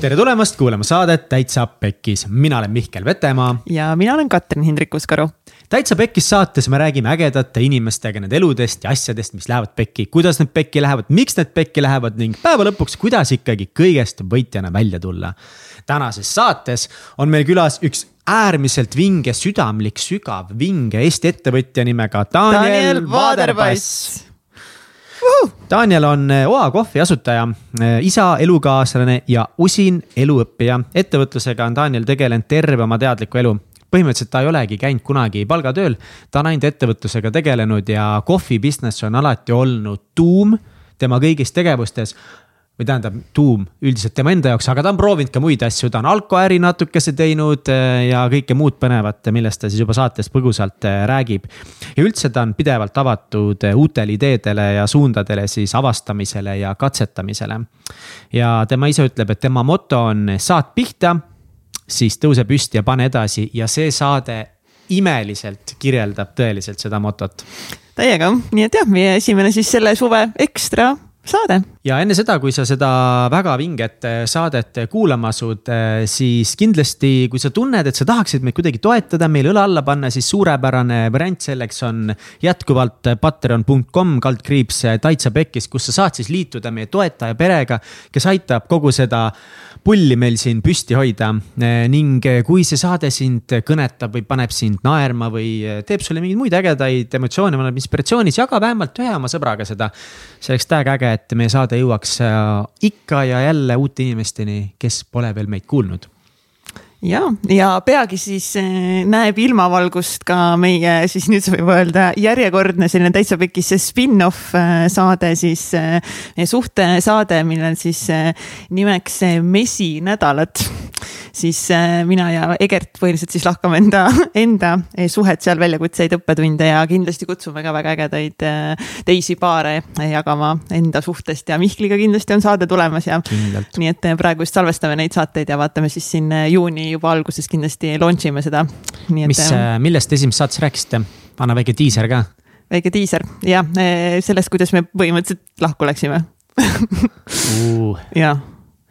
tere tulemast kuulama saadet Täitsa Pekkis, mina olen Mihkel Vetemaa. ja mina olen Katrin Hindrikus-Karu. täitsa Pekkis saates me räägime ägedate inimestega nende eludest ja asjadest, mis lähevad pekki, kuidas need pekki lähevad, miks need pekki lähevad ning päeva lõpuks, kuidas ikkagi kõigest võitjana välja tulla. tänases saates on meil külas üks äärmiselt vinge, südamlik, sügav, vinge Eesti ettevõtja nimega Daniel, Daniel Vaderbass Daniel on eh, Oa kohvi asutaja, eh, isa, elukaaslane ja usin eluõppija. ettevõtlusega on Daniel tegelenud terve oma teadliku elu. põhimõtteliselt ta ei olegi käinud kunagi palgatööl, ta on ainult ettevõtlusega tegelenud ja kohvi business on alati olnud tuum tema kõigis tegevustes või tähendab, tuum üldiselt tema enda jaoks, aga ta on proovinud ka muid asju, ta on alkoäri natukese teinud äh, ja kõike muud põnevat, millest ta siis juba saates põgusalt äh, räägib. ja üldse ta on pidevalt avatud uutele ideedele ja suundadele siis avastamisele ja katsetamisele. ja tema ise ütleb, et tema moto on saad pihta, siis tõuse püsti ja pane edasi ja see saade imeliselt kirjeldab tõeliselt seda motot. täiega, nii et jah, meie esimene siis selle suve ekstra saade. ja enne seda, kui sa seda väga vinget äh, saadet kuulama asud, äh, siis kindlasti, kui sa tunned, et sa tahaksid meid kuidagi toetada, meile õla alla panna, siis suurepärane variant selleks on jätkuvalt patreon.com kaldkriips Taitsa Pekkis, kus sa saad siis liituda meie toetaja perega, kes aitab kogu seda pulli meil siin püsti hoida. Eh, ning eh, kui see saade sind kõnetab või paneb sind naerma või eh, teeb sulle mingeid muid ägedaid emotsioone, annab inspiratsiooni, siis jaga vähemalt ühe oma sõbraga seda. see oleks täiega äge, et meie saade jõuaks ikka ja jälle uute inimesteni, kes pole veel meid kuulnud ja, ja peagi siis eh, näeb ilmavalgust ka meie siis nüüd võib öelda järjekordne selline täitsa pekis spin-off eh, saade siis eh, suhtesaade, millel siis nimeks mesinädalad. siis mina ja Egert põhiliselt siis lahkame enda, enda suhet seal väljakutseid, õppetunde ja kindlasti kutsume ka väga ägedaid teisi paare jagama enda suhtest ja Mihkliga kindlasti on saade tulemas ja. nii et praegu just salvestame neid saateid ja vaatame siis siin juuni juba alguses kindlasti launch ime seda. mis, äh, millest esimeses saates rääkisite? anna väike diiser ka. väike diiser, jah, äh, sellest, kuidas me põhimõtteliselt lahku läksime uh. jah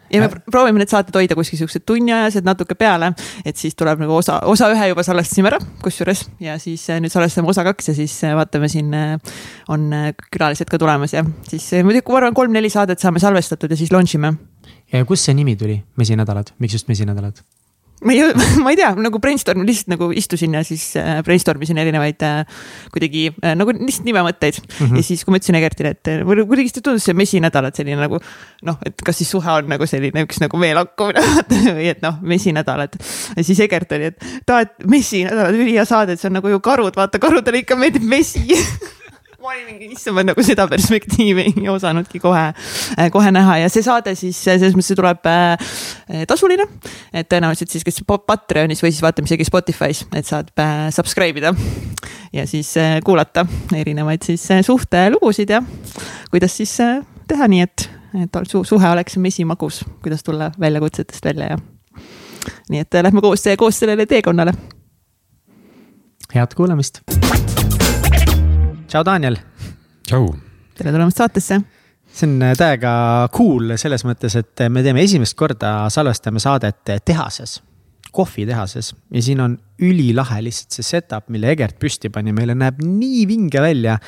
ja me äh. proovime need saated hoida kuskil siuksed tunniajased natuke peale, et siis tuleb nagu osa, osa ühe juba salvestasime ära, kusjuures ja siis nüüd salvestame osa kaks ja siis vaatame, siin on külalised ka tulemas ja siis muidugi ma arvan, kolm-neli saadet saame salvestatud ja siis launch ime. ja kust see nimi tuli, mesinädalad, miks just mesinädalad? Ma ei, ma ei tea, nagu brainstorm, lihtsalt nagu istusin ja siis äh, brainstorm isin erinevaid äh, kuidagi äh, nagu lihtsalt nimemõtteid mm. -hmm. ja siis, kui ma ütlesin Egertile, et kuidagi tundus see mesinädal, et selline nagu noh, et kas siis suhe on nagu selline üks nagu meelakkumine või et noh, mesinädal, et. ja siis Egert oli, et ta, et mesinädal, ülihea saade, et see on nagu ju karud, vaata karudele ikka meeldib mesi ma olin mingi, issand, ma nagu seda perspektiivi ei osanudki kohe, äh, kohe näha ja see saade siis äh, selles mõttes tuleb äh, tasuline. et tõenäoliselt siis, kes Patreonis või siis vaatame isegi Spotify's, et saad subscribe ida ja siis kuulata erinevaid siis suhtelugusid ja kuidas siis teha nii, et, et su suhe oleks mesimagus, kuidas tulla väljakutsetest välja ja nii et lähme koos, koos sellele teekonnale. head kuulamist tšau, Daniel. tšau. tere tulemast saatesse. see on äh, täiega cool selles mõttes, et me teeme esimest korda, salvestame saadet tehases, kohvitehases ja siin on ülilahe lihtsalt see setup, mille Egert püsti pani, meile näeb nii vinge välja.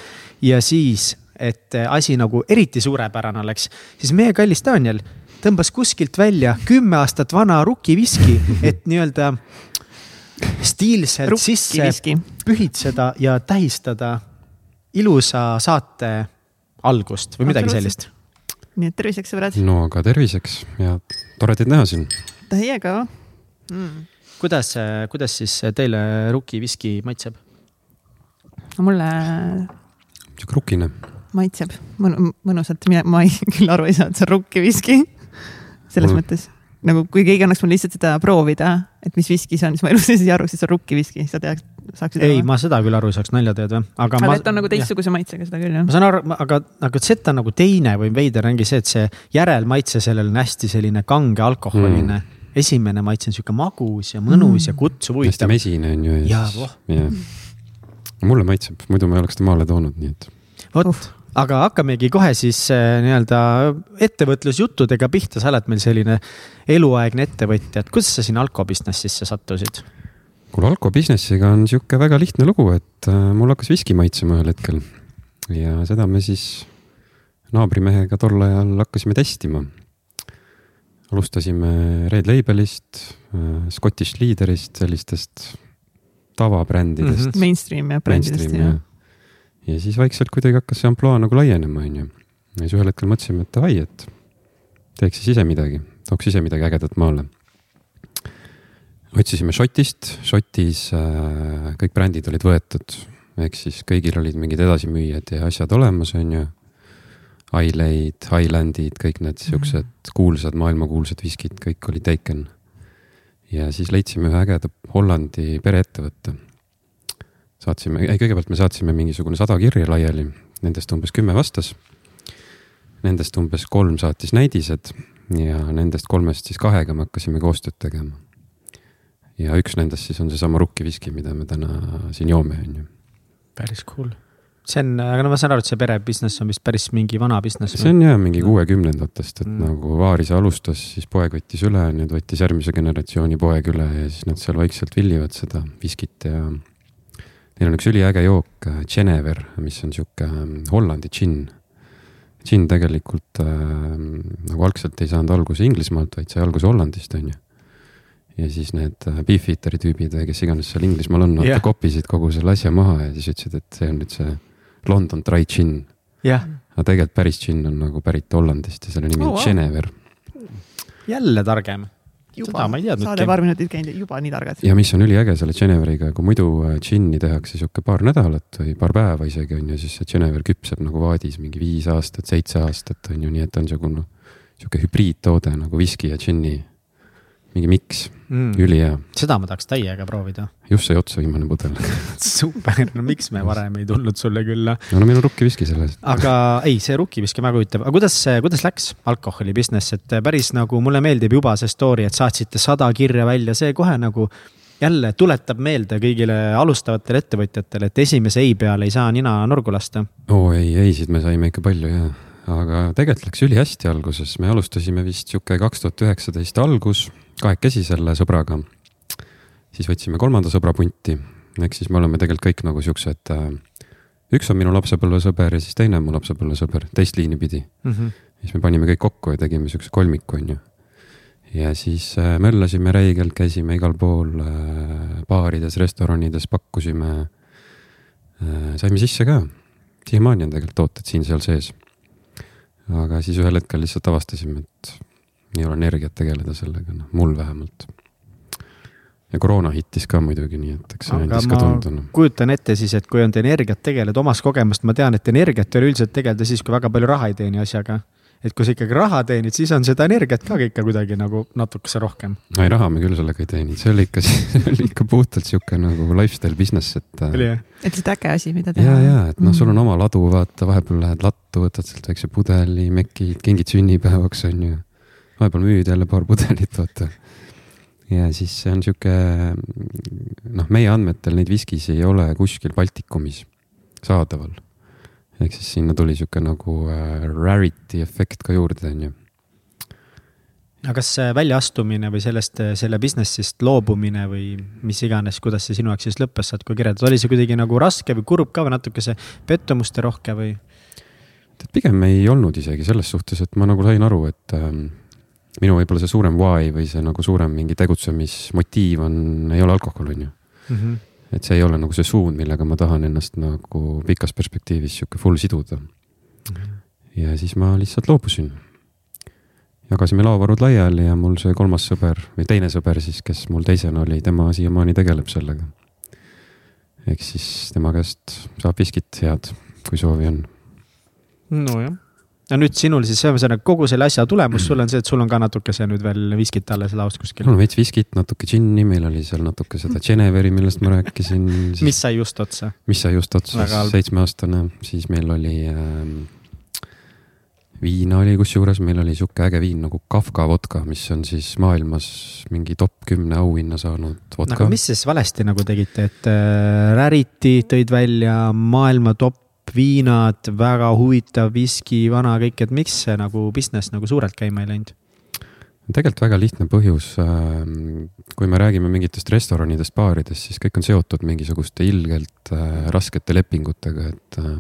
ja siis, et asi nagu eriti suurepärane oleks, siis meie kallis Daniel tõmbas kuskilt välja kümme aastat vana rukiviski, et nii-öelda stiilselt sisse viski. pühitseda ja tähistada ilusa saate algust või midagi sellist. nii et terviseks, sõbrad. no aga terviseks ja tore teid näha siin. Teiega mm.. kuidas, kuidas siis teile rukiviski maitseb? mulle. sihuke rukine. maitseb mõn mõnusalt, ma ei, küll aru ei saa, et see on rukkiviski. selles mm. mõttes nagu kui keegi annaks mulle lihtsalt seda proovida, et mis viski see on, siis ma elus ei saa aru, siis see on rukkiviski, sa teaks, saaksid ei, ma seda küll aru ei saaks, nalja teed või? aga, aga ma, et on nagu teistsuguse maitsega seda küll jah. ma saan aru, aga, aga Z on nagu teine või veider ongi see, et see järelmaitse sellel on hästi selline kange alkoholiline mm. esimene maitse on sihuke magus ja mõnus mm. ja kutsuv, hästi mesine on ju. jaa, voh. mulle maitseb, muidu ma ei oleks ta maale toonud, nii et. vot, aga hakkamegi kohe siis äh, nii-öelda ettevõtlusjuttudega pihta, sa oled meil selline eluaegne ettevõtja, et kuidas sa sinna alko business'isse sattusid? kuule, alko business'iga on sihuke väga lihtne lugu, et äh, mul hakkas viski maitsema ühel hetkel. ja seda me siis naabrimehega tol ajal hakkasime testima. alustasime Red Labelist, äh, Scottish Leaderist, sellistest tavabrändidest mm. -hmm. Mainstream ja brändidest ja. Ja siis vaikselt kuidagi hakkas see ampluaa nagu laienema, onju. ja siis ühel hetkel mõtlesime, et davai, et teeks siis ise midagi, tooks ise midagi ägedat maale. otsisime Šotist, Šotis äh, kõik brändid olid võetud, ehk siis kõigil olid mingid edasimüüjad ja asjad olemas, onju Highleid, Highlandid, kõik need mhm. siuksed mm -hmm. kuulsad, maailmakuulsad viskid, kõik olid taken. ja siis leidsime ühe ägeda Hollandi pereettevõtte. Saatsime, ei kõigepealt me saatsime mingisugune sada kirja laiali, nendest umbes kümme vastas. Nendest umbes kolm saatis näidised ja nendest kolmest siis kahega me hakkasime koostööd tegema. ja üks nendest siis on seesama rukkiviski, mida me täna siin joome, on ju. päris cool see on, aga no ma saan aru, et see pere business on vist päris mingi vana business. see on jah mingi kuuekümnendatest, et mm. nagu Vaaris alustas, siis poeg võttis üle, nüüd võttis järgmise generatsiooni poeg üle ja siis nad seal vaikselt villivad seda viskit ja. Neil on üks üliäge jook, Genever, mis on sihuke ähm, Hollandi džinn. džinn tegelikult äh, nagu algselt ei saanud alguse Inglismaalt, vaid sai alguse Hollandist, on ju ja siis need äh, Beefeateri tüübid või kes iganes seal Inglismaal on, nad yeah. kopisid kogu selle asja maha ja siis ütlesid, et see on nüüd see London Dry Gin yeah.. aga tegelikult päris džinn on nagu pärit Hollandist ja selle nimi on oh, wow. Genever. jälle targem. Teadnudki. saade paar minutit käinud ja juba nii targad. ja mis on üliäge selle Geneveriga, kui muidu džinni äh, tehakse sihuke paar nädalat või paar päeva isegi on ju, siis see Genever küpseb nagu vaadis mingi viis aastat, seitse aastat on ju, nii et on niisugune sihuke hübriidtoode nagu viski ja džinni mingi miks mm., ülihea. seda ma tahaks täiega proovida. just sai otsa viimane pudel super, no miks me varem ei tulnud sulle külla? no meil on rukkiviski selles. aga ei, see rukkiviski on väga huvitav, aga kuidas, kuidas läks alkoholi business, et päris nagu mulle meeldib juba see story, et saatsite sada kirja välja, see kohe nagu jälle tuletab meelde kõigile alustavatele ettevõtjatele, et esimese ei peale ei saa nina nurgu lasta. oo ei, ei-sid me saime ikka palju ja, aga tegelikult läks ülihästi alguses, me alustasime vist sihuke kaks tuhat üheksateist algus kahekesi selle sõbraga. siis võtsime kolmanda sõbra punti, ehk siis me oleme tegelikult kõik nagu siuksed äh,. üks on minu lapsepõlvesõber ja siis teine on mu lapsepõlvesõber, teist liini pidi mm. -hmm. siis me panime kõik kokku ja tegime siukse kolmiku, onju. ja siis äh, möllasime räigelt, käisime igal pool äh, baarides, restoranides, pakkusime äh,. saime sisse ka, siiamaani on tegelikult tooted siin-seal sees. aga siis ühel hetkel lihtsalt avastasime, et ei ole energiat tegeleda sellega, noh, mul vähemalt. ja koroona hittis ka muidugi, nii et eks see andis ka tunda no.. kujutan ette siis, et kui on energiat tegeleda, omast kogemust ma tean, et energiat ei ole üldiselt tegeleda siis, kui väga palju raha ei teeni asjaga et kui sa ikkagi raha teenid, siis on seda energiat ka ikka kuidagi nagu natukese rohkem. ei, raha me küll sellega ei teeninud, see oli ikka, see oli ikka puhtalt sihuke nagu lifestyle business, et. jah? et lihtsalt äge asi, mida teha. ja, ja, et noh, sul on oma ladu, vaata, vahepeal lähed lattu, võtad sealt väikse pudeli, mekid, kingid sünnipäevaks, on ju vahepeal müüd jälle paar pudelit, vaata. ja siis see on sihuke, noh, meie andmetel neid viskis ei ole kuskil Baltikumis saadaval. ehk siis sinna tuli sihuke nagu äh, rarity efekt ka juurde, on ju aga kas väljaastumine või sellest, selle business'ist loobumine või mis iganes, kuidas see sinu jaoks siis lõppes, saad kui kirjeldada, oli see kuidagi nagu raske või kurb ka või natukese pettumuste rohke või? tead, pigem ei olnud isegi selles suhtes, et ma nagu sain aru, et ähm, minu võib-olla see suurem why või see nagu suurem mingi tegutsemismotiiv on, ei ole alkohol, on ju mm. -hmm. et see ei ole nagu see suund, millega ma tahan ennast nagu pikas perspektiivis sihuke full siduda mm. -hmm. ja siis ma lihtsalt loobusin. jagasime laovarud laiali ja mul see kolmas sõber või teine sõber siis, kes mul teisena oli, tema siiamaani tegeleb sellega. ehk siis tema käest saab viskit head, kui soovi on. nojah no nüüd sinul siis ühesõnaga kogu selle asja tulemus sul on see, et sul on ka natukese nüüd veel viskit alles laos kuskil. mul on veits viskit, natuke džinni, meil oli seal natuke seda Geneveri, millest ma rääkisin siis.... mis sai just otsa? mis sai just otsa, seitsmeaastane, siis meil oli ähm, viina oli kusjuures, meil oli sihuke äge viin nagu Kafka vodka, mis on siis maailmas mingi top kümne auhinna saanud vodka. aga mis siis valesti nagu tegite, et äh, Rarity tõid välja maailma top tippviinad, väga huvitav viski, vana kõik, et miks see nagu business nagu suurelt käima ei läinud? tegelikult väga lihtne põhjus. Ähm, kui me räägime mingitest restoranidest, baaridest, siis kõik on seotud mingisuguste ilgelt äh, raskete lepingutega, et äh,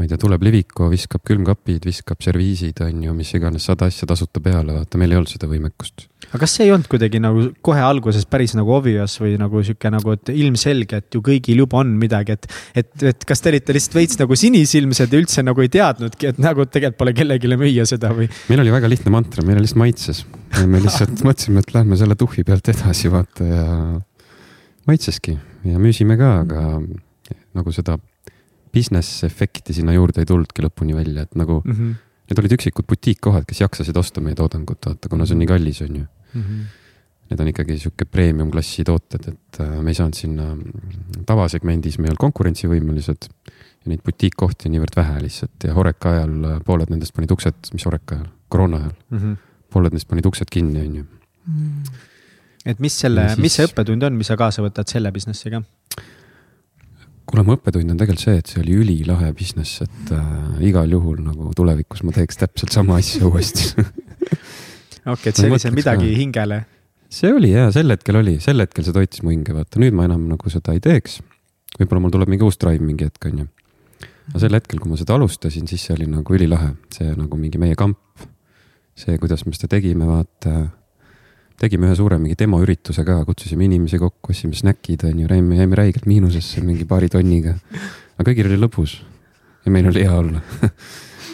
ma ei tea, tuleb Liviko, viskab külmkapid, viskab serviisid, on ju, mis iganes, sada asja tasuta peale, vaata, meil ei olnud seda võimekust. aga kas see ei olnud kuidagi nagu kohe alguses päris nagu obvious või nagu sihuke nagu, et ilmselge, et ju kõigil juba on midagi, et. et, et kas te olite lihtsalt veits nagu sinisilmsed ja üldse nagu ei teadnudki, et nagu tegelikult pole kellelegi müüa seda või? meil oli väga lihtne mantra, meile lihtsalt maitses. me lihtsalt mõtlesime, et lähme selle tuhhi pealt edasi, vaata ja maitseski ja müüsime ka, aga nagu seda business efekti sinna juurde ei tulnudki lõpuni välja, et nagu mm -hmm. need olid üksikud butiikkohad, kes jaksasid osta meie toodangut, vaata, kuna see on nii kallis, on ju mm. -hmm. Need on ikkagi sihuke premium klassi tooted, et äh, me ei saanud sinna tavasegmendis, me ei olnud konkurentsivõimelised. ja neid butiikkohti on niivõrd vähe lihtsalt ja Horeca ajal äh, pooled nendest panid uksed, mis Horeca ajal, koroona ajal mm, -hmm. pooled neist panid uksed kinni, on ju. Mhm. et mis selle, siis... mis see õppetund on, mis sa kaasa võtad selle business'iga? Kuule, mu õppetund on tegelikult see, et see oli ülilahe business, et äh, igal juhul nagu tulevikus ma teeks täpselt sama asja uuesti okei, et see oli see midagi ka. hingele. see oli ja sel hetkel oli, sel hetkel see toitis mu hinge, vaata nüüd ma enam nagu seda ei teeks. võib-olla mul tuleb mingi uus drive mingi hetk, onju. aga sel hetkel, kui ma seda alustasin, siis see oli nagu ülilahe, see nagu mingi meie kamp. see, kuidas me seda tegime, vaata tegime ühe suure mingi demoürituse ka, kutsusime inimesi kokku, ostsime snäkid, onju, jäime, jäime räigelt miinusesse mingi paari tonniga. aga kõigil oli lõbus ja meil oli hea olla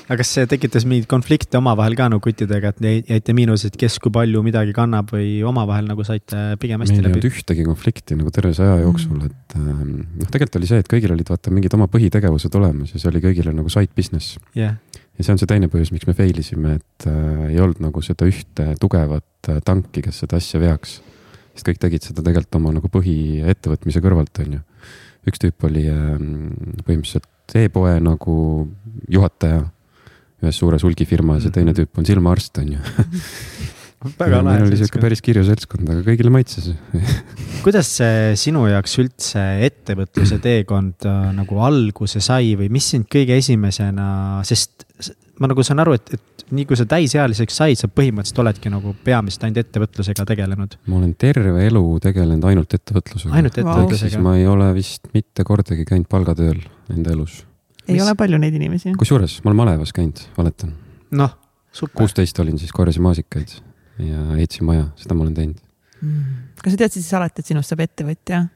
aga kas see tekitas mingeid konflikte omavahel ka nagu kuttidega, et jäite miinuses, et kes kui palju midagi kannab või omavahel nagu saite pigem hästi meil läbi? meil ei olnud ühtegi konflikti nagu terve see aja jooksul mm., et ähm, noh, tegelikult oli see, et kõigil olid vaata mingid oma põhitegevused olemas ja see oli kõigile nagu side business yeah ja see on see teine põhjus, miks me fail isime, et äh, ei olnud nagu seda ühte tugevat äh, tanki, kes seda asja veaks. sest kõik tegid seda tegelikult oma nagu põhiettevõtmise kõrvalt, on ju. üks tüüp oli äh, põhimõtteliselt e-poe nagu juhataja ühes suures hulgifirmas ja teine mhm. tüüp on silmaarst, on ju väga lahe. meil oli sihuke päris kirju seltskond, aga kõigile maitses kuidas see sinu jaoks üldse ettevõtluse teekond äh, nagu alguse sai või mis sind kõige esimesena, sest ma nagu saan aru, et, et nii kui sa täisealiseks said, sa põhimõtteliselt oledki nagu peamiselt ainult ettevõtlusega tegelenud. ma olen terve elu tegelenud ainult ettevõtlusega. ainult ettevõtlusega wow.? ma ei ole vist mitte kordagi käinud palgatööl enda elus. ei Mis? ole palju neid inimesi. kusjuures ma olen malevas käinud, valetan. noh, super. kuusteist olin siis, korjasin maasikaid ja ehitasin maja, seda ma olen teinud mm.. kas sa teadsid siis alati, et sinust saab ettevõtja?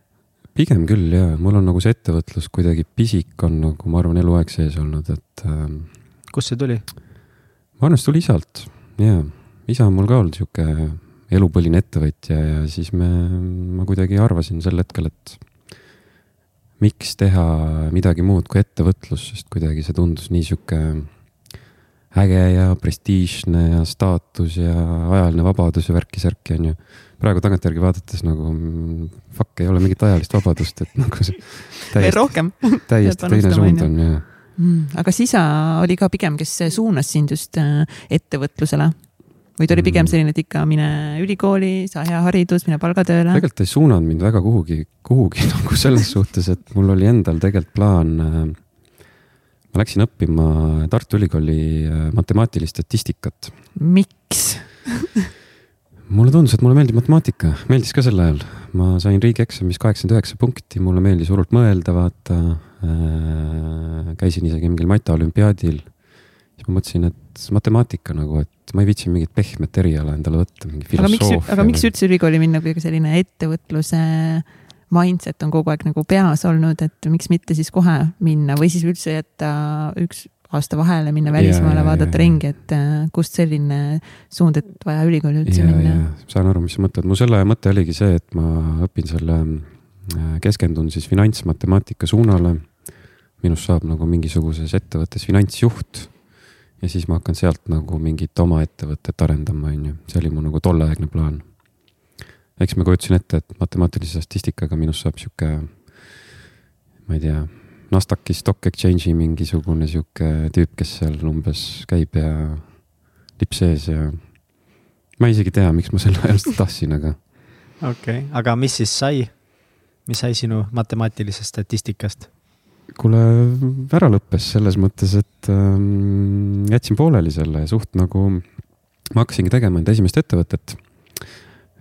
pigem küll ja, mul on nagu see ettevõtlus kuidagi pisik on nagu ma arvan, eluaeg sees olnud, et ähm,. kust see tuli? ma arvan, see tuli isalt ja, isa on mul ka olnud sihuke elupõline ettevõtja ja siis me, ma kuidagi arvasin sel hetkel, et miks teha midagi muud kui ettevõtlus, sest kuidagi see tundus nii sihuke äge ja prestiižne ja staatus ja ajaline vabadus ja värki-särki on ju. praegu tagantjärgi vaadates nagu mm, fuck, ei ole mingit ajalist vabadust, et nagu see täiesti, rohkem täiesti teine suund on ja mm,. aga kas isa oli ka pigem, kes suunas sind just äh, ettevõtlusele? või ta oli pigem mm. selline, et ikka mine ülikooli, saa hea haridus, mine palgatööle? tegelikult ei suunanud mind väga kuhugi, kuhugi nagu selles suhtes, et mul oli endal tegelikult plaan äh, ma läksin õppima Tartu Ülikooli äh, matemaatilist statistikat. miks mulle tundus, et mulle meeldib matemaatika, meeldis ka sel ajal. ma sain riigieksamis kaheksakümmend üheksa punkti, mulle meeldis hullult mõelda, vaata äh,. käisin isegi mingil mataolümpiaadil. siis ma mõtlesin, et matemaatika nagu, et ma ei viitsi mingit pehmet eriala endale võtta, mingi filosoofia. aga miks üldse ülikooli minna, kui selline ettevõtluse äh, mindset on kogu aeg nagu peas olnud, et miks mitte siis kohe minna või siis üldse jätta üks aasta vahele, minna välismaale, vaadata ja, ringi, et äh, kust selline suund, et vaja ülikooli üldse ja, minna? saan aru, mis sa mõtled, mu selle mõte oligi see, et ma õpin selle, äh, keskendun siis finantsmatemaatika suunale. minust saab nagu mingisuguses ettevõttes finantsjuht. Ja siis ma hakkan sealt nagu mingit oma ettevõtet arendama, on ju, see oli mu nagu tolleaegne plaan eks ma kujutasin ette, et matemaatilise statistikaga minust saab sihuke, ma ei tea, Nasdaqi stock exchange'i mingisugune sihuke tüüp, kes seal umbes käib ja lipp sees ja ma ei isegi tea, miks ma selle ajal tahtsin, aga. okei okay., aga mis siis sai? mis sai sinu matemaatilisest statistikast? kuule, ära lõppes selles mõttes, et ähm, jätsin pooleli selle suht nagu, ma hakkasingi tegema enda esimest ettevõtet.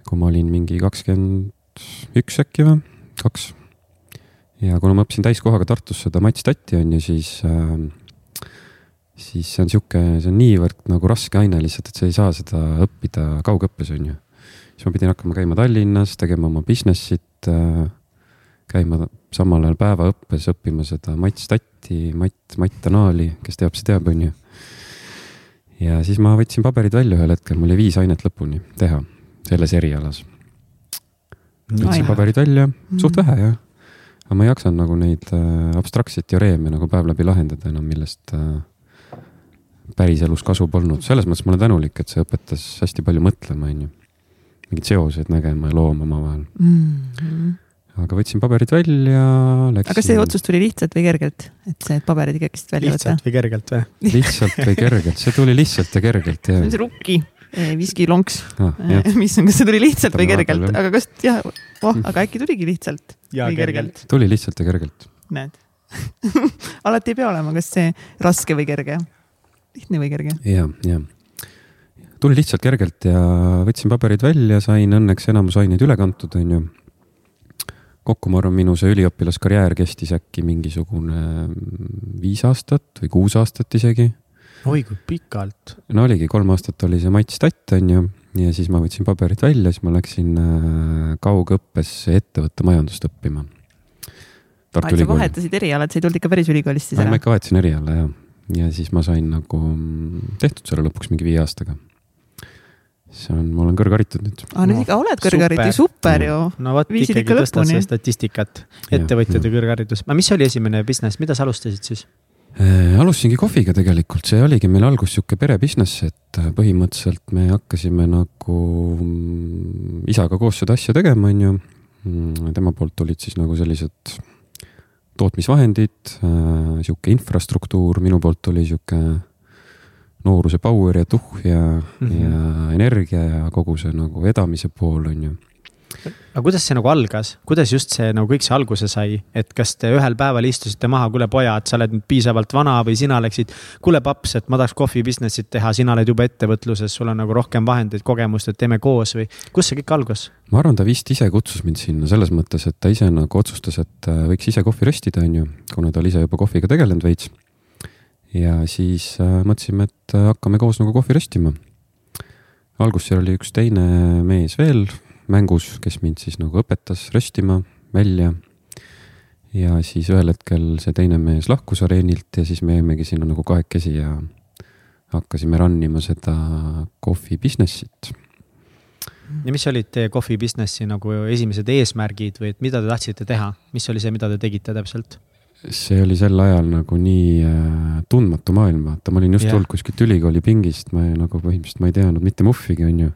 Kui ma olin mingi kakskümmend üks äkki või, kaks. ja kuna ma õppisin täiskohaga Tartus seda Mats Tatti on ju, siis äh, siis see on sihuke, see on niivõrd nagu raske aine lihtsalt, et sa ei saa seda õppida kaugõppes, on ju. siis ma pidin hakkama käima Tallinnas, tegema oma business'it äh,, käima samal ajal päevaõppes, õppima seda Mats Tatti, Matt, Matt Tanaali, kes teab, see teab, on ju. ja siis ma võtsin paberid välja ühel hetkel, mul oli viis ainet lõpuni teha selles erialas. võtsin paberid välja, suht vähe jah aga ma ei jaksanud nagu neid äh, abstraktseid teoreeme nagu päev läbi lahendada enam, millest äh, päriselus kasu polnud, selles mõttes ma olen tänulik, et see õpetas hästi palju mõtlema, on ju. mingeid seoseid nägema ja looma omavahel mm. -hmm. aga võtsin paberid välja, läksin. aga see otsus tuli lihtsalt või kergelt, et see paberid ikkagist välja võtta? lihtsalt või kergelt või? lihtsalt või kergelt, see tuli lihtsalt ja kergelt jah. see on see rukki viskilonks ah,, mis on, kas see tuli lihtsalt või kergelt, aga kas jah, oh, aga äkki tuligi lihtsalt ja või kergelt, kergelt.? tuli lihtsalt ja kergelt. näed alati ei pea olema, kas see raske või kerge lihtne või kerge? ja, ja tuli lihtsalt kergelt ja võtsin paberid välja, sain õnneks enamus aineid üle kantud, onju. kokku ma arvan, minu see üliõpilaskarjäär kestis äkki mingisugune viis aastat või kuus aastat isegi. Oi kui pikalt. no oligi, kolm aastat oli see Mats Tatt, onju, ja siis ma võtsin paberid välja, siis ma läksin äh, kaugõppesse ettevõtte majandust õppima. Tartu Ülikooli. sa vahetasid eriala, et sa ei tulnud ikka päris ülikoolist siis ära? ma ikka vahetasin eriala, jah ja siis ma sain nagu tehtud selle lõpuks mingi viie aastaga. see on, ma olen kõrgharitud nüüd. aa, nüüd ikka oled kõrgharitud, super ju. no vot, ikkagi tõstad seda statistikat, ettevõtjate kõrgharidus. aga mis oli esimene business, mida sa alustasid siis? Äh, alustasingi kohviga tegelikult, see oligi meil alguses sihuke pere business, et äh, põhimõtteliselt me hakkasime nagu mm, isaga koos seda asja tegema, onju. Mm, tema poolt tulid siis nagu sellised tootmisvahendid, äh, sihuke infrastruktuur, minu poolt oli sihuke nooruse power ja tuhh ja mm, -hmm. ja energia ja kogu see nagu vedamise pool on ju aga kuidas see nagu algas, kuidas just see nagu kõik see alguse sai, et kas te ühel päeval istusite maha, kuule pojad, sa oled nüüd piisavalt vana või sina läksid. kuule paps, et ma tahaks kohvi business'it teha, sina oled juba ettevõtluses, sul on nagu rohkem vahendeid, kogemust, et teeme koos või kus see kõik algas? ma arvan, ta vist ise kutsus mind sinna selles mõttes, et ta ise nagu otsustas, et äh, võiks ise kohvi röstida, on ju, kuna ta oli ise juba kohviga tegelenud veits. ja siis äh, mõtlesime, et äh, hakkame koos nagu kohvi röstima. alguses seal oli üks teine mees veel mängus, kes mind siis nagu õpetas röstima välja. ja siis ühel hetkel see teine mees lahkus areenilt ja siis me jäimegi sinna nagu kahekesi ja hakkasime run ima seda kohvi business'it. ja mis olid teie kohvi business'i nagu esimesed eesmärgid või et mida te tahtsite teha, mis oli see, mida te tegite täpselt? see oli sel ajal nagu nii äh, tundmatu maailm, vaata, ma olin just tulnud kuskilt ülikooli pingist, ma nagu põhimõtteliselt ma ei teadnud mitte muhvigi, onju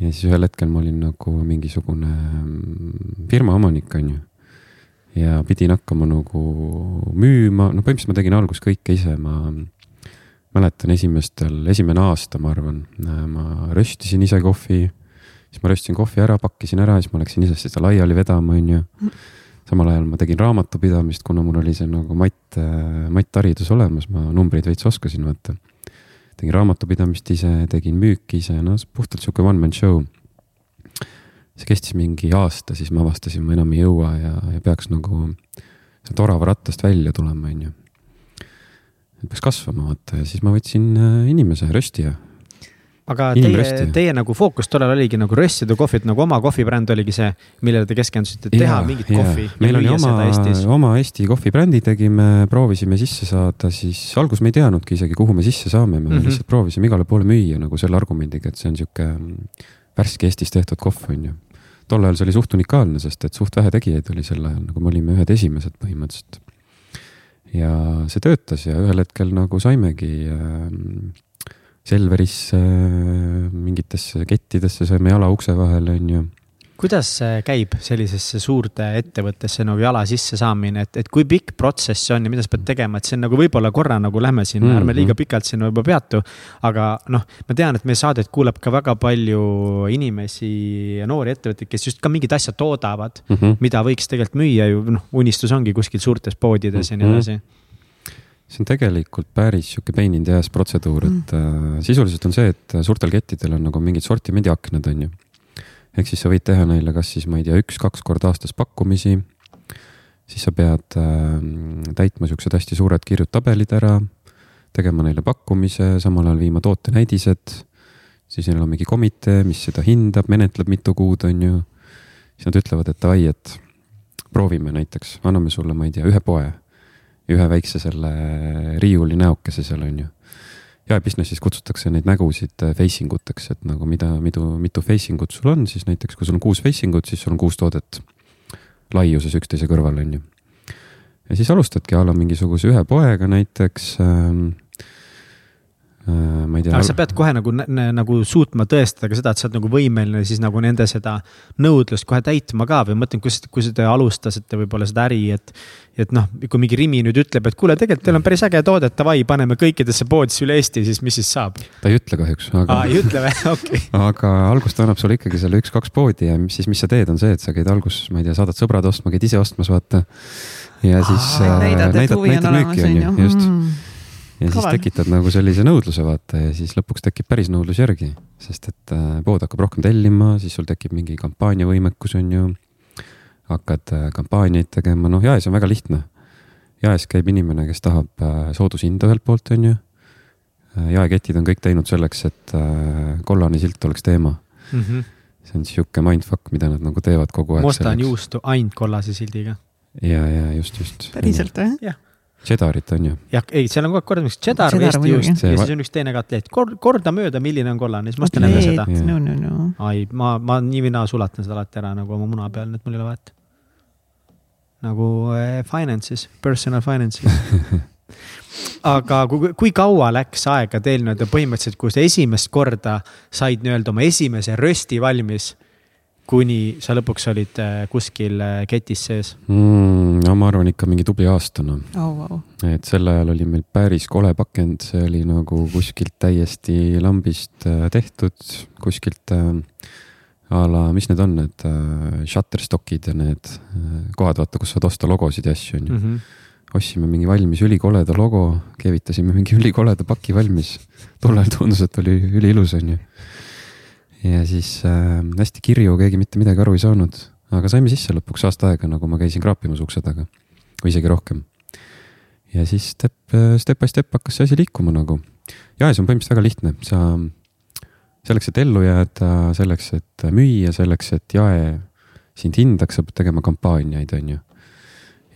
ja siis ühel hetkel ma olin nagu mingisugune mm, firma omanik, on ju. ja pidin hakkama nagu müüma, no põhimõtteliselt ma tegin alguses kõike ise, ma mäletan esimestel, esimene aasta, ma arvan, ma röstisin ise kohvi. siis ma röstisin kohvi ära, pakkisin ära, siis ma läksin ise seda laiali vedama, on ju. samal ajal ma tegin raamatupidamist, kuna mul oli see nagu matt, mattharidus olemas, ma numbreid veits oskasin, vaata tegin raamatupidamist ise, tegin müüki ise, no puhtalt sihuke one man show. see kestis mingi aasta, siis ma avastasin, ma enam ei jõua ja, ja peaks nagu sealt orava rattast välja tulema, onju. peaks kasvama, vaata ja siis ma võtsin äh, inimese, röstija aga teie, teie nagu fookus tollal oligi nagu röstida kohvit, nagu oma kohvibränd oligi see, millele te keskendusite, teha ja, mingit kohvi. meil oli oma, oma Eesti kohvibrändi tegime, proovisime sisse saada, siis alguses me ei teadnudki isegi, kuhu me sisse saame, me mm -hmm. lihtsalt proovisime igale poole müüa nagu selle argumendiga, et see on sihuke värske Eestis tehtud kohv, on ju. tol ajal see oli suht unikaalne, sest et suht vähe tegijaid oli sel ajal, nagu me olime ühed esimesed põhimõtteliselt. ja see töötas ja ühel hetkel nagu saimegi äh, Selverisse, mingitesse kettidesse saime jala ukse vahele, onju. kuidas see käib sellisesse suurde ettevõttesse nagu jala sisse saamine, et, et kui pikk protsess see on ja mida sa pead tegema, et see on nagu võib-olla korra nagu lähme siin mm, -hmm. ärme liiga pikalt sinna võib-olla peatu. aga noh, ma tean, et meie saadet kuulab ka väga palju inimesi ja noori ettevõtteid, kes just ka mingit asja toodavad mm, -hmm. mida võiks tegelikult müüa ju, noh, unistus ongi kuskil suurtes poodides mm -hmm. ja nii mhm. edasi see on tegelikult päris sihuke pain in the ass protseduur, et mm. äh, sisuliselt on see, et suurtel kettidel on nagu mingid sortimendiaknad, on ju ehk siis sa võid teha neile kas siis, ma ei tea, üks-kaks korda aastas pakkumisi. siis sa pead äh, täitma siuksed hästi suured kirjud tabelid ära, tegema neile pakkumise, samal ajal viima tootenäidised. siis neil on mingi komitee, mis seda hindab, menetleb mitu kuud, on ju. siis nad ütlevad, et davai, et proovime näiteks, anname sulle, ma ei tea, ühe poe. Ühe väikse selle riiuli näokese seal, on ju jaebusiness'is kutsutakse neid nägusid äh, facing uteks, et nagu mida, mitu, mitu facing ut sul on, siis näiteks kui sul on kuus facing ut, siis sul on kuus toodet laiuses üksteise kõrval, on ju. ja siis alustadki a la mingisuguse ühe poega näiteks ähm, Äh, ma ei tea. aga sa pead kohe nagu, nagu suutma tõestada ka seda, et sa oled nagu võimeline siis nagu nende seda nõudlust kohe täitma ka või mõtlen, kus, kui te alustasite võib-olla seda äri, et. et noh, kui mingi Rimi nüüd ütleb, et kuule, tegelikult teil on päris äge toode, davai, paneme kõikidesse poodidesse üle Eesti, siis mis siis saab? ta ei ütle kahjuks, aga. aa, ei ütle või, okei okay.. aga alguses ta annab sulle ikkagi selle üks-kaks poodi ja siis, mis sa teed, on see, et sa käid alguses, ma ei tea, saadad sõbrad ostma, käid ise ostmas, vaata. ja siis Aa, äh, näidad, näidad, näitad müüki, on ju, just mm ja Kaval. siis tekitad nagu sellise nõudluse vaata ja siis lõpuks tekib päris nõudlus järgi, sest et äh, pood hakkab rohkem tellima, siis sul tekib mingi kampaaniavõimekus on ju. hakkad äh, kampaaniaid tegema, noh jaes on väga lihtne. jaes käib inimene, kes tahab äh, soodushinda ühelt poolt on ju. jaeketid on kõik teinud selleks, et kollane silt oleks teema mm. -hmm. see on sihuke mindfuck, mida nad nagu teevad kogu aeg. ma ostan juustu ainult kollase sildiga. ja, ja just, just. päriselt või? jah Cheddarit on ju. jah, ei, seal on kogu aeg kordamist cheddar, cheddar, Eesti juust ja siis on üks teine katleet Kord,, kordamööda, milline on kollane, siis ma ostan jälle seda. no, no, no. ai, ma, ma nii või naa sulatan seda alati ära nagu oma muna peal, nii et mul ei ole vahet. nagu eh, finances, personal finances aga kui, kui kaua läks aega teil nii-öelda põhimõtteliselt, kui sa esimest korda said nii-öelda oma esimese rösti valmis kuni sa lõpuks olid äh, kuskil äh, ketis sees mm,? no ma arvan ikka mingi tubli aasta noh oh,. Wow. et sel ajal oli meil päris kole pakend, see oli nagu kuskilt täiesti lambist äh, tehtud, kuskilt äh, a la, mis need on, need äh, Shutterstockid ja need äh, kohad, vaata, kus saad osta logosid ja asju, on ju. -hmm ostsime mingi valmis ülikoleda logo, keevitasime mingi ülikoleda paki valmis. tol ajal tundus, et oli üliilus, on ju ja siis äh, hästi kirju, keegi mitte midagi aru ei saanud, aga saime sisse lõpuks aasta aega, nagu ma käisin kraapimas ukse taga või isegi rohkem. ja siis step, äh, step by step hakkas see asi liikuma nagu. jaes on põhimõtteliselt väga lihtne, sa selleks, et ellu jääda, selleks, et müüa, selleks, et jae sind hindaks, sa pead tegema kampaaniaid, on ju.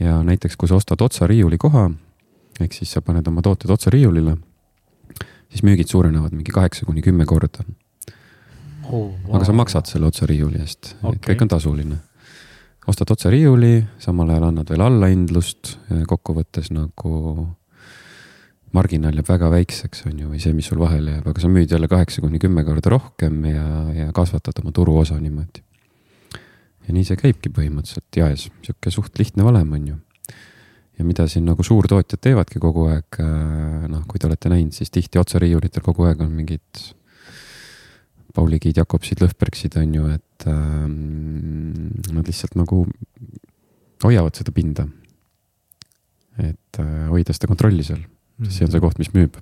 ja näiteks, kui sa ostad otsa riiulikoha, ehk siis sa paned oma tooted otsa riiulile, siis müügid suurenevad mingi kaheksa kuni kümme korda oh,. Wow. aga sa maksad selle otse riiuli eest okay., kõik on tasuline. ostad otse riiuli, samal ajal annad veel allahindlust, kokkuvõttes nagu marginaal jääb väga väikseks, on ju, või see, mis sul vahele jääb, aga sa müüd jälle kaheksa kuni kümme korda rohkem ja, ja kasvatad oma turuosa niimoodi. ja nii see käibki põhimõtteliselt jaes, sihuke suht lihtne valem, on ju. ja mida siin nagu suurtootjad teevadki kogu aeg, noh, kui te olete näinud, siis tihti otsariiulitel kogu aeg on mingid Paulikid, Jakobsid, Lõhbergsid on ju, et äh, nad lihtsalt nagu hoiavad seda pinda. et äh, hoida seda kontrolli seal, sest see on see koht, mis müüb.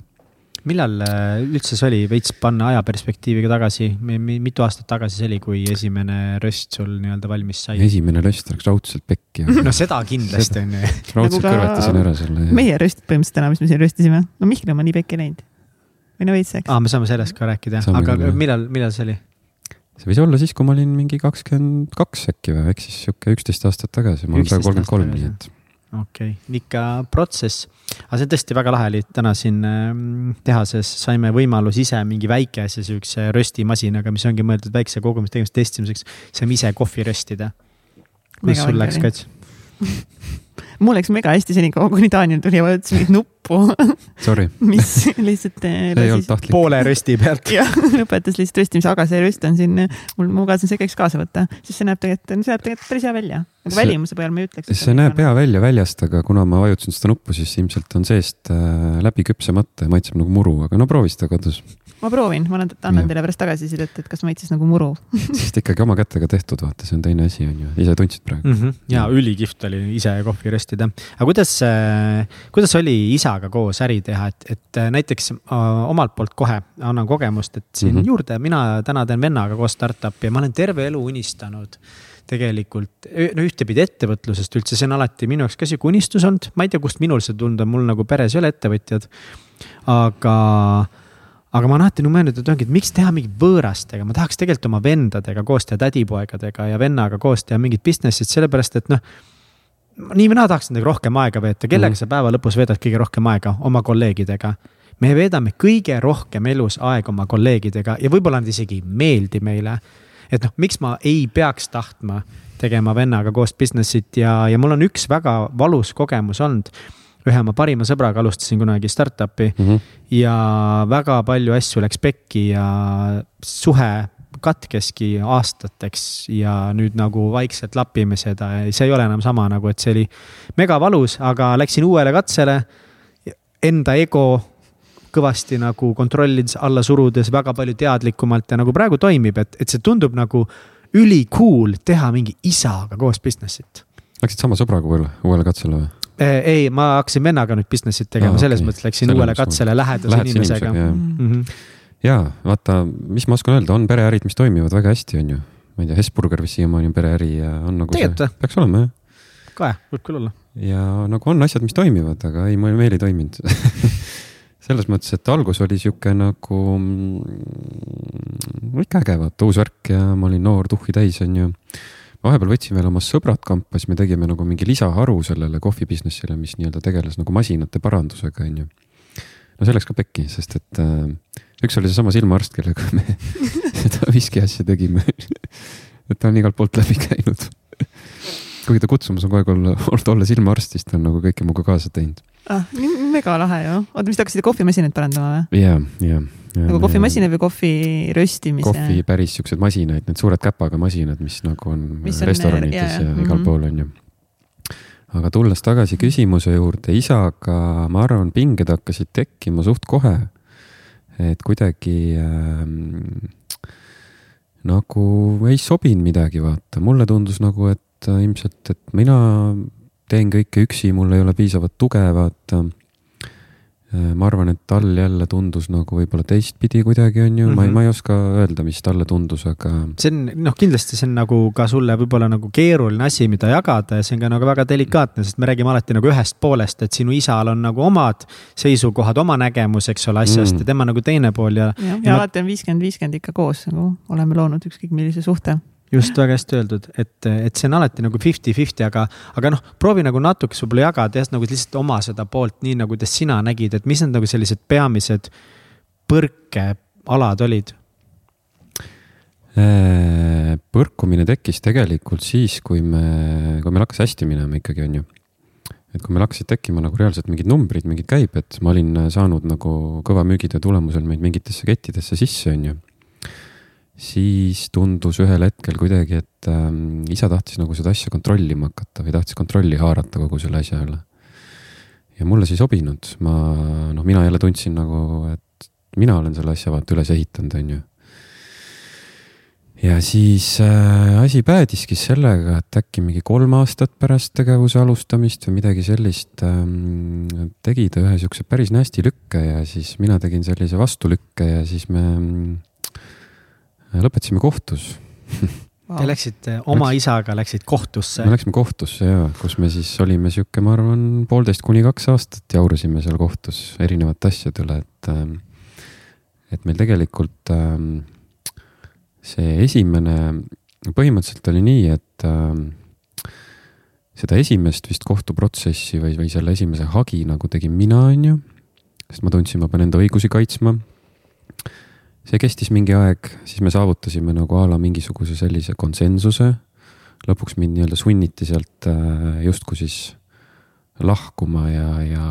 millal äh, üldse see oli, veits panna ajaperspektiivi ka tagasi, mitu aastat tagasi see oli, kui esimene röst sul nii-öelda valmis sai? esimene röst läks raudselt pekki no seda kindlasti on ju. raudselt nagu kõrvetasin ära selle. meie röstid põhimõtteliselt täna, mis me siin röstisime, no Mihkel on nii pekki läinud no veits, eks? aa, me saame sellest ka rääkida, aga küll, millal, millal see oli? see võis olla siis, kui ma olin mingi kakskümmend kaks äkki või, ehk siis sihuke üksteist aastat tagasi, ma olen praegu kolmkümmend kolm, nii et. okei okay., ikka protsess, aga see tõesti väga lahe oli, täna siin ähm, tehases saime võimaluse ise mingi väikese siukse röstimasinaga, mis ongi mõeldud väikse kogumistegevuse testimiseks, saime ise kohvi röstida. kuidas sul läks, Kats? mul läks mega hästi senikaua, kuni Daniel tuli ja vajutas mingit nuppu Sorry mis lihtsalt see ei olnud tahtlik. poole rösti pealt. jah, lõpetas lihtsalt röstimise, aga see röst on siin, mul, ma kavatsen see käiks kaasa võtta, sest see näeb tegelikult, see näeb tegelikult päris hea välja. aga See- välimuse põhjal ma ei ütleks. see näeb hea välja väljast, aga kuna ma vajutasin seda nuppu, siis ilmselt on seest äh, läbi küpsemata ja maitseb nagu muru, aga no proovi seda kodus. Ma proovin, ma annan, annan teile pärast tagasisidet, et kas maitses nagu muru. sest ikkagi oma kätega tehtud, vaata, see on teine asi, on ju, ise tundsid praegu. mm. -hmm. ja ülikihvt oli ise kohvi röstida. aga kuidas, kuidas oli isaga koos äri teha, et, et äh, näiteks äh, omalt poolt kohe annan kogemust, et siin mm. -hmm. juurde, mina täna teen vennaga koos startup'i ja ma olen terve elu unistanud tegelikult no ühtepidi ettevõtlusest üldse, see on alati minu jaoks ka sihuke unistus olnud, ma ei tea, kust minul see tulnud on, mul nagu peres ei ole ettevõtjad. aga, aga ma olen alati nagu mõelnud, et ongi, et miks teha mingit võõrastega, ma tahaks tegelikult oma vendadega koos teha, tädipoegadega ja vennaga koos teha mingit business'it, sellepärast et noh. nii või naa tahaks nendega rohkem aega veeta, kellega Mhm. sa päeva lõpus veedad kõige rohkem aega, oma kolleegidega me veedame kõige rohkem elus aega oma kolleegidega ja võib-olla nad isegi ei meeldi meile. et noh, miks ma ei peaks tahtma tegema vennaga koos business'it ja, ja mul on üks väga valus kogemus olnud. Ühe oma parima sõbraga alustasin kunagi startup'i Mm -hmm. ja väga palju asju läks pekki ja suhe katkeski aastateks ja nüüd nagu vaikselt lapime seda ja see ei ole enam sama nagu, et see oli mega valus, aga läksin uuele katsele. Enda ego kõvasti nagu kontrollides, alla surudes väga palju teadlikumalt ja nagu praegu toimib, et, et see tundub nagu üli cool teha mingi isaga koos business'it. Läksid sama sõbraga uuele, uuele katsele või? ei, ma hakkasin vennaga nüüd business'it tegema ah,, selles okei. mõttes läksin Selles uuele katsele lähedase Lähedase inimesega. jah. Mm. Mm -hmm. ja vaata, mis ma oskan öelda, on pereärid, mis toimivad väga hästi, on ju. ma ei tea, Hesburger vist siiamaani on pereäri ja on nagu Tegelikult see, peaks olema jah. kohe, võib küll olla. ja nagu on asjad, mis toimivad, aga ei, meil ei toiminud selles mõttes, et algus oli sihuke nagu mm, ikka äge, vaata uus värk ja ma olin noor, tuhhi täis, onju. Vahepeal võtsin veel oma sõbrad kampa, siis me tegime nagu mingi lisaharu sellele kohvi business'ile, mis nii-öelda tegeles nagu masinate parandusega, onju. no see läks ka pekki, sest et äh, üks oli seesama silmaarst, kellega me seda viski asja tegime et ta on igalt poolt läbi käinud kuigi ta kutsumus on kogu aeg olla, olla silmaarst, siis ta on nagu kõike minuga kaasa teinud. ah, mega lahe ju. oota, mis te hakkasite kohvimasinaid parandama või? ja, ja. Nagu kohvimasina või kohvi röstimise? kohvi päris siuksed masinaid, need suured käpaga masinad, mis nagu on Mis on, restoranides jaa, ja, ja igal mhm. pool on ju. aga tulles tagasi küsimuse juurde, isaga ma arvan, pinged hakkasid tekkima suht kohe. et kuidagi ähm, nagu ei sobinud midagi, vaata, mulle tundus nagu, et äh, ilmselt, et mina teen kõike üksi, mul ei ole piisavat tuge, vaata. Ma arvan, et tal jälle tundus nagu võib-olla teistpidi kuidagi on ju mm, -hmm. ma ei, Mhm. ma ei oska öelda, mis talle tundus, aga see on noh, kindlasti see on nagu ka sulle võib-olla nagu keeruline asi, mida jagada ja see on ka nagu väga delikaatne, sest me räägime alati nagu ühest poolest, et sinu isal on nagu omad seisukohad, oma nägemus, eks ole, asjast Mm. mm. ja tema nagu teine pool ja jah, Ja ja ma- alati on viiskümmend, viiskümmend ikka koos nagu oleme loonud ükskõik millise suhte. Just väga hästi öeldud, et, et see on alati nagu fifty-fifty, aga, aga noh, proovi nagu natuke võib-olla jagada jah, nagu lihtsalt oma seda poolt, nii nagu kuidas sina nägid, et mis need nagu sellised peamised põrkealad olid? Äh, põrkumine tekkis tegelikult siis, kui me, kui meil hakkas hästi minema ikkagi onju. et kui meil hakkasid tekkima nagu reaalselt mingid numbrid, mingid käibed, ma olin saanud nagu kõva müügitöö tulemusel meid mingitesse kettidesse sisse onju. Siis tundus ühel hetkel kuidagi, et ähm, isa tahtis nagu seda asja kontrollima hakata või tahtis kontrolli haarata kogu selle asja üle. ja mulle see ei sobinud, ma noh, mina jälle tundsin nagu, et mina olen selle asja vaata üles ehitanud, onju ja siis äh, asi päädiski sellega, et äkki mingi kolm aastat pärast tegevuse alustamist või midagi sellist ähm, tegi ta ühe siukse päris nästi lükke ja siis mina tegin sellise vastulükke ja siis me mm, lõpetasime kohtus. Te läksite oma Läks- isaga läksid kohtusse me. läksime kohtusse ja, kus me siis olime sihuke, ma arvan, poolteist kuni kaks aastat jaurasime seal kohtus erinevate asjade üle, et ähm, et meil tegelikult ähm, see esimene, põhimõtteliselt oli nii, et ähm, seda esimest vist kohtuprotsessi või, või selle esimese hagi nagu tegin mina, onju. sest ma tundsin, ma pean enda õigusi kaitsma. See kestis mingi aeg, siis me saavutasime nagu a la mingisuguse sellise konsensuse. lõpuks mind nii-öelda sunniti sealt äh, justkui siis lahkuma ja, ja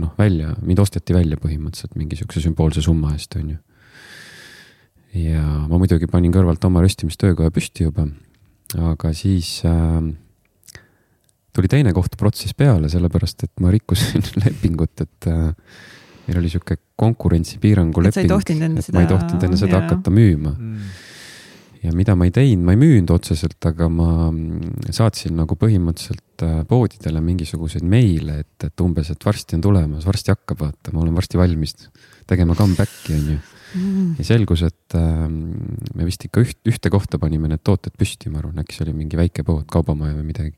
noh, välja, mind osteti välja põhimõtteliselt mingi sihukese sümboolse summa eest, on ju. ja ma muidugi panin kõrvalt oma röstimistöökoja püsti juba, aga siis äh, tuli teine kohtuprotsess peale, sellepärast et ma rikkusin lepingut, et äh, meil oli sihuke konkurentsipiirangu leping. et ma ei tohtinud enne seda hakata müüma mm ja mida ma ei teinud, ma ei müünud otseselt, aga ma saatsin nagu põhimõtteliselt äh, poodidele mingisuguseid meile, et, et umbes, et varsti on tulemas, varsti hakkab, vaata, ma olen varsti valmis tegema comeback'i, on ju mm.. ja selgus, et äh, me vist ikka üht, ühte kohta panime need tooted püsti, ma arvan, äkki see oli mingi väike pood, kaubamaja või midagi.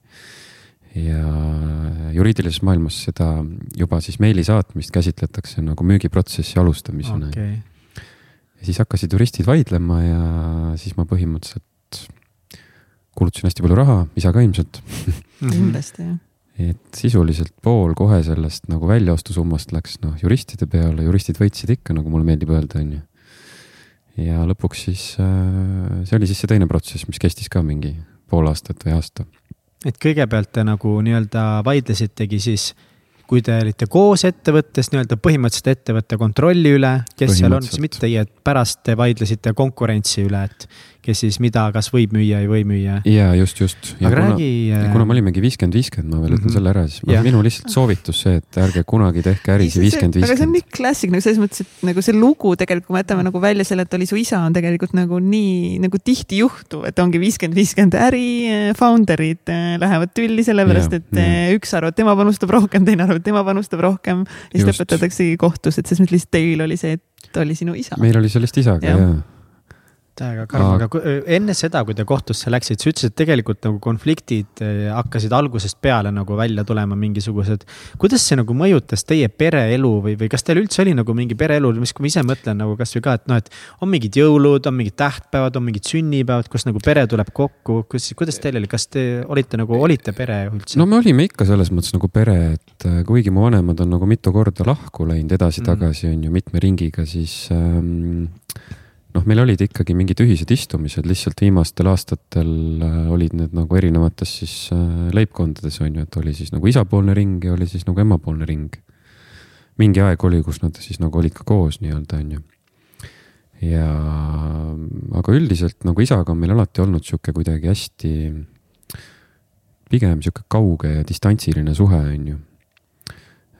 Ja juriidilises maailmas seda juba siis meili saatmist käsitletakse nagu müügiprotsessi alustamisena okay ja siis hakkasid juristid vaidlema ja siis ma põhimõtteliselt kulutasin hästi palju raha, isa ka ilmselt mhm. kindlasti jah. et sisuliselt pool kohe sellest nagu väljaostusummast läks noh juristide peale, juristid võitsid ikka, nagu mulle meeldib öelda, on ju. ja lõpuks siis äh, see oli siis see teine protsess, mis kestis ka mingi pool aastat või aasta. Et kõigepealt te nagu nii-öelda vaidlesitegi siis kui te olite koos ettevõttes nii-öelda põhimõtteliselt ettevõtte kontrolli üle, kes seal on, siis mitte, et pärast te vaidlesite konkurentsi üle, et kes siis mida, kas võib müüa, ei või müüa. ja just, just. aga kuna, räägi. kuna me olimegi viiskümmend, viiskümmend, ma veel ütlen mm -hmm. selle ära, siis ja. minu lihtsalt soovitus see, et ärge kunagi tehke äris viiskümmend, viiskümmend. aga see on nii klassik nagu selles mõttes, et nagu see lugu tegelikult, kui me jätame nagu välja selle, et oli su isa, on tegelikult nagu nii nagu tihti juhtuv, et ongi viiskümmend, viiskümmend äri, eh, founder'id eh, lähevad tülli sellepärast, et. Eh, üks arvab, tema panustab rohkem, teine arvab, tema panustab rohkem. ja siis lõpetataksegi kohtus, et selles mõttes lihtsalt teil oli see, et oli sinu isa. meil oli sellist isaga ja, ja täiega karm, aga enne seda, kui te kohtusse läksite, sa ütlesid, et tegelikult nagu konfliktid hakkasid algusest peale nagu välja tulema mingisugused. kuidas see nagu mõjutas teie pereelu või, või kas teil üldse oli nagu mingi pereelu, mis, kui ma ise mõtlen nagu kasvõi ka, et noh, et on mingid jõulud, on mingid tähtpäevad, on mingid sünnipäevad, kus nagu pere tuleb kokku, kus, kuidas teil oli, kas te olite nagu, olite pere üldse? no me olime ikka selles mõttes nagu pere, et äh, kuigi mu vanemad on nagu mitu korda lahku läinud edasi-tagasi mm. on ju mitme ringiga, siis ähm, noh, meil olid ikkagi mingid ühised istumised, lihtsalt viimastel aastatel äh, olid need nagu erinevates siis äh, leibkondades on ju, et oli siis nagu isapoolne ring ja oli siis nagu emapoolne ring. mingi aeg oli, kus nad siis nagu olid ka koos nii-öelda on ju. ja aga üldiselt nagu isaga on meil alati olnud sihuke kuidagi hästi, pigem sihuke kauge ja distantsiline suhe on ju.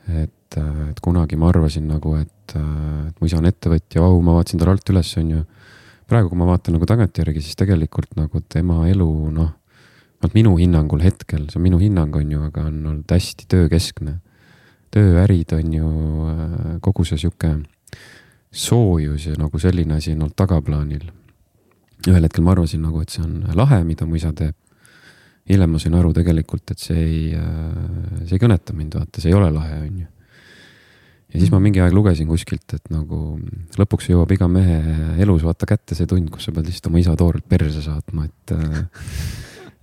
et et, et kunagi ma arvasin nagu, et, et mu isa on ettevõtja, vau, ma vaatasin talle alt üles, on ju. praegu, kui ma vaatan nagu tagantjärgi, siis tegelikult nagu tema elu, noh, noh minu hinnangul hetkel, see on minu hinnang, on ju, aga on olnud hästi töökeskne. tööärid on ju kogu see sihuke soojus ja nagu selline asi on olnud tagaplaanil. ühel hetkel ma arvasin nagu, et see on lahe, mida mu isa teeb hiljem ma sain aru tegelikult, et see ei, see ei kõneta mind, vaata, see ei ole lahe, on ju ja siis ma mingi aeg lugesin kuskilt, et nagu lõpuks jõuab iga mehe elus vaata kätte see tund, kus sa pead lihtsalt oma isa toorelt perse saatma, et.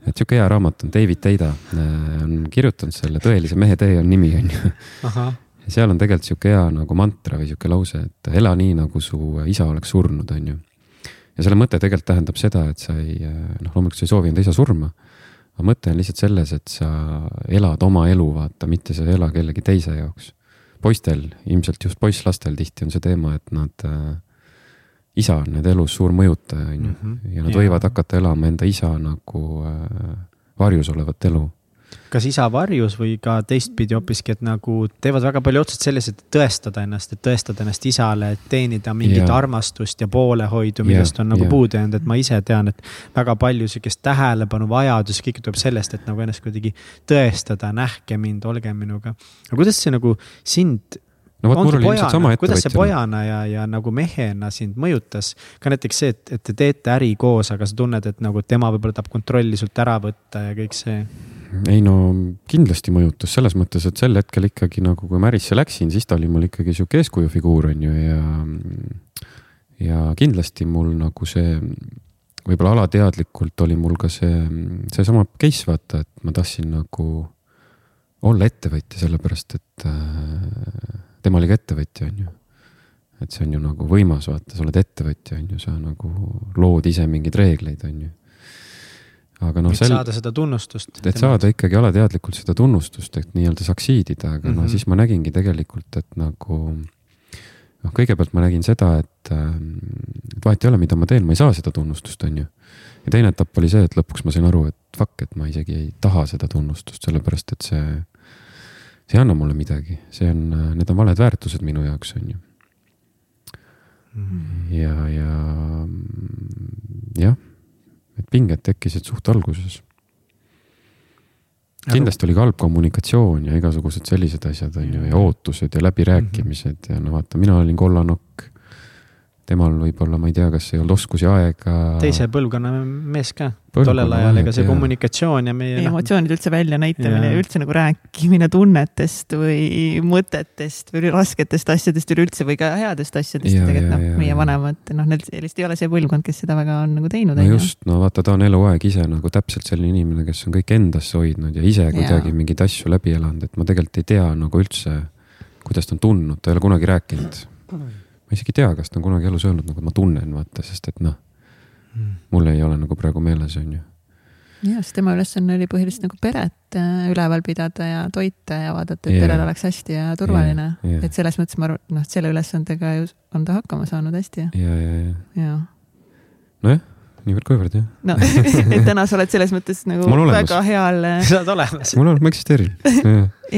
et sihuke hea raamat on David Teida on kirjutanud selle Tõelise mehe tee on nimi, on ju. ja seal on tegelikult sihuke hea nagu mantra või sihuke lause, et ela nii, nagu su isa oleks surnud, on ju. ja selle mõte tegelikult tähendab seda, et sa ei, noh, loomulikult sa ei soovi enda isa surma. aga mõte on lihtsalt selles, et sa elad oma elu, vaata, mitte sa ei ela kellegi teise jaoks poistel, ilmselt just poisslastel tihti on see teema, et nad äh,, isa on nende elus suur mõjutaja, on ju, mhm. ja nad ja. võivad hakata elama enda isa nagu äh, varjus olevat elu kas isa varjus või ka teistpidi hoopiski, et nagu teevad väga palju otseselt selles, et tõestada ennast, et tõestada ennast isale, et teenida mingit yeah. armastust ja poolehoidu, millest yeah. on nagu yeah. puudu jäänud, et ma ise tean, et väga palju sihukest tähelepanu vajadus, kõik tuleb sellest, et nagu ennast kuidagi tõestada, nähke mind, olge minuga. aga kuidas see nagu sind no vot, mul oli ilmselt sama ettevõtja. kuidas see pojana ja, ja nagu mehena sind mõjutas? ka näiteks see, et, et te teete äri koos, aga sa tunned, et nagu tema võib-olla tahab kontrolli sult ära võtta ja kõik see ei no kindlasti mõjutas selles mõttes, et sel hetkel ikkagi nagu, kui ma ärisse läksin, siis ta oli mul ikkagi sihuke eeskujufiguur on ju ja. ja kindlasti mul nagu see, võib-olla alateadlikult oli mul ka see, seesama case vaata, et ma tahtsin nagu olla ettevõtja, sellepärast et äh, tema oli ka ettevõtja, on ju. et see on ju nagu võimas, vaata, sa oled ettevõtja, on ju, sa nagu lood ise mingeid reegleid, on ju aga noh, et sel... saada seda tunnustust. et saada ikkagi alateadlikult seda tunnustust, et nii-öelda succeedida, aga mm -hmm. noh, mhm. siis ma nägingi tegelikult, et nagu noh, kõigepealt ma nägin seda, et, ähm, et vahet ei ole, mida ma teen, ma ei saa seda tunnustust, on ju. ja teine etapp oli see, et lõpuks ma sain aru, et fuck, et ma isegi ei taha seda tunnustust, sellepärast et see, see ei anna mulle midagi, see on, need on valed väärtused minu jaoks, on ju mm.. ja, ja jah, et pinged tekkisid suht alguses kindlasti oli ka halb kommunikatsioon ja igasugused sellised asjad on ju ja ootused ja läbirääkimised mm -hmm. ja no vaata, mina olin kollanokk. Temal võib-olla, ma ei tea, kas ei olnud oskusi, aega. teise põlvkonna mees ka tollel ajal, ega see ja. kommunikatsioon ja meie. Noh, emotsioonide üldse väljanäitamine ja üldse nagu rääkimine tunnetest või mõtetest või rasketest asjadest üleüldse või ka headest asjadest. tegelikult noh, meie vanemad, noh, neil sellist ei ole see põlvkond, kes seda väga on nagu teinud. no just, no vaata, ta on eluaeg ise nagu täpselt selline inimene, kes on kõik endasse hoidnud ja ise kuidagi mingeid asju läbi elanud, et ma tegelikult ei tea nagu üldse, kuidas ta on tundnud, ta ei ole kunagi rääkinud. Ma isegi ei tea, kas ta on kunagi elus öelnud nagu, ma tunnen, vaata, sest et noh mul ei ole nagu praegu meeles, on ju. jah, sest tema ülesanne oli põhiliselt nagu peret äh, üleval pidada ja toita ja vaadata, et yeah. perel oleks hästi ja turvaline yeah,. Yeah. et selles mõttes ma arvan, et noh, selle ülesandega ju on ta hakkama saanud hästi. ja, ja, ja, ja.. nojah niivõrd-kuivõrd jah. no et täna sa oled selles mõttes nagu väga heal. Äh, sa oled olemas. mul on, ma eksisteerin.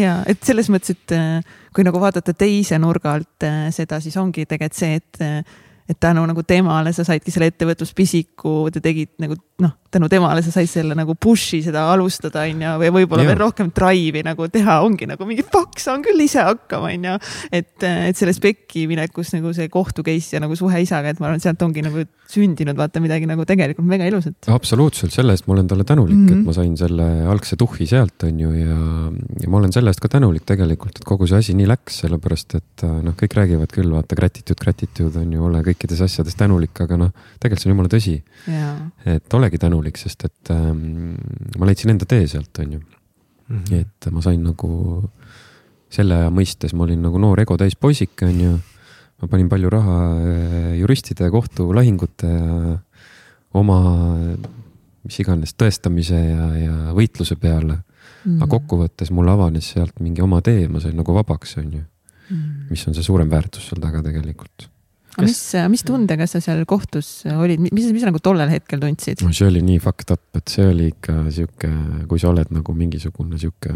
ja, et selles mõttes, et äh, kui nagu vaadata teise nurga alt seda, siis ongi tegelikult see, et et tänu nagu temale sa saidki selle ettevõtluspisiku, te tegid nagu noh, tänu temale sa said selle nagu push'i seda alustada, on ju, või võib-olla veel rohkem drive'i nagu teha, ongi nagu mingi fuck, saan küll ise hakkama, on ju. et, et selles pekki minekus nagu see kohtu case ja nagu suhe isaga, et ma arvan, et sealt ongi nagu sündinud vaata midagi nagu tegelikult väga ilusat. absoluutselt, selle eest ma olen talle tänulik mm, -hmm. et mhm. ma sain selle algse tuhhi sealt, on ju, ja, ja ma olen selle eest ka tänulik tegelikult, et kogu see asi nii läks, sellepärast et noh, kõik räägivad küll, vaata gratitude, gratitude on ju, ole kõikides asjades tänulik, aga noh, tegelikult see on jumala tõsi. et olegi tänulik sest et ähm, ma leidsin enda tee sealt, on ju mm. -hmm. et ma sain nagu selle aja mõistes, ma olin nagu noor ego täis poisike, on ju. ma panin palju raha äh, juristide, kohtulahingute ja oma mis iganes tõestamise ja, ja võitluse peale mm. -hmm. aga kokkuvõttes mul avanes sealt mingi oma tee, ma sain nagu vabaks, on ju mm. -hmm. mis on see suurem väärtus seal taga tegelikult aga mis, mis tundega sa seal kohtus olid, mis, mis sa nagu tollel hetkel tundsid? no see oli nii fucked up, et see oli ikka sihuke, kui sa oled nagu mingisugune sihuke.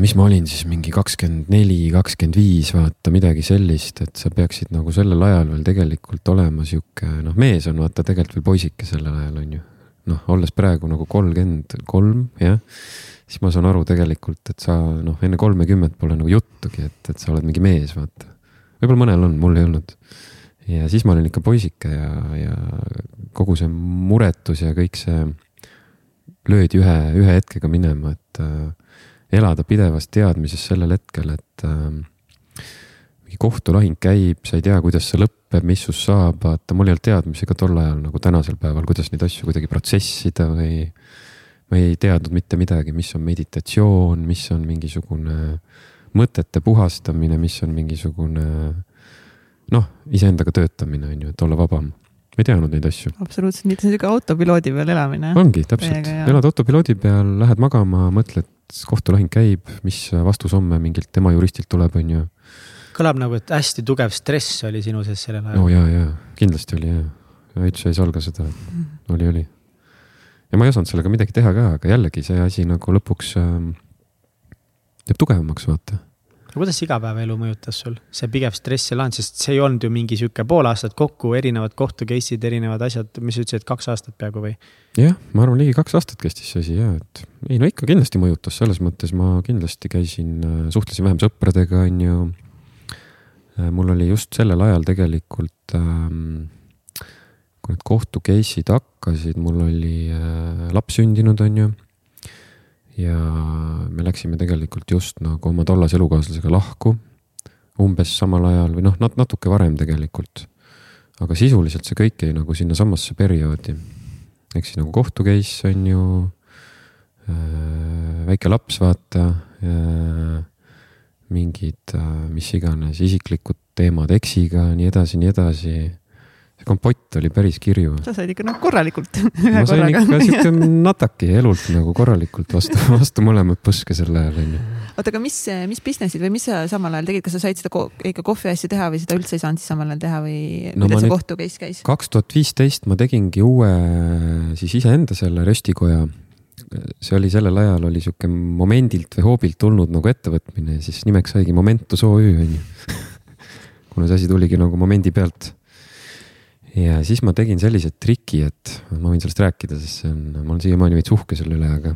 mis ma olin siis mingi kakskümmend neli, kakskümmend viis, vaata midagi sellist, et sa peaksid nagu sellel ajal veel tegelikult olema sihuke, noh, mees on vaata tegelikult veel poisike sellel ajal on ju. noh, olles praegu nagu kolmkümmend kolm, jah siis ma saan aru tegelikult, et sa noh, enne kolmekümmet pole nagu juttugi, et, et sa oled mingi mees, vaata võib-olla mõnel on, mul ei olnud. ja siis ma olin ikka poisike ja, ja kogu see muretus ja kõik see löödi ühe, ühe hetkega minema, et äh, elada pidevas teadmises sellel hetkel, et äh, mingi kohtulahing käib, sa ei tea, kuidas see lõpeb, mis sust saab, vaata, mul ei olnud teadmisi ka tol ajal nagu tänasel päeval, kuidas neid asju kuidagi protsessida või ma ei teadnud mitte midagi, mis on meditatsioon, mis on mingisugune äh, mõtete puhastamine, mis on mingisugune noh, iseendaga töötamine on ju, et olla vabam. ma ei teadnud neid asju. absoluutselt, mitte sihuke autopiloodi peal elamine. ongi täpselt, elad autopiloodi peal, lähed magama, mõtled, kohtulahing käib, mis vastus homme mingilt tema juristilt tuleb, on ju. kõlab nagu, et hästi tugev stress oli sinu sees sellel ajal. no ja, ja kindlasti oli ja, üldse ei salga seda, oli, oli. ja ma ei osanud sellega midagi teha ka, aga jällegi see asi nagu lõpuks äh, teeb tugevamaks, vaata. kuidas igapäevaelu mõjutas sul, see pigev stress ja laan, sest see ei olnud ju mingi sihuke pool aastat kokku, erinevad kohtu case'id, erinevad asjad, mis sa ütlesid, kaks aastat peaaegu või? jah, ma arvan, ligi kaks aastat kestis see asi ja, et ei no ikka kindlasti mõjutas, selles mõttes ma kindlasti käisin, äh, suhtlesin vähem sõpradega, on ju. Äh, mul oli just sellel ajal tegelikult ähm, kui need kohtu case'id hakkasid, mul oli äh, laps sündinud, on ju ja me läksime tegelikult just nagu oma tollase elukaaslasega lahku umbes samal ajal või noh, nat-, natuke varem tegelikult. aga sisuliselt see kõik jäi nagu sinnasamasse perioodi. ehk siis nagu kohtu case on ju äh,, väike laps, vaata äh,, mingid äh, mis iganes isiklikud teemad eksiga, nii edasi, nii edasi. See kompott oli päris kirju. sa said ikka noh, korralikult ma sain ikka siuke nataki elult nagu korralikult vastu, vastu mõlemat põske sel ajal onju. oota, aga mis, mis business'id või mis sa samal ajal tegid, kas sa said seda ko ikka kohvi asja teha või seda üldse ei saanud siis samal ajal teha või no, kuidas see kohtu case käis? kaks tuhat viisteist ma tegingi uue siis iseenda selle röstikoja see oli sellel ajal oli sihuke momendilt või hoobilt tulnud nagu ettevõtmine ja siis nimeks saigi Momentus OÜ onju kuna see asi tuligi nagu momendi pealt ja siis ma tegin sellise triki, et ma võin sellest rääkida, sest see on, ma olen siiamaani veits uhke selle üle, aga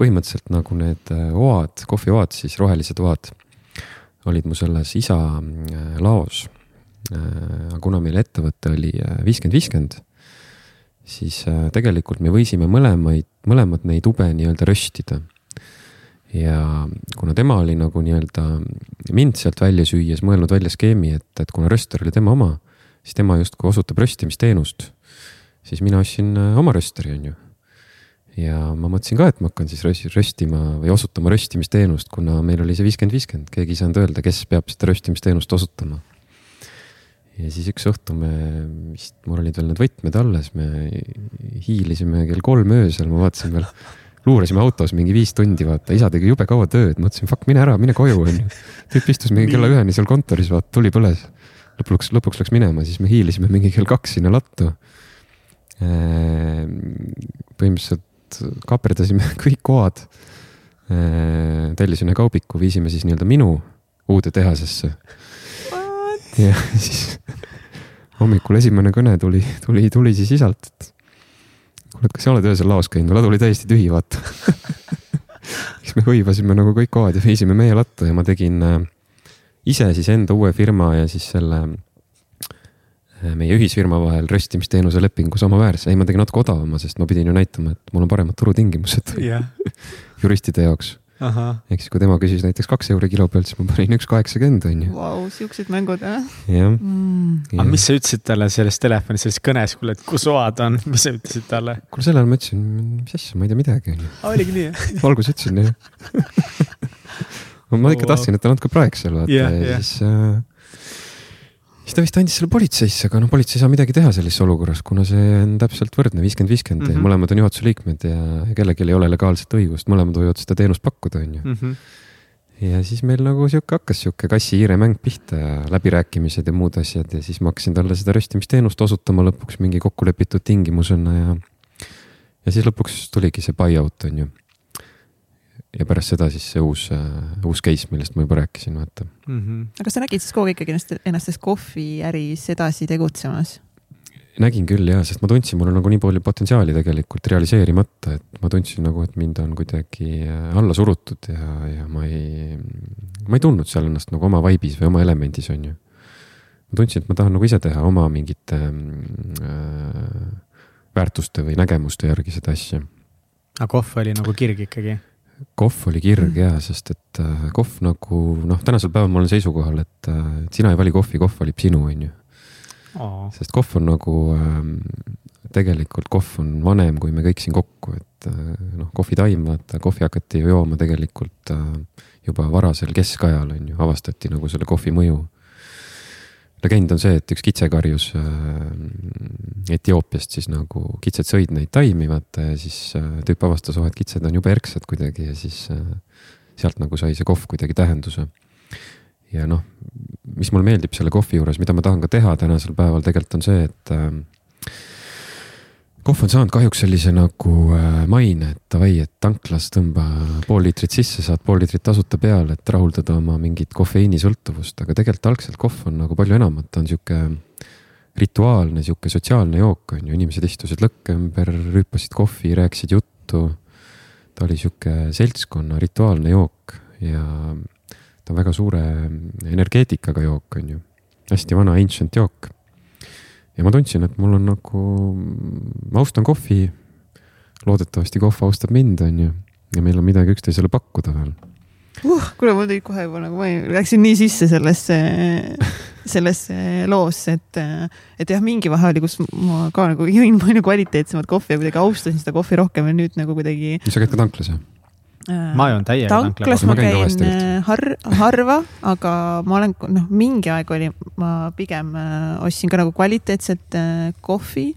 põhimõtteliselt nagu need äh, oad, kohvioad, siis rohelised oad olid mu selles isa äh, laos. Äh, kuna meil ettevõte oli viiskümmend, viiskümmend, siis tegelikult me võisime mõlemaid, mõlemad neid ube nii-öelda röstida. ja kuna tema oli nagu nii-öelda mind sealt välja süües mõelnud välja skeemi, et, et kuna röster oli tema oma siis tema justkui osutab röstimisteenust. siis mina ostsin äh, oma rösteri, on ju. ja ma mõtlesin ka, et ma hakkan siis röstima või osutama röstimisteenust, kuna meil oli see viiskümmend, viiskümmend, keegi ei saanud öelda, kes peab seda röstimisteenust osutama. ja siis üks õhtu me vist, mul olid veel need võtmed alles, me hiilisime kell kolm öösel, ma vaatasin veel luurasime autos mingi viis tundi, vaata, isa tegi jube kaua tööd, mõtlesin, fuck, mine ära, mine koju, onju. tüüp istus mingi kella üheni seal kontoris, vaata, tuli põles lõpuks, lõpuks läks minema, siis me hiilisime mingi kell kaks sinna lattu. Ehm, põhimõtteliselt kaaperdasime kõik koad. Ehm, tellisin ühe kaubiku, viisime siis nii-öelda minu uude tehasesse. ja siis hommikul esimene kõne tuli, tuli, tuli siis isalt, et kuule, et kas sa oled öösel laos käinud, ladu oli täiesti tühi, vaata siis me hõivasime nagu kõik koad ja viisime meie latta ja ma tegin äh, ise siis enda uue firma ja siis selle äh, meie ühisfirma vahel röstimisteenuse lepingu samaväärse, ei ma tegin natuke odavama, sest ma pidin ju näitama, et mul on paremad turutingimused yeah. juristide jaoks. ehk siis, kui tema küsis näiteks kaks euri kilo pealt, siis ma panin üks kaheksakümmend onju. Vau, siuksed mängud jah. jah mm.. aga mis sa ütlesid talle selles telefonis, selles kõnes, kuule, et kus oad on, mis sa ütlesid talle? kuule, sel ajal ma ütlesin, mis asja, ma ei tea midagi onju. oligi nii jah? alguses ütlesin jah ma ikka tahtsin, et ta natuke praeks seal vaata yeah, ja yeah. siis äh,. siis ta vist andis selle politseisse, aga noh, politsei ei saa midagi teha sellises olukorras, kuna see on täpselt võrdne, viiskümmend, viiskümmend ja mhm. mõlemad on juhatuse liikmed ja kellelgi ei ole legaalset õigust, mõlemad võivad seda teenust pakkuda, on ju mm. -hmm ja siis meil nagu sihuke hakkas sihuke kassi-hiire mäng pihta ja läbirääkimised ja muud asjad ja siis ma hakkasin talle seda röstimisteenust osutama lõpuks mingi kokkulepitud tingimusena ja. ja siis lõpuks tuligi see buy-out on ju ja pärast seda siis see uus, äh, uus case, millest ma juba rääkisin, vaata mm. -hmm. aga kas sa nägid siis kogu aeg ikkagi ennast, ennast selles kohviäris edasi tegutsemas? nägin küll ja, sest ma tundsin, mul on nagu nii palju potentsiaali tegelikult realiseerimata, et ma tundsin nagu, et mind on kuidagi äh, alla surutud ja, ja ma ei, ma ei tundnud seal ennast nagu oma vibe'is või oma elemendis, on ju. ma tundsin, et ma tahan nagu ise teha oma mingite äh, väärtuste või nägemuste järgi seda asja. aga kohv oli nagu kirg ikkagi? Kohv oli kirg mm. ja, sest et äh, kohv nagu noh, tänasel päeval ma olen seisukohal, et, äh, sina ei vali kohvi, kohv valib sinu, on ju. sest kohv on nagu ähm, tegelikult kohv on vanem kui me kõik siin kokku, et äh, noh, kohvitaim, vaata kohvi hakati ju jooma tegelikult juba varasel keskajal on ju, avastati nagu selle kohvi mõju legend on see, et üks kitse karjus äh, Etioopiast siis nagu kitsed sõid neid taimi vaata ja siis äh, tüüp avastas, oh et kitsed on jube erksad kuidagi ja siis äh, sealt nagu sai see kohv kuidagi tähenduse. ja noh, mis mulle meeldib selle kohvi juures, mida ma tahan ka teha tänasel päeval tegelikult on see, et kohv on saanud kahjuks sellise nagu äh, maine, et davai, et tanklas tõmba pool liitrit sisse, saad pool liitrit tasuta peale, et rahuldada oma mingit kofeiinisõltuvust, aga tegelikult algselt kohv on nagu palju enamat, ta on sihuke rituaalne, sihuke sotsiaalne jook on ju, inimesed istusid lõkke ümber, rüüpasid kohvi, rääkisid juttu. ta oli sihuke seltskonna rituaalne jook ja ta on väga suure energeetikaga jook, on ju, hästi vana ancient jook ja ma tundsin, et mul on nagu, ma austan kohvi. loodetavasti kohv austab mind, on ju, ja meil on midagi üksteisele pakkuda veel uh,. kuule, mul tuli kohe juba nagu, ma läksin nii sisse sellesse, sellesse loosse, et, et jah, mingi vahe oli, kus ma ka nagu jõin palju kvaliteetsemat kohvi ja kuidagi austasin seda kohvi rohkem ja nüüd nagu kuidagi. sa käid ka tanklas jah? Ma joon täiega tanklas Ma käin äh, har-, harva, aga ma olen, noh, mingi aeg oli, ma pigem äh, ostsin ka nagu kvaliteetset äh, kohvi.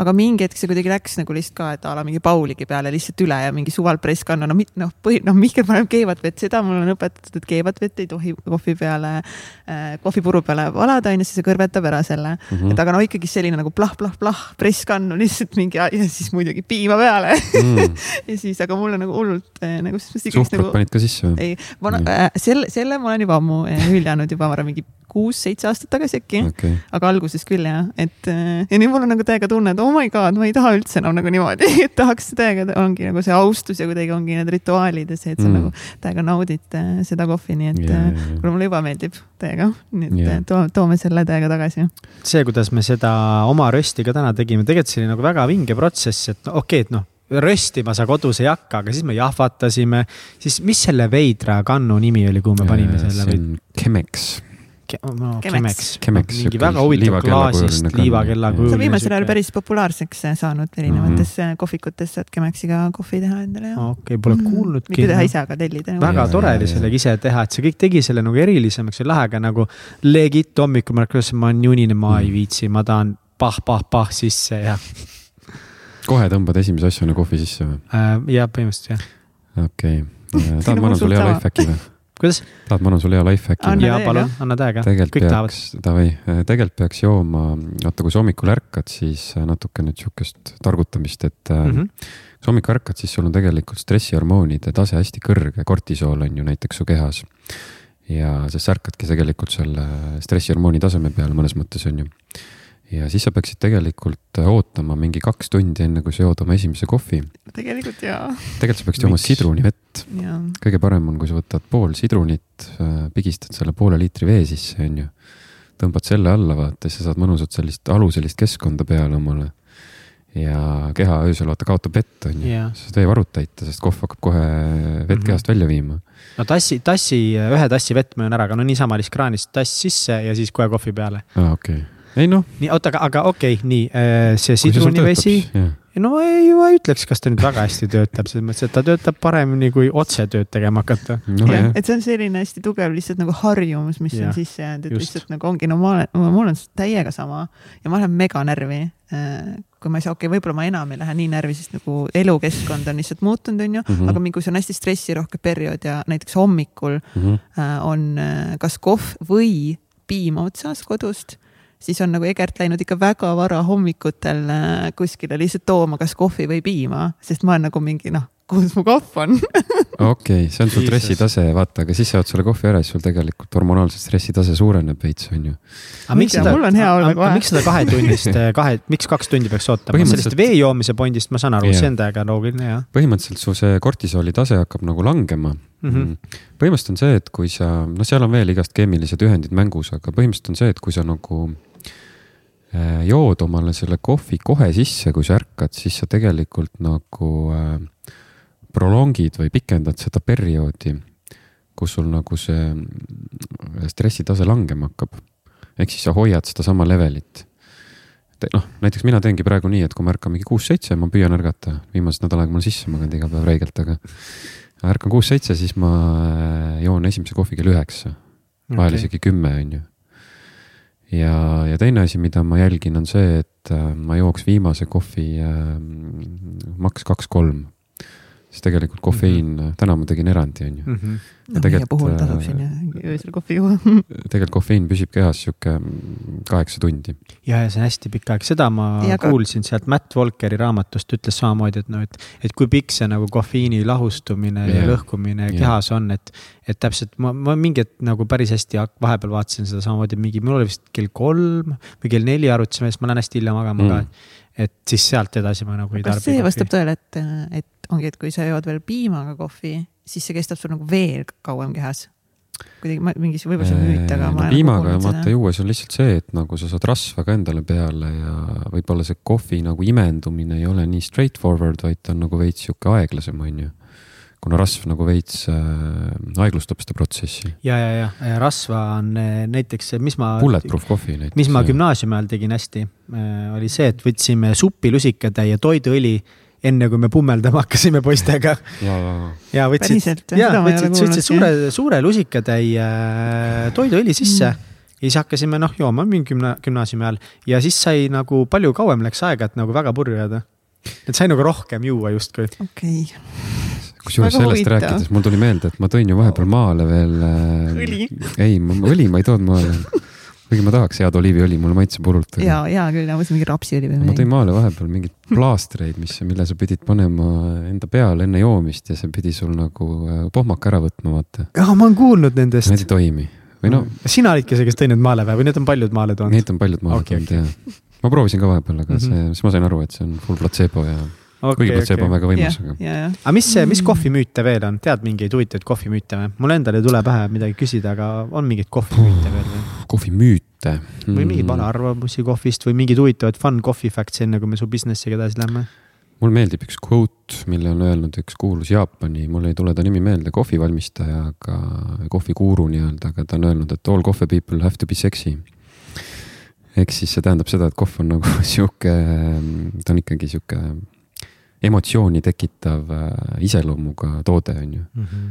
Aga mingi hetk see kuidagi läks nagu lihtsalt ka, et a la mingi Pauligi peale lihtsalt üle ja mingi suval press kanna, no mit-, noh, põhi, noh, Mihkel paneb keevat vett, seda mul on õpetatud, et keevat vett ei tohi kohvi peale äh,, kohvipuru peale valada, onju, siis see kõrvetab ära selle mm. -hmm. et aga no ikkagi selline nagu plah-plah-plah, press kannu lihtsalt mingi ja siis muidugi piima peale mm. ja siis, aga mulle nagu hullult äh, nagu. suhkrut panid ka sisse või? ei, ma Nii. äh, selle, selle ma olen juba ammu äh, hüljanud juba, ma arvan, mingi kuus-seitse aastat tagasi äkki okay., aga alguses küll jah, et äh, ja nüüd mul on nagu täiega tunne, et oh my god, ma ei taha üldse enam nagu niimoodi, et tahaks täiega, ongi nagu see austus ja kuidagi ongi need rituaalid ja see, et sa Mm. nagu täiega naudid äh, seda kohvi, nii et yeah. ja, kuule mulle juba meeldib täiega, nii et yeah. to, toome selle täiega tagasi. see, kuidas me seda oma rösti ka täna tegime, tegelikult see oli nagu väga vinge protsess, et okei okay,, et noh, röstima sa kodus ei hakka, aga siis me jahvatasime, siis mis selle veidra kannu nimi oli, kuhu me panime selle see või on Chemex, no, Chemex. Chemex, mingi väga huvitav klaasist kann. liivakellakujuline. see on viimasel ajal päris populaarseks äh, saanud erinevates mm -hmm. kohvikutes, saad Chemexiga kohvi teha endale ja okei okay,, pole Mhm. kuulnudki mitte teha. ise, aga tellida. väga tore oli sellega ise teha, et see kõik tegi selle nagu erilisemaks ja lahega nagu legit hommikul ma ütlesin, ma olen junine, ma ei Mm. viitsi, ma tahan pah-pah-pah sisse ja kohe tõmbad esimese asjana kohvi sisse või? äh,, ja põhimõtteliselt jah. okei okay., tahad on ma annan sulle hea suht sama. lifehacki või? kuidas? tahad ma annan sulle hea lifehacki Anna või? ja veel, palun anna täiega, tegelikult kõik tahavad. peaks, davai, tegelikult peaks jooma, vaata kui sa hommikul ärkad, siis natuke nüüd sihukest targutamist, et mm. -hmm. kui sa hommikul ärkad, siis sul on tegelikult stressihormoonide tase hästi kõrge, kortisool on ju näiteks su kehas. ja siis sa ärkadki tegelikult selle stressihormooni taseme peale mõnes mõttes on ju. Ja siis sa peaksid tegelikult ootama mingi kaks tundi, enne kui sa jood oma esimese kohvi. tegelikult jaa, tegelikult sa peaksid jooma sidrunivett kõige parem on, kui sa võtad pool sidrunit, pigistad selle poole liitri vee sisse, onju. tõmbad selle alla, vaata, siis sa saad mõnusat sellist aluselist keskkonda peale omale. ja keha öösel vaata kaotab vett, onju Jah.. sa saad veevarud täita, sest kohv hakkab kohe vett Mhm. kehast välja viima. no tassi, tassi, ühe tassi vett ma joon ära, aga no niisama lihtsalt kraanist tass sisse ja siis kohe kohvi peale. aa, okei okay.. Ei noh, nii, oota, aga, aga okei okay,, nii see kui see sidrunivesi, no ei, ma ei ütleks, kas ta nüüd väga hästi töötab, selles mõttes, et ta töötab paremini kui otse tööd tegema hakata. jah, et see on selline hästi tugev lihtsalt nagu harjumus, mis Jah, on sisse jäänud, et just. lihtsalt nagu ongi, no ma olen, mul on täiega sama ja ma lähen mega närvi. kui ma ei saa, okei okay,, võib-olla ma enam ei lähe nii närvi, sest nagu elukeskkond on lihtsalt muutunud, onju, Mhm. aga mingi, kui see on hästi stressirohke periood ja näiteks hommikul Mhm. äh, on äh, kas kohv või piim otsas kodust, siis on nagu Egert läinud ikka väga vara hommikutel äh, kuskile lihtsalt tooma kas kohvi või piima, sest ma olen nagu mingi noh, kus mu kohv on okei, see on su stressitase, vaata, aga siis sa jood selle kohvi ära, siis sul tegelikult hormonaalse stressitase suureneb veits, onju. aga miks seda, mul on hea olla kohe. miks seda kahetunnist, kahe, miks kaks tundi peaks ootama, Põhimõtteliselt- sellest vee joomise pondist ma saan aru, Jah. see on täiega loogiline jah põhimõtteliselt su see kortisooli tase hakkab nagu langema mm. Mhm. -hmm. põhimõtteliselt on see, et kui sa, noh, seal on veel igast keemilised ühendid mängus, aga põhimõtteliselt on see, et kui sa nagu äh, jood omale selle kohvi kohe sisse, kui sa ärkad, siis sa tegelikult nagu äh, prolongid või pikendad seda perioodi, kus sul nagu see stressitase langema hakkab. ehk siis sa hoiad sedasama levelit noh, näiteks mina teengi praegu nii, et kui ma ärkan mingi kuus-seitse, ma püüan ärgata, viimased nädal aega mul sisse maganud iga päev räigelt, aga ärkan kuus-seitse, siis ma äh, joon esimese kohvi kell üheksa, vahel okay.. isegi kümme, on ju. ja, ja teine asi, mida ma jälgin, on see, et äh, ma jooks viimase kohvi äh, maks kaks-kolm. Siis tegelikult kofeiin mm, -hmm. täna ma tegin erandi, on ju. Mm -hmm. no meie tegelikult, puhul tasub äh, siin jah öösel kohvi juua. tegelikult kofeiin püsib kehas sihuke kaheksa tundi. ja, ja see on hästi pikk aeg, seda ma Ja ka- kuulsin sealt Matt Walkeri raamatust, ütles samamoodi, et noh, et, et kui pikk see nagu kofeiini lahustumine ja, Jah. ja lõhkumine Jah. kehas on, et, et täpselt ma, ma mingi hetk nagu päris hästi vahepeal vaatasin seda samamoodi, mingi, mul oli vist kell kolm või kell neli arutasime, sest ma lähen hästi hilja magama mm. Mm. ka. et siis sealt edasi ma nagu ei kas tarbi see vastab tõele, et, et ongi, et kui sa jood veel piimaga kohvi, siis see kestab sul nagu veel kauem kehas? kuidagi ma mingi, võib-olla see on müüt, aga ma no olen piimaga vaata juues on lihtsalt see, et nagu sa saad rasva ka endale peale ja võib-olla see kohvi nagu imendumine ei ole nii straightforward, vaid ta on nagu veits sihuke aeglasem, on ju. kuna rasv nagu veits äh, aeglustab seda protsessi. ja, ja, ja rasva on eh, näiteks, mis ma. Bulletproof kohvi näiteks. mis ma gümnaasiumi ajal tegin hästi, oli see, et võtsime supilusikade ja toiduõli enne kui me pummeldama hakkasime poistega ja, võtsid ja võtsid, kuulnud, suure, suure lusikatäie äh, toiduõli sisse mm. ja siis hakkasime noh jooma mingi gümna-, gümnaasiumi ajal ja siis sai nagu palju kauem läks aega, et nagu väga purju jääda. et sai nagu rohkem juua justkui. okei okay. kusjuures sellest huvitav. rääkides mul tuli meelde, et ma tõin ju vahepeal maale veel äh, Õli. ei, õli ma ei toonud maale. Kuigi ma tahaks head oliiviõli, mulle maitseb hullult. ja, ja küll, ma mõtlesin mingi rapsiõli või ma tõin midagi. maale vahepeal mingeid plaastreid, mis, mille sa pidid panema enda peale enne joomist ja see pidi sul nagu äh, pohmaka ära võtma, vaata. ah, ma olen kuulnud nendest Need ei toimi või noh, sina olidki see, kes tõi need maale või, või need on paljud maale toonud? neid on paljud maale Okei, toonud ja ma proovisin ka vahepeal, aga Mhm. see, siis ma sain aru, et see on full placebo ja okay, kuigi placebo on väga ja võimas,, aga ja, ja. aga mis see, mis Mm. kohvimüüte veel on, tead mingeid huvitavaid kohvimüüte või? mul endal ei tule pähe midagi küsida, aga on mingeid kohvimüüte veel või? kohvimüüte. või mingeid valearvamusi kohvist või mingeid huvitavaid fun coffee facts'e, enne kui me su business'iga edasi lähme? mul meeldib üks quote, mille on öelnud üks kuulus Jaapani, mul ei tule ta nimi meelde, kohvivalmistaja, aga kohvikuuru nii-öelda, aga ta on öelnud, et all coffee people have to be sexy. ehk siis see tähendab seda, et kohv on nagu sihuke, ta on ikkagi sihuke emotsiooni tekitav äh, iseloomuga toode, on ju.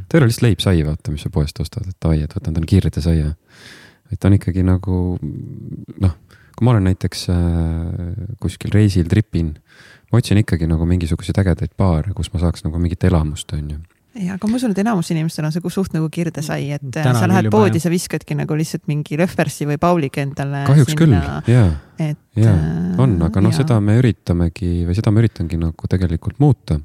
ta ei ole lihtsalt leib-sai, vaata, mis sa poest ostad, et davai, et võtan täna kiirelt ja saia. et ta on ikkagi nagu noh, kui ma olen näiteks äh, kuskil reisil, tripin, ma otsin ikkagi nagu mingisuguseid ägedaid baare, kus ma saaks nagu mingit elamust, on ju. ja, aga ma usun, et enamus inimestel on see suht nagu kirdesai, et äh, Täna sa küll lähed poodi, sa viskadki nagu lihtsalt mingi Röfversi või Pauliga endale. kahjuks küll, jaa, et. jaa, on, aga noh, seda me üritamegi või seda ma üritangi nagu tegelikult muuta.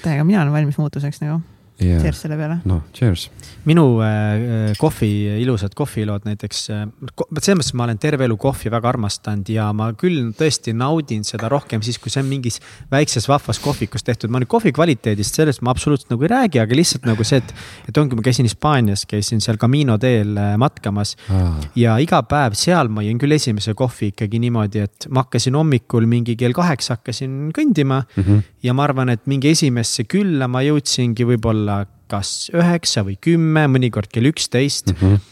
täiega, mina olen valmis muutuseks nagu, ja cheers selle peale. noh, cheers. minu äh, kohvi, ilusad kohvilood näiteks, selles mõttes ma olen terve elu kohvi väga armastanud ja ma küll tõesti naudin seda rohkem siis, kui see on mingis väikses vahvas kohvikus tehtud. ma nüüd kohvi kvaliteedist, sellest ma absoluutselt nagu ei räägi, aga lihtsalt nagu see, et, et ongi, ma käisin Hispaanias, käisin seal Camino teel äh, matkamas ja iga päev seal ma jõin küll esimese kohvi ikkagi niimoodi, et ma hakkasin hommikul mingi kell kaheksa hakkasin kõndima Mhm. ja ma arvan, et mingi esimesse külla ma jõudsingi võib-olla kas üheksa või kümme, mõnikord kell üksteist. Mhm.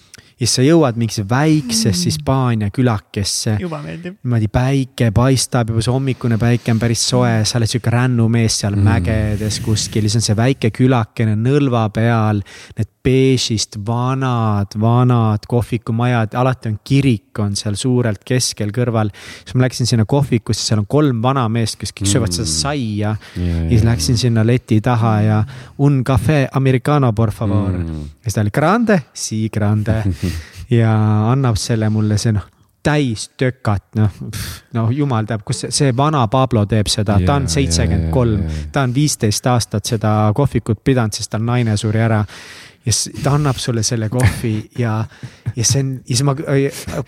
ja siis sa jõuad mingisse väiksesse Hispaania külakesse. juba meeldib. niimoodi päike paistab juba see hommikune päike on päris soe, sa oled sihuke rännumees seal Mm. mägedes kuskil, siis on see väike külakene nõlva peal. Need beežist vanad, vanad kohvikumajad, alati on kirik on seal suurelt keskel kõrval. siis ma läksin sinna kohvikusse, seal on kolm vanameest, kes kõik söövad seda Mm. saia ja siis läksin sinna leti taha ja un café americano por favor mm.. ja siis ta oli grande, si grande ja annab selle mulle see noh, täis tökat, noh, no jumal teab, kus see, see vana Pablo teeb seda, ta on seitsekümmend kolm ta on viisteist aastat seda kohvikut pidanud, sest tal naine suri ära ja ta annab sulle selle kohvi ja, ja see on, ja siis ma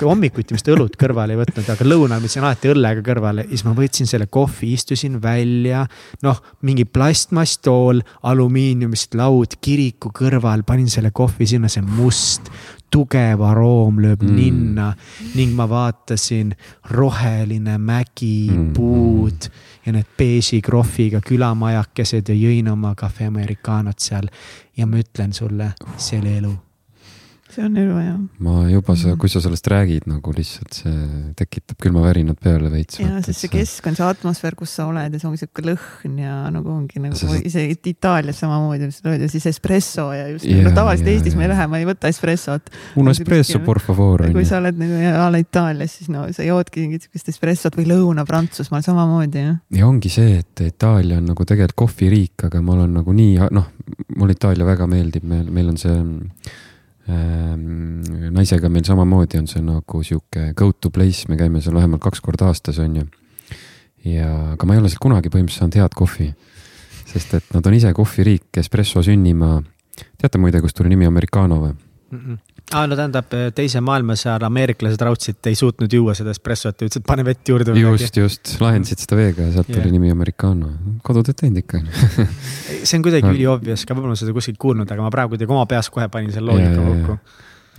hommikuti vist õlut kõrvale ei võtnud, aga lõunal ma võtsin alati õllega kõrvale ja siis ma võtsin selle kohvi, istusin välja. noh, mingi plastmasstool, alumiiniumist laud kiriku kõrval, panin selle kohvi sinna, see must, tugev aroom lööb Mm. ninna ning ma vaatasin roheline mägi Mm. mm., puud ja need beeži krohviga külamajakesed ja jõin oma cafe americanot seal ja ma ütlen sulle, see oli elu. See on elu jah. ma juba sa, kui sa sellest räägid nagu lihtsalt see tekitab külmavärinad peale veits. ja sest see keskkond, see atmosfäär, kus sa oled ja see ongi sihuke lõhn ja nagu ongi nagu See- isegi Itaalias samamoodi, sa öeldi, siis espresso ja just Jaa, no, tavaliselt jaa, Eestis ma ei jaa. lähe, ma ei võta espressot. un espresso por favor kui sa oled nagu a la Itaalias, siis no sa joodki mingit sihukest espressot või Lõuna-Prantsusmaal samamoodi jah. ja ongi see, et Itaalia on nagu tegelikult kohviriik, aga ma olen nagu nii, noh, mulle Itaalia väga meeldib, meil, meil on see. Naisega meil samamoodi on see nagu sihuke go to place, me käime seal vähemalt kaks korda aastas, on ju. ja, aga ma ei ole seal kunagi põhimõtteliselt saanud head kohvi. sest et nad on ise kohviriik, espresso sünnimaa. teate muide, kust tuli nimi Americano või? aa, no tähendab teise maailmasõja ajal ameeriklased raudselt ei suutnud juua seda espressot ja ütlesid, et pane vett juurde. just, just, lahendasid seda veega ja sealt Jah. tuli nimi Americano. kodutööd teinud ikka see on kuidagi üliobvious ka, võib-olla ma seda kuskilt kuulnud, aga ma praegu kuidagi oma peas kohe panin selle loogika jaa, kokku.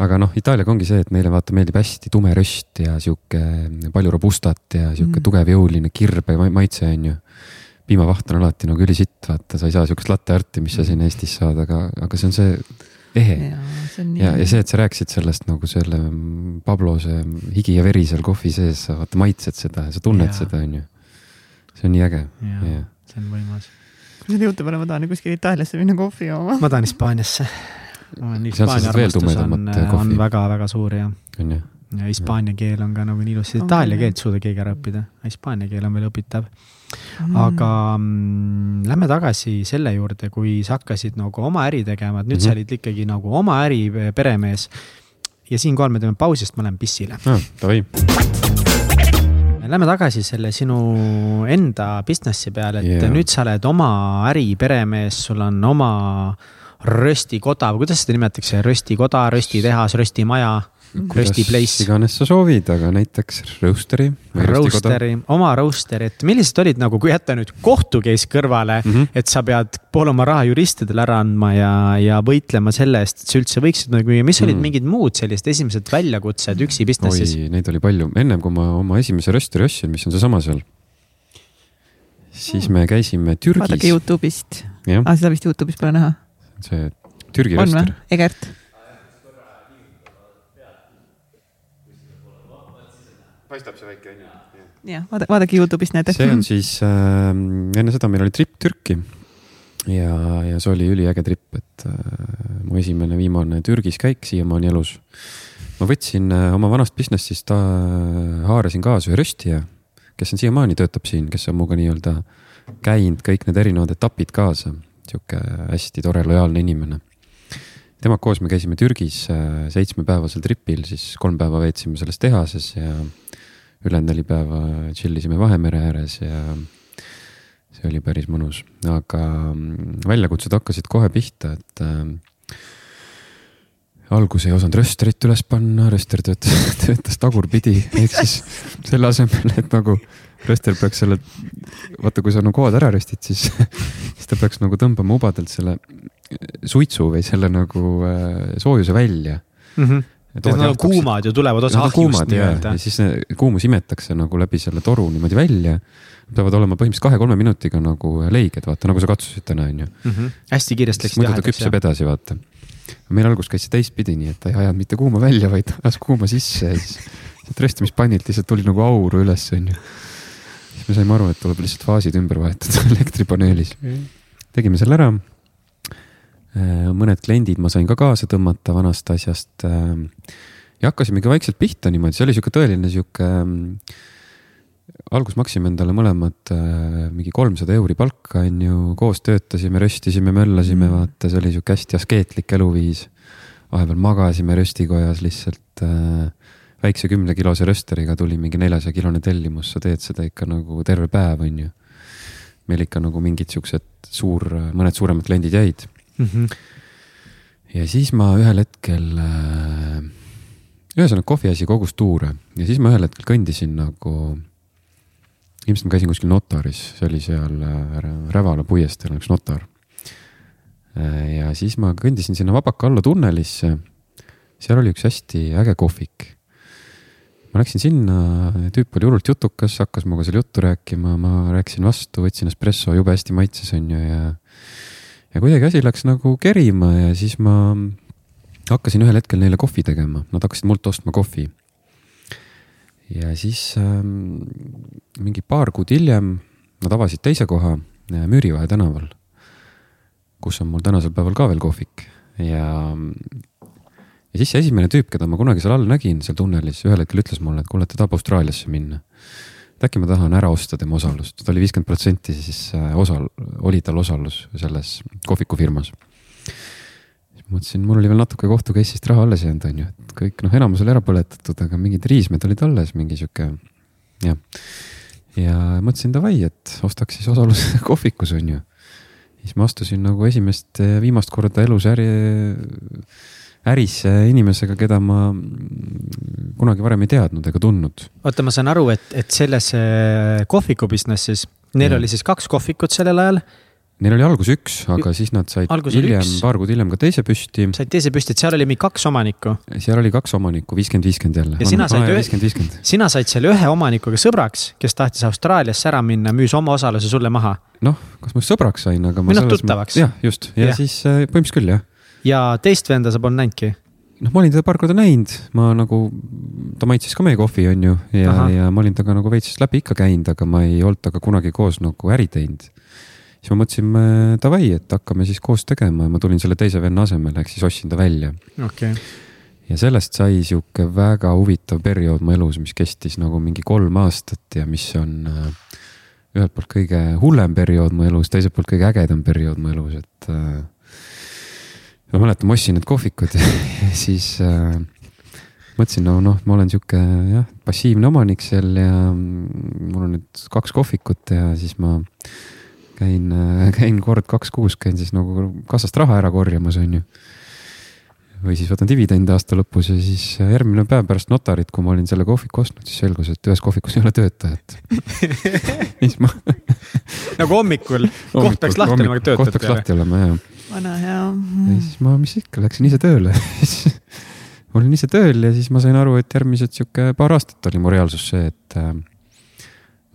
aga noh, Itaaliaga ongi see, et neile vaata meeldib hästi tume röst ja sihuke palju robustat ja sihuke Mm. tugev jõuline kirbe ma- maitse on ju. piimavaht on alati nagu ülisitt, vaata, sa ei saa sihukest latte arti, mis sa siin Eestis saad, aga, aga see on see ehe. ja see on nii. ja, ja see, et sa rääkisid sellest nagu selle Pablo see higi ja veri seal kohvi sees, sa vaata maitsed seda ja sa tunned Jaa. seda, on ju. see on nii äge, see on võimas. selle jutu peale ma tahan kuskile Itaaliasse minna kohvi jooma. ma tahan Hispaaniasse. Hispaania armastus on, tumedamat on väga-väga suur ja, on ju. ja hispaania keel on ka nagu nii ilus, itaalia keelt suuda keegi ära õppida, hispaania keel on veel õpitav. Aga mm, lähme tagasi selle juurde, kui sa hakkasid nagu oma äri tegema, et nüüd mm -hmm. sa Mhm. olid ikkagi nagu oma äri peremees. ja siinkohal me teeme pausi, sest ma lähen pissile. aa, davai. Lähme tagasi selle sinu enda business'i peale, et yeah. nüüd sa oled oma äri peremees, sul on oma röstikoda või kuidas seda nimetatakse, röstikoda, röstitehas, röstimaja, place, iganes sa soovid, aga näiteks roaster'i. roasteri, oma roaster, et millised olid nagu, kui jätta nüüd kohtu case kõrvale mm. -hmm. et sa pead pool oma raha juristidele ära andma ja, ja võitlema selle eest, et sa üldse võiksid nagu, mis olid Mm. mingid muud sellised esimesed väljakutsed üksi business'is? oi, neid oli palju, ennem kui ma oma esimese roaster'i ostsin, mis on seesama seal. siis me käisime vaadake Türgis, Youtube'ist, jah, aa seda vist Youtube'is pole näha, see Türgi roaster,? Egert, paistab see väike on ju. jah, vaadake, vaadake Youtube'ist näete. see on siis äh,, enne seda meil oli trip Türki ja, ja see oli üliäge trip, et äh, mu esimene viimane Türgis käik siiamaani elus. ma võtsin äh, oma vanast business'ist äh,, haarasin kaasa ühe röstija, kes on siiamaani töötab siin, kes on minuga nii-öelda käinud kõik need erinevad etapid kaasa, sihuke hästi tore lojaalne inimene. Temaga koos me käisime Türgis äh, seitsmepäevasel tripil, siis kolm päeva veetsime selles tehases ja ülejäänud neli päeva chill isime Vahemere ääres ja see oli päris mõnus, aga mm, väljakutsed hakkasid kohe pihta, et äh, algus ei osanud rösterit üles panna, röster töötas, töötas tagurpidi, ehk siis selle asemel, et nagu röster peaks selle, vaata, kui sa nagu kood ära röstid, siis, siis ta peaks nagu tõmbama ubadelt selle suitsu või selle nagu äh, soojuse välja. Nad on kuumad ju tulevad on ahjust ja, nii-öelda ja. siis kuumus imetakse nagu läbi selle toru niimoodi välja. peavad olema põhimõtteliselt kahe-kolme minutiga nagu leiged, vaata nagu sa katsusid täna onju. hästi kiiresti läks muidu ta küpseb edasi, vaata. meil alguses käis see teistpidi, nii et ta ei ajanud mitte kuuma välja, vaid ajas kuuma sisse ja siis sealt röstimispannilt lihtsalt tuli nagu auru üles onju. siis me saime aru, et tuleb lihtsalt faasid ümber vahetada elektripaneelis. tegime selle ära. Mõned kliendid ma sain ka kaasa tõmmata vanast asjast. ja hakkasimegi vaikselt pihta niimoodi, see oli sihuke tõeline sihuke. alguses maksime endale mõlemad äh, mingi kolmsada euri palka, on ju, koos töötasime, röstisime, möllasime, vaata, see oli sihuke hästi askeetlik eluviis. vahepeal magasime röstikojas lihtsalt äh, väikse kümnekilose rösteriga tuli mingi neljasaja kilone tellimus, sa teed seda ikka nagu terve päev, on ju. meil ikka nagu mingid siuksed suur, mõned suuremad kliendid jäid Mhm. ja siis ma ühel hetkel äh,, ühesõnaga kohviasi kogus tuure ja siis ma ühel hetkel kõndisin nagu, ilmselt ma käisin kuskil notaris, see oli seal äh, Rä- Rävala puiesteel on üks notar. ja siis ma kõndisin sinna Vabaka alla tunnelisse. seal oli üks hästi äge kohvik. ma läksin sinna, tüüp oli hullult jutukas, hakkas minuga seal juttu rääkima, ma rääkisin vastu, võtsin espresso, jube hästi maitses, on ju, ja ja kuidagi asi läks nagu kerima ja siis ma hakkasin ühel hetkel neile kohvi tegema, nad hakkasid mult ostma kohvi. ja siis ähm, mingi paar kuud hiljem nad avasid teise koha äh, Müürivahe tänaval, kus on mul tänasel päeval ka veel kohvik ja ja siis see esimene tüüp, keda ma kunagi seal all nägin, seal tunnelis, ühel hetkel ütles mulle, et kuule, ta tahab Austraaliasse minna. Et äkki ma tahan ära osta tema osalust, ta oli viiskümmend protsenti siis äh, osal-, oli tal osalus selles kohvikufirmas. siis mõtlesin, mul oli veel natuke kohtu case'ist raha alles jäänud, on ju, et kõik noh, enamus oli ära põletatud, aga mingid riismed olid alles, mingi sihuke jah. ja mõtlesin davai, et ostaks siis osaluse kohvikus, on ju. siis ma astusin nagu esimest viimast korda elus äri, ärisse inimesega, keda ma kunagi varem ei teadnud ega tundnud oota, ma saan aru, et, et selles äh, kohviku business'is, neil Jah. oli siis kaks kohvikut sellel ajal, Neil oli algus üks, aga siis nad said Algus oli hiljem paar kuud hiljem ka teise püsti. said teise püsti, et seal oli mingi kaks omanikku. seal oli kaks omanikku, viiskümmend, viiskümmend jälle. Ja sina said ühe- sina said selle ühe omanikuga sõbraks, kes tahtis Austraaliasse ära minna, müüs oma osaluse sulle maha noh, kas ma sõbraks sain, aga Või noh, tuttavaks. jah, just ja ja. siis äh, põhimõtteliselt küll jah. Ja teist venda sa polnud näinudki. noh, ma olin teda paar korda näinud, ma nagu, ta maitses ka meie kohvi, on ju, ja, ja ma olin temaga nagu veits läbi ikka käinud, aga ma ei olnud temaga kunagi koos nagu äri teinud. siis ma mõtlesin, davai, et hakkame siis koos tegema ja ma tulin selle teise venna asemele, ehk siis ostsin ta välja. okei okay. ja sellest sai sihuke väga huvitav periood mu elus, mis kestis nagu mingi kolm aastat ja mis on äh, ühelt poolt kõige hullem periood mu elus, teiselt poolt kõige ägedam periood mu elus, et äh, ma mäletan, ma ostsin need kohvikud ja siis äh, mõtlesin, no noh, ma olen sihuke jah, passiivne omanik seal ja mm, mul on nüüd kaks kohvikut ja siis ma käin, äh, käin kord kaks kuus, käin siis nagu kassast raha ära korjamas, on ju või siis võtan dividende aasta lõpus ja siis järgmine päev pärast notarit, kui ma olin selle kohviku ostnud, siis selgus, et ühes kohvikus ei ole töötajat. Siis ma nagu hommikul, koht peaks lahti olema, aga töötajat koht peaks lahti olema, jah. Vana hea. ja siis ma, mis ikka, läksin ise tööle olin ise tööl ja siis ma sain aru, et järgmised sihuke paar aastat oli mu reaalsus see, et äh,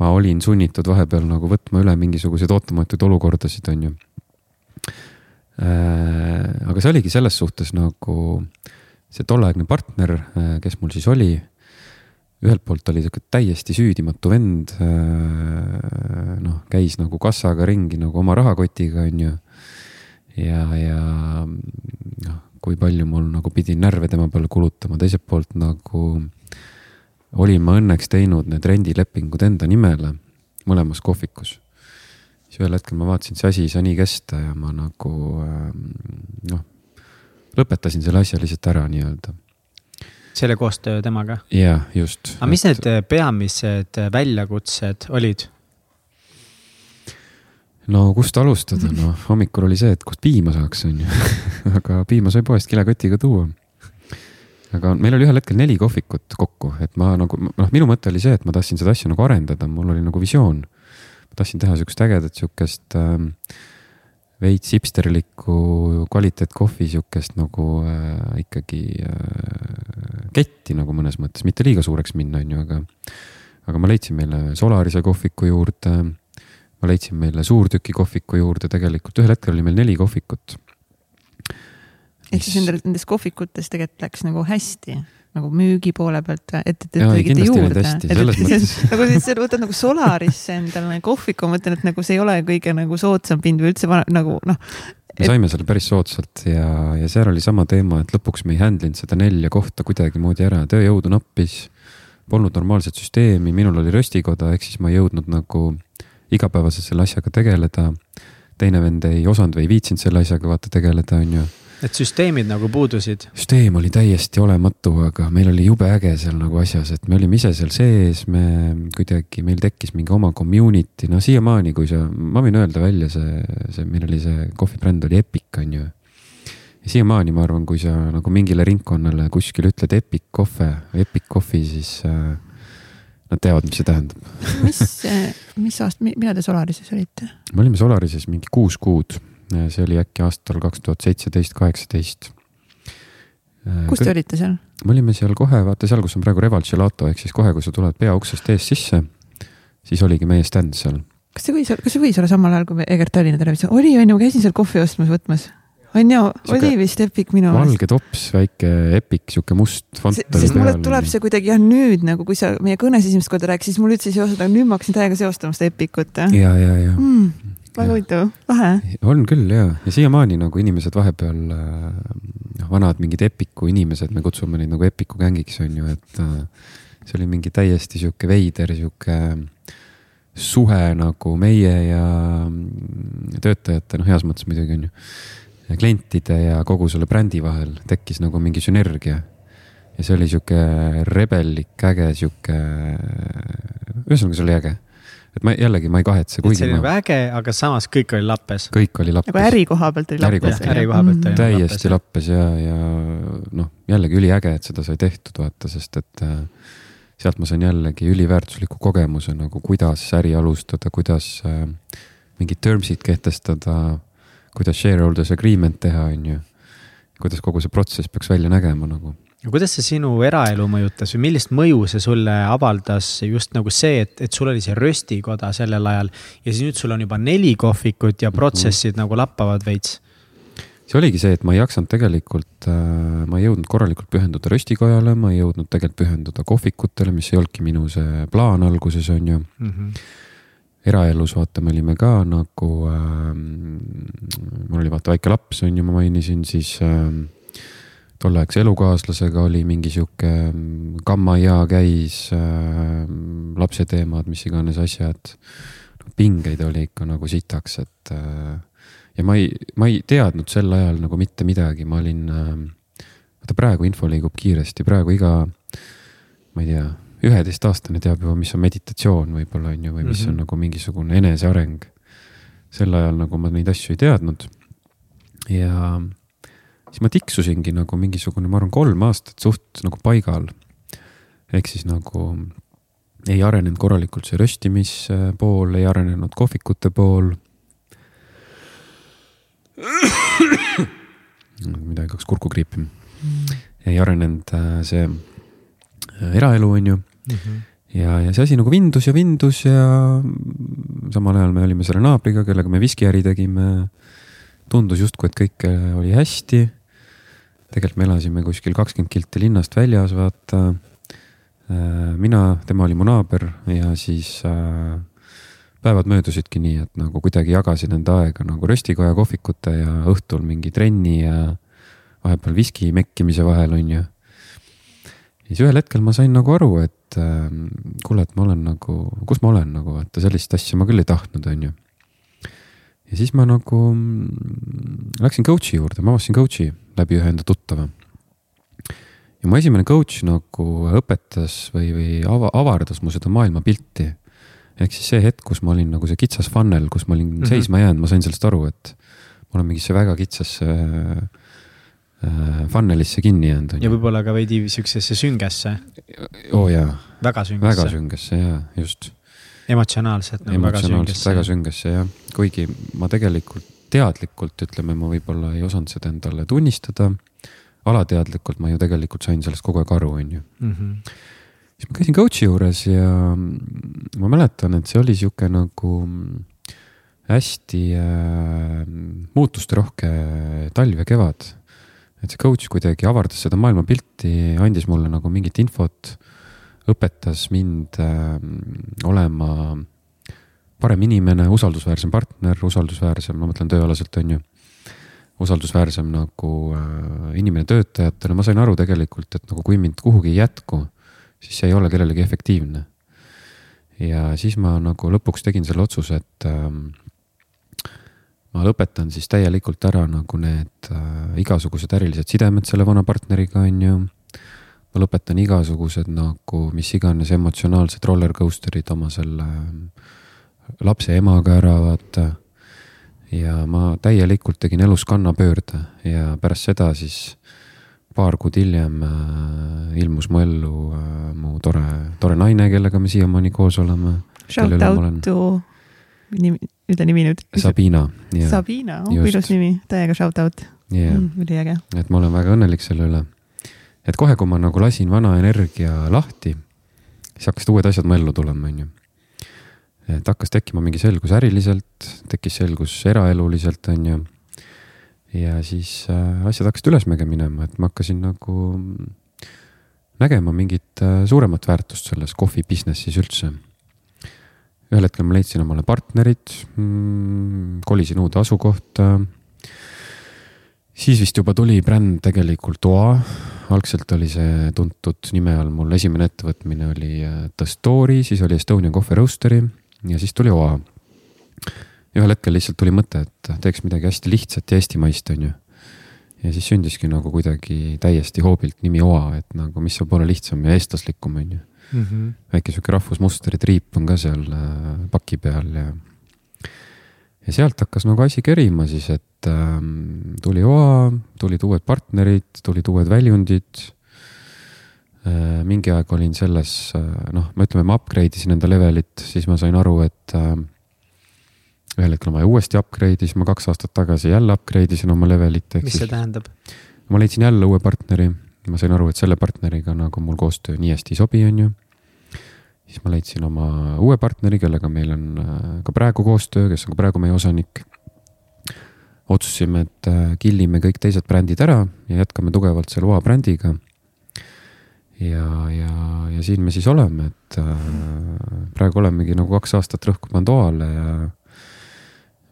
ma olin sunnitud vahepeal nagu võtma üle mingisuguseid ootamatuid olukordasid, on ju Äh, aga see oligi selles suhtes nagu see tolleaegne partner, äh, kes mul siis oli. ühelt poolt oli sihuke täiesti süüdimatu vend. Äh, noh, käis nagu kassaga ringi nagu oma rahakotiga, on ju. Ja, ja noh, kui palju mul nagu pidi närve tema peale kulutama, teiselt poolt nagu olin ma õnneks teinud need rendilepingud enda nimele mõlemas kohvikus siis ühel hetkel ma vaatasin, et see asi ei saa nii kesta ja ma nagu ähm, noh, lõpetasin selle asja lihtsalt ära nii-öelda. selle koostöö temaga? jah, just. aga mis need peamised väljakutsed olid? No kust alustada, noh hommikul oli see, et kust piima saaks, on ju aga piima sai poest kilekotiga tuua. aga meil oli ühel hetkel neli kohvikut kokku, et ma nagu noh, minu mõte oli see, et ma tahtsin seda asja nagu arendada, mul oli nagu visioon ma tahtsin teha sihukest ägedat, sihukest ähm, veits hipsterlikku kvaliteetkohvi, sihukest nagu äh, ikkagi äh, ketti nagu mõnes mõttes, mitte liiga suureks minna, on ju, aga. aga ma leidsin meile Solarise kohviku juurde. Ma leidsin meile suurtüki kohviku juurde, tegelikult ühel hetkel oli meil neli kohvikut. ehk siis nendel, nendest kohvikutest tegelikult läks nagu hästi nagu müügi poole pealt, et, et, et tegite juurde. nagu siis sa võtad nagu Solarisse endale kohviku, ma mõtlen, et nagu see ei ole kõige nagu soodsam pind või üldse nagu noh. me saime selle päris soodsalt ja, ja seal oli sama teema, et lõpuks me ei handle inud seda nelja kohta kuidagimoodi ära, tööjõudu nappis. Polnud normaalset süsteemi, minul oli röstikoda, ehk siis ma ei jõudnud nagu igapäevaselt selle asjaga tegeleda. teine vend ei osanud või ei viitsinud selle asjaga vaata tegeleda, on ju et süsteemid nagu puudusid? süsteem oli täiesti olematu, aga meil oli jube äge seal nagu asjas, et me olime ise seal sees, me kuidagi, meil tekkis mingi oma community, no siiamaani, kui sa, ma võin öelda välja see, see, meil oli see kohvibränd oli Epic, on ju. ja siiamaani ma arvan, kui sa nagu mingile ringkonnale kuskil ütled Epic Coffee, Epic Coffee, siis äh, nad teavad, mis see tähendab. mis, mis aasta, millal te Solarises olite? me olime Solarises mingi kuus kuud see oli äkki aastal kaks tuhat seitseteist, kaheksateist. kus te olite seal? me olime seal kohe, vaata seal, kus on praegu Reval Gelato ehk siis kohe, kui sa tuled peauksest ees sisse, siis oligi meie stand seal. kas see võis, kas see võis olla samal ajal, kui Egert Tallinna televisioon oli, on ju, ma käisin seal kohvi ostmas, võtmas on ju, oli vist Epic minu meelest. valge tops, väike Epic, sihuke must font. sest mulle tuleb see kuidagi jah nüüd nagu, kui sa meie kõnes esimest korda rääkisid, siis mul üldse ei seosta, aga nüüd ma hakkasin täiega seostama seda Epicut. ja, ja, ja mm väga huvitav, lahe. on küll ja, ja siiamaani nagu inimesed vahepeal noh, vanad mingid Epiku inimesed, me kutsume neid nagu Epiku gängiks on ju, et äh, see oli mingi täiesti sihuke veider sihuke suhe nagu meie ja töötajate, noh, heas mõttes muidugi on ju. Klientide ja kogu selle brändi vahel tekkis nagu mingi sünergia. ja see oli sihuke rebellik, äge sihuke, ühesõnaga see oli äge et ma jällegi, ma ei kahetse. see oli nagu ma... äge, aga samas kõik oli lappes. kõik oli lappes. nagu äri koha pealt oli lappes. äri koha pealt oli täiesti lappes, lappes ja, ja noh, jällegi üliäge, et seda sai tehtud, vaata, sest et äh, sealt ma sain jällegi üliväärtusliku kogemuse nagu, kuidas äri alustada, kuidas äh, mingid terms'id kehtestada, kuidas shareholders agreement teha, on ju. kuidas kogu see protsess peaks välja nägema nagu kuidas see sinu eraelu mõjutas või millist mõju see sulle avaldas just nagu see, et, et sul oli see röstikoda sellel ajal ja siis nüüd sul on juba neli kohvikut ja protsessid mm -hmm. nagu lappavad veits? see oligi see, et ma ei jaksanud tegelikult äh,, ma ei jõudnud korralikult pühenduda röstikojale, ma ei jõudnud tegelikult pühenduda kohvikutele, mis ei olnudki minu see plaan alguses, on ju mm. -hmm. Eraelus vaata, me olime ka nagu äh,, mul oli vaata väike laps, on ju, ma mainisin, siis äh, tolleaegse elukaaslasega oli mingi sihuke kammaia käis äh,, lapse teemad, mis iganes asjad. pingeid oli ikka nagu sitaks, et äh, ja ma ei, ma ei teadnud sel ajal nagu mitte midagi, ma olin äh,, vaata praegu info liigub kiiresti, praegu iga, ma ei tea, üheteistaastane teab juba, mis on meditatsioon võib-olla on ju, või mis mm -hmm. on mhm. nagu mingisugune eneseareng. sel ajal nagu ma neid asju ei teadnud. ja siis ma tiksusingi nagu mingisugune, ma arvan, kolm aastat suht nagu paigal. ehk siis nagu ei arenenud korralikult see röstimispool, ei arenenud kohvikute pool midagi hakkas kurku kriipima mm.. ei arenenud äh, see äh, eraelu, on ju mm. -hmm. ja, ja see asi nagu vindus ja vindus ja samal ajal me olime selle naabriga, kellega me viskiäri tegime. tundus justkui, et kõik äh, oli hästi. tegelikult me elasime kuskil kakskümmend kilti linnast väljas, vaata. mina, tema oli mu naaber ja siis äh, päevad möödusidki nii, et nagu kuidagi jagasin enda aega nagu röstikoja kohvikute ja õhtul mingi trenni ja vahepeal viski mekkimise vahel, on ju. ja siis ühel hetkel ma sain nagu aru, et äh, kuule, et ma olen nagu, kus ma olen nagu, vaata sellist asja ma küll ei tahtnud, on ju. ja siis ma nagu mm, läksin coach'i juurde, ma avastasin coach'i läbi ühe enda tuttava. ja mu esimene coach nagu õpetas või, või ava, avardas mu seda maailmapilti ehk siis see hetk, kus ma olin nagu see kitsas funnel, kus ma olin mm -hmm. seisma jäänud, ma sain sellest aru, et ma olen mingisse väga kitsasse äh, funnelisse kinni jäänud. ja võib-olla ka veidi siuksesse süngesse. oo oh, jaa. väga süngesse. väga süngesse jaa, just. emotsionaalselt nagu väga süngesse. väga süngesse jah, kuigi ma tegelikult teadlikult ütleme, ma võib-olla ei osanud seda endale tunnistada. alateadlikult ma ju tegelikult sain sellest kogu aeg aru, on ju mm. -hmm siis ma käisin coach'i juures ja ma mäletan, et see oli sihuke nagu hästi äh, muutusterohke talv ja kevad. Et see coach kuidagi avardas seda maailmapilti, andis mulle nagu mingit infot, õpetas mind äh, olema parem inimene, usaldusväärsem partner, usaldusväärsem, ma mõtlen tööalaselt, on ju usaldusväärsem nagu äh, inimene töötajatele, ma sain aru tegelikult, et nagu kui mind kuhugi ei jätku siis see ei ole kellelegi efektiivne. ja siis ma nagu lõpuks tegin selle otsuse, et ähm, ma lõpetan siis täielikult ära nagu need äh, igasugused ärilised sidemed selle vana partneriga, on ju. ma lõpetan igasugused nagu mis iganes emotsionaalsed roller coaster'id oma selle äh, lapse emaga ära, vaata. ja ma täielikult tegin elus kannapöörde ja pärast seda siis paar kuud hiljem äh, ilmus mu ellu äh, mu tore, tore naine, kellega me siiamaani koos oleme. Shout out to, nimi, ütle nimi nüüd. Sabina. Sabina, oh ilus nimi, täiega shout out yeah.. Mm, üliäge. et ma olen väga õnnelik selle üle. et kohe, kui ma nagu lasin vana energia lahti, siis hakkasid uued asjad mu ellu tulema, onju. et hakkas tekkima mingi selgus äriliselt, tekkis selgus eraeluliselt, onju ja siis äh, asjad hakkasid ülesmäge minema, et ma hakkasin nagu nägema mingit äh, suuremat väärtust selles kohvi business'is üldse. Ühel hetkel ma leidsin omale partnerid mm,, kolisin uude asukohta. siis vist juba tuli bränd tegelikult Oa, algselt oli see tuntud nime all, mul esimene ettevõtmine oli äh, The Story, siis oli Estonian Coffee Roastery ja siis tuli Oa ühel hetkel lihtsalt tuli mõte, et teeks midagi hästi lihtsat ja eestimaist, on ju. ja siis sündiski nagu kuidagi täiesti hoobilt nimi Oa, et nagu, mis saab olla lihtsam ja eestlaslikum, on ju mm. -hmm. väike sihuke rahvusmusteri triip on ka seal äh, paki peal ja. ja sealt hakkas nagu asi kerima siis, et äh, tuli Oa, tulid uued partnerid, tulid uued väljundid äh,. mingi aeg olin selles äh,, noh, me ütleme, ma upgrade isin enda levelit, siis ma sain aru, et äh, ühel hetkel on vaja uuesti upgrade, siis ma kaks aastat tagasi jälle upgrade isin oma levelit. mis see tähendab? ma leidsin jälle uue partneri, ma sain aru, et selle partneriga nagu mul koostöö nii hästi ei sobi, on ju. siis ma leidsin oma uue partneri, kellega meil on äh, ka praegu koostöö, kes on ka praegu meie osanik. otsustasime, et äh, killime kõik teised brändid ära ja jätkame tugevalt selle Oa brändiga. ja, ja, ja siin me siis oleme, et äh, praegu olemegi nagu kaks aastat rõhku pannud Oale ja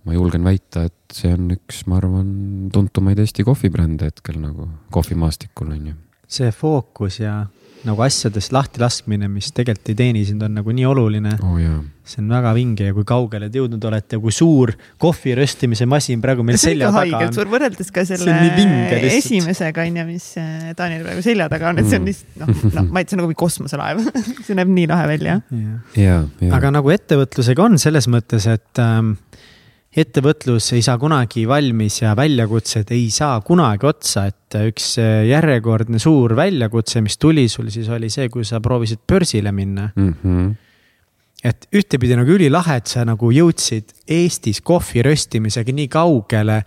ma julgen väita, et see on üks, ma arvan, tuntumaid Eesti kohvibrände hetkel nagu kohvimaastikul on ju. See fookus ja nagu asjadest lahti laskmine, mis tegelikult ei teeni sind, on nagu nii oluline oh,. see on väga vinge ja kui kaugele te jõudnud olete ja kui suur kohvi röstimise masin praegu meil selja taga on. suur võrreldes ka selle esimesega on ju, mis äh, Taanil praegu selja taga on, et see on mm. lihtsalt noh, noh, ma see on nagu kosmoselaev see näeb nii lahe välja. aga nagu ettevõtlusega on selles mõttes, et ähm, ettevõtlus ei saa kunagi valmis ja väljakutsed ei saa kunagi otsa, et üks järjekordne suur väljakutse, mis tuli sul siis oli see, kui sa proovisid börsile minna mm. -hmm. et ühtepidi nagu ülilahe, et sa nagu jõudsid Eestis kohvi röstimisega nii kaugele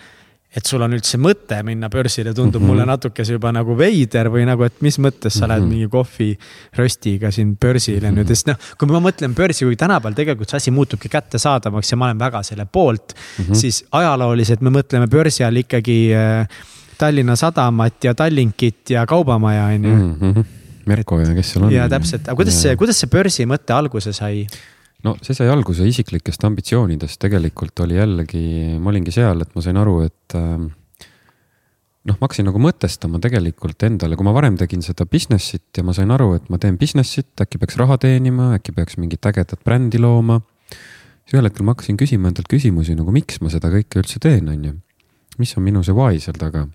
et sul on üldse mõte minna börsile, tundub mm -hmm. mulle natuke see juba nagu veider või nagu, et mis mõttes sa mm -hmm. lähed mhm. mingi kohviröstiga siin börsile mm -hmm. nüüd, sest noh, kui ma mõtlen börsi, kui tänapäeval tegelikult see asi muutubki kättesaadavaks ja ma olen väga selle poolt mm, -hmm. siis ajalooliselt me mõtleme börsi all ikkagi äh, Tallinna Sadamat ja Tallinkit ja Kaubamaja, on ju. Mhm. Merko ja kes seal on. ja täpselt, aga kuidas see, kuidas see börsi mõte alguse sai? No see sai alguse isiklikest ambitsioonidest, tegelikult oli jällegi, ma olingi seal, et ma sain aru, et äh, noh, ma hakkasin nagu mõtestama tegelikult endale, kui ma varem tegin seda business'it ja ma sain aru, et ma teen business'it, äkki peaks raha teenima, äkki peaks mingit ägedat brändi looma. siis ühel hetkel ma hakkasin küsima endalt küsimusi nagu, miks ma seda kõike üldse teen, on ju. mis on minu see why seal taga?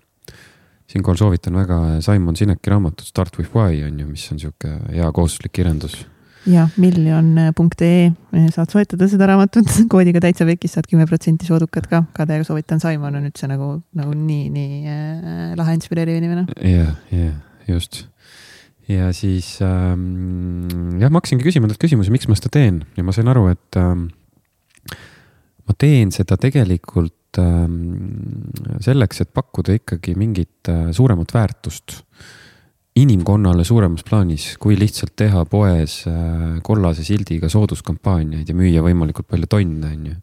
siinkohal soovitan väga Simon Sineki raamatut Start with why on ju, mis on sihuke hea kohustuslik kirjandus jah, miljon.ee saad soetada seda raamatut. Koodiga täitsa pekis saad kümme protsenti soodukat ka, ka täiega soovitan, Simon on üldse nagu, nagu nii, nii äh, lahe inspireeriv inimene. jah, jah, just. ja siis ähm, jah, ma hakkasingi küsima endalt küsimusi, miks ma seda teen. Ja ma sain aru, et ähm, ma teen seda tegelikult ähm, selleks, et pakkuda ikkagi mingit äh, suuremat väärtust inimkonnale suuremas plaanis, kui lihtsalt teha poes äh, kollase sildiga sooduskampaaniaid ja müüa võimalikult palju tonne, on ju.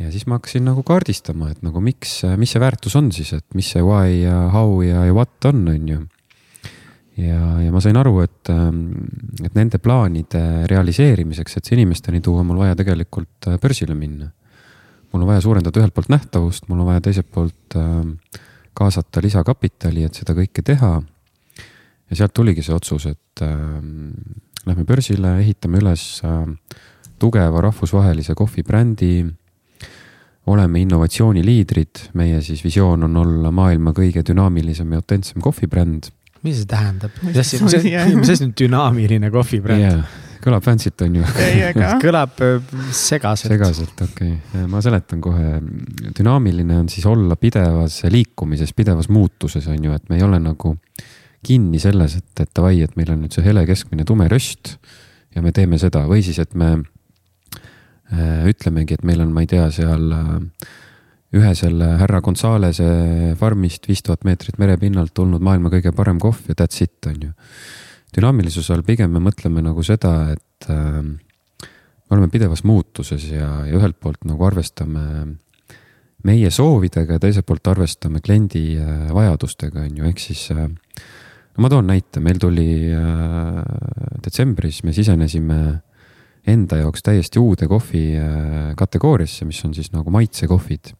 ja siis ma hakkasin nagu kaardistama, et nagu miks, mis see väärtus on siis, et mis see why ja how ja, ja what on, on ju. ja, ja ma sain aru, et, ähm, et nende plaanide realiseerimiseks, et see inimesteni tuua, mul vaja tegelikult äh, börsile minna. mul on vaja suurendada ühelt poolt nähtavust, mul on vaja teiselt poolt ähm, kaasata lisakapitali, et seda kõike teha ja sealt tuligi see otsus, et äh, lähme börsile, ehitame üles äh, tugeva rahvusvahelise kohvibrändi. oleme innovatsiooniliidrid, meie siis visioon on olla maailma kõige dünaamilisem ja autentsem kohvibränd. mis see tähendab? mis asi, mis asi on dünaamiline kohvibränd yeah.? kõlab fancy't on ju kõlab äh, segaselt. segaselt, okei okay., ma seletan kohe. dünaamiline on siis olla pidevas liikumises, pidevas muutuses on ju, et me ei ole nagu äh, kinni selles, et, et davai, et meil on nüüd see hele keskmine tume röst ja me teeme seda või siis, et me äh, ütlemegi, et meil on, ma ei tea, seal äh, ühe selle härra Gonzalese farmist viis tuhat meetrit merepinnalt tulnud maailma kõige parem kohv ja that's it, on ju. dünaamilisuse all pigem me mõtleme nagu seda, et äh, me oleme pidevas muutuses ja, ja ühelt poolt nagu arvestame meie soovidega ja teiselt poolt arvestame kliendi äh, vajadustega, on ju, ehk siis äh, no ma toon näite, meil tuli äh, detsembris, me sisenesime enda jaoks täiesti uude kohvi äh, kategooriasse, mis on siis nagu maitsekohvid.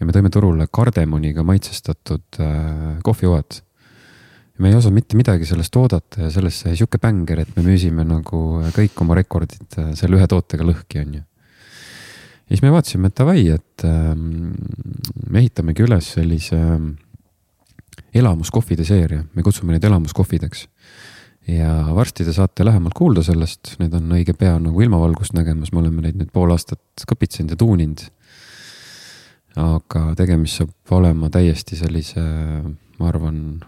ja me tõime turule kardemoniga maitsestatud äh, kohvijoad. me ei osanud mitte midagi sellest oodata ja sellest sai sihuke bänger, et me müüsime nagu kõik oma rekordid äh, selle ühe tootega lõhki, on ju ja siis me vaatasime, et davai, et äh, me ehitamegi üles sellise äh, elamuskohvide seeria, me kutsume neid elamuskohvideks. ja varsti te saate lähemalt kuulda sellest, need on õige pea nagu ilmavalgust nägemas, me oleme neid nüüd pool aastat kõpitsenud ja tuuninud. aga tegemist saab olema täiesti sellise, ma arvan,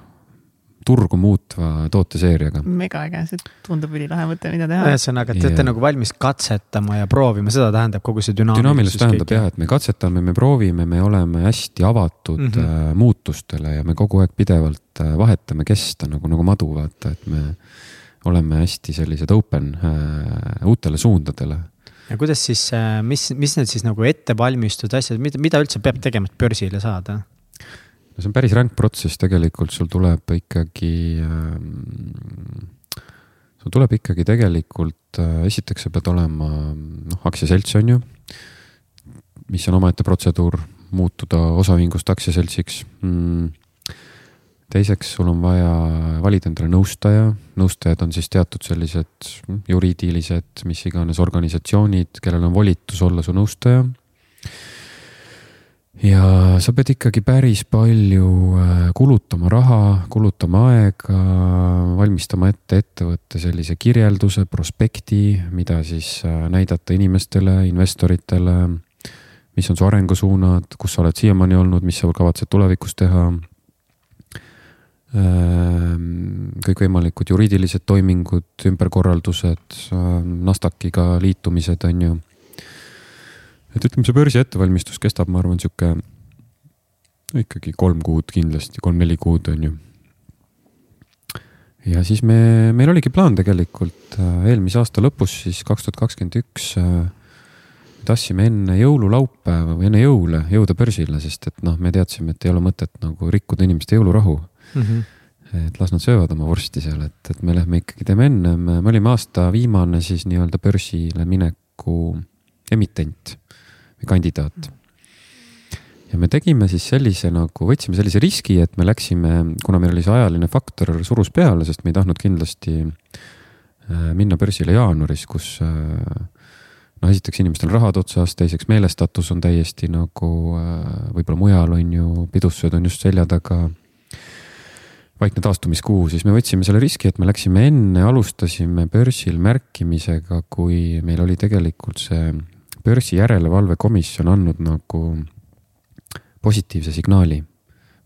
turgu muutva tooteseeriaga. megaäge, see tundub ülilahe mõte, mida teha. ühesõnaga, te olete nagu valmis katsetama ja proovima, seda tähendab kogu see dünaamilisus. dünaamilisus tähendab jah, et me katsetame, me proovime, me oleme hästi avatud mm -hmm. muutustele ja me kogu aeg pidevalt äh, vahetame kesta nagu, nagu madu, vaata, et me oleme hästi sellised open äh, uutele suundadele ja kuidas siis, mis, mis need siis nagu ettevalmistused, asjad, mida, mida üldse peab tegema, et börsile saada? No see on päris ränk protsess tegelikult, sul tuleb ikkagi ähm, sul tuleb ikkagi tegelikult, äh, esiteks sa pead olema noh, aktsiaselts on ju, mis on omaette protseduur, muutuda osaühingust aktsiaseltsiks mm teiseks, sul on vaja valida endale nõustaja, nõustajad on siis teatud sellised juriidilised, mis iganes organisatsioonid, kellel on volitus olla su nõustaja. Ja sa pead ikkagi päris palju äh, kulutama raha, kulutama aega, valmistama ette ettevõtte sellise kirjelduse, prospekti, mida siis äh, näidata inimestele, investoritele. mis on su arengusuunad, kus sa oled siiamaani olnud, mis sa kavatsed tulevikus teha Ehm, kõikvõimalikud juriidilised toimingud, ümberkorraldused, ehm, Nasdaqiga liitumised, on ju. Et ütleme, see börsi ettevalmistus kestab, ma arvan, sihuke ikkagi kolm kuud kindlasti, kolm-neli kuud, on ju. ja siis me, meil oligi plaan tegelikult äh, eelmise aasta lõpus, siis kaks tuhat kakskümmend üks äh, tahtsime enne jõululaupäeva või enne jõule jõuda börsile, sest et noh, me teadsime, et ei ole mõtet nagu rikkuda inimeste jõulurahu mm. -hmm. et las nad söövad oma vorsti seal, et, et me lähme ikkagi teeme ennem, me olime aasta viimane siis nii-öelda börsile mineku emitent kandidaat. ja me tegime siis sellise nagu, võtsime sellise riski, et me läksime, kuna meil oli see ajaline faktor surus peale, sest me ei tahtnud kindlasti äh, minna börsile jaanuaris, kus äh, noh, esiteks inimestel rahad otsas, teiseks meelestatus on täiesti nagu äh, võib-olla mujal on ju, pidussööd on just selja taga vaikne taastumiskuu, siis me võtsime selle riski, et me läksime enne, alustasime börsil märkimisega, kui meil oli tegelikult see börsi järelevalvekomisjon andnud nagu positiivse signaali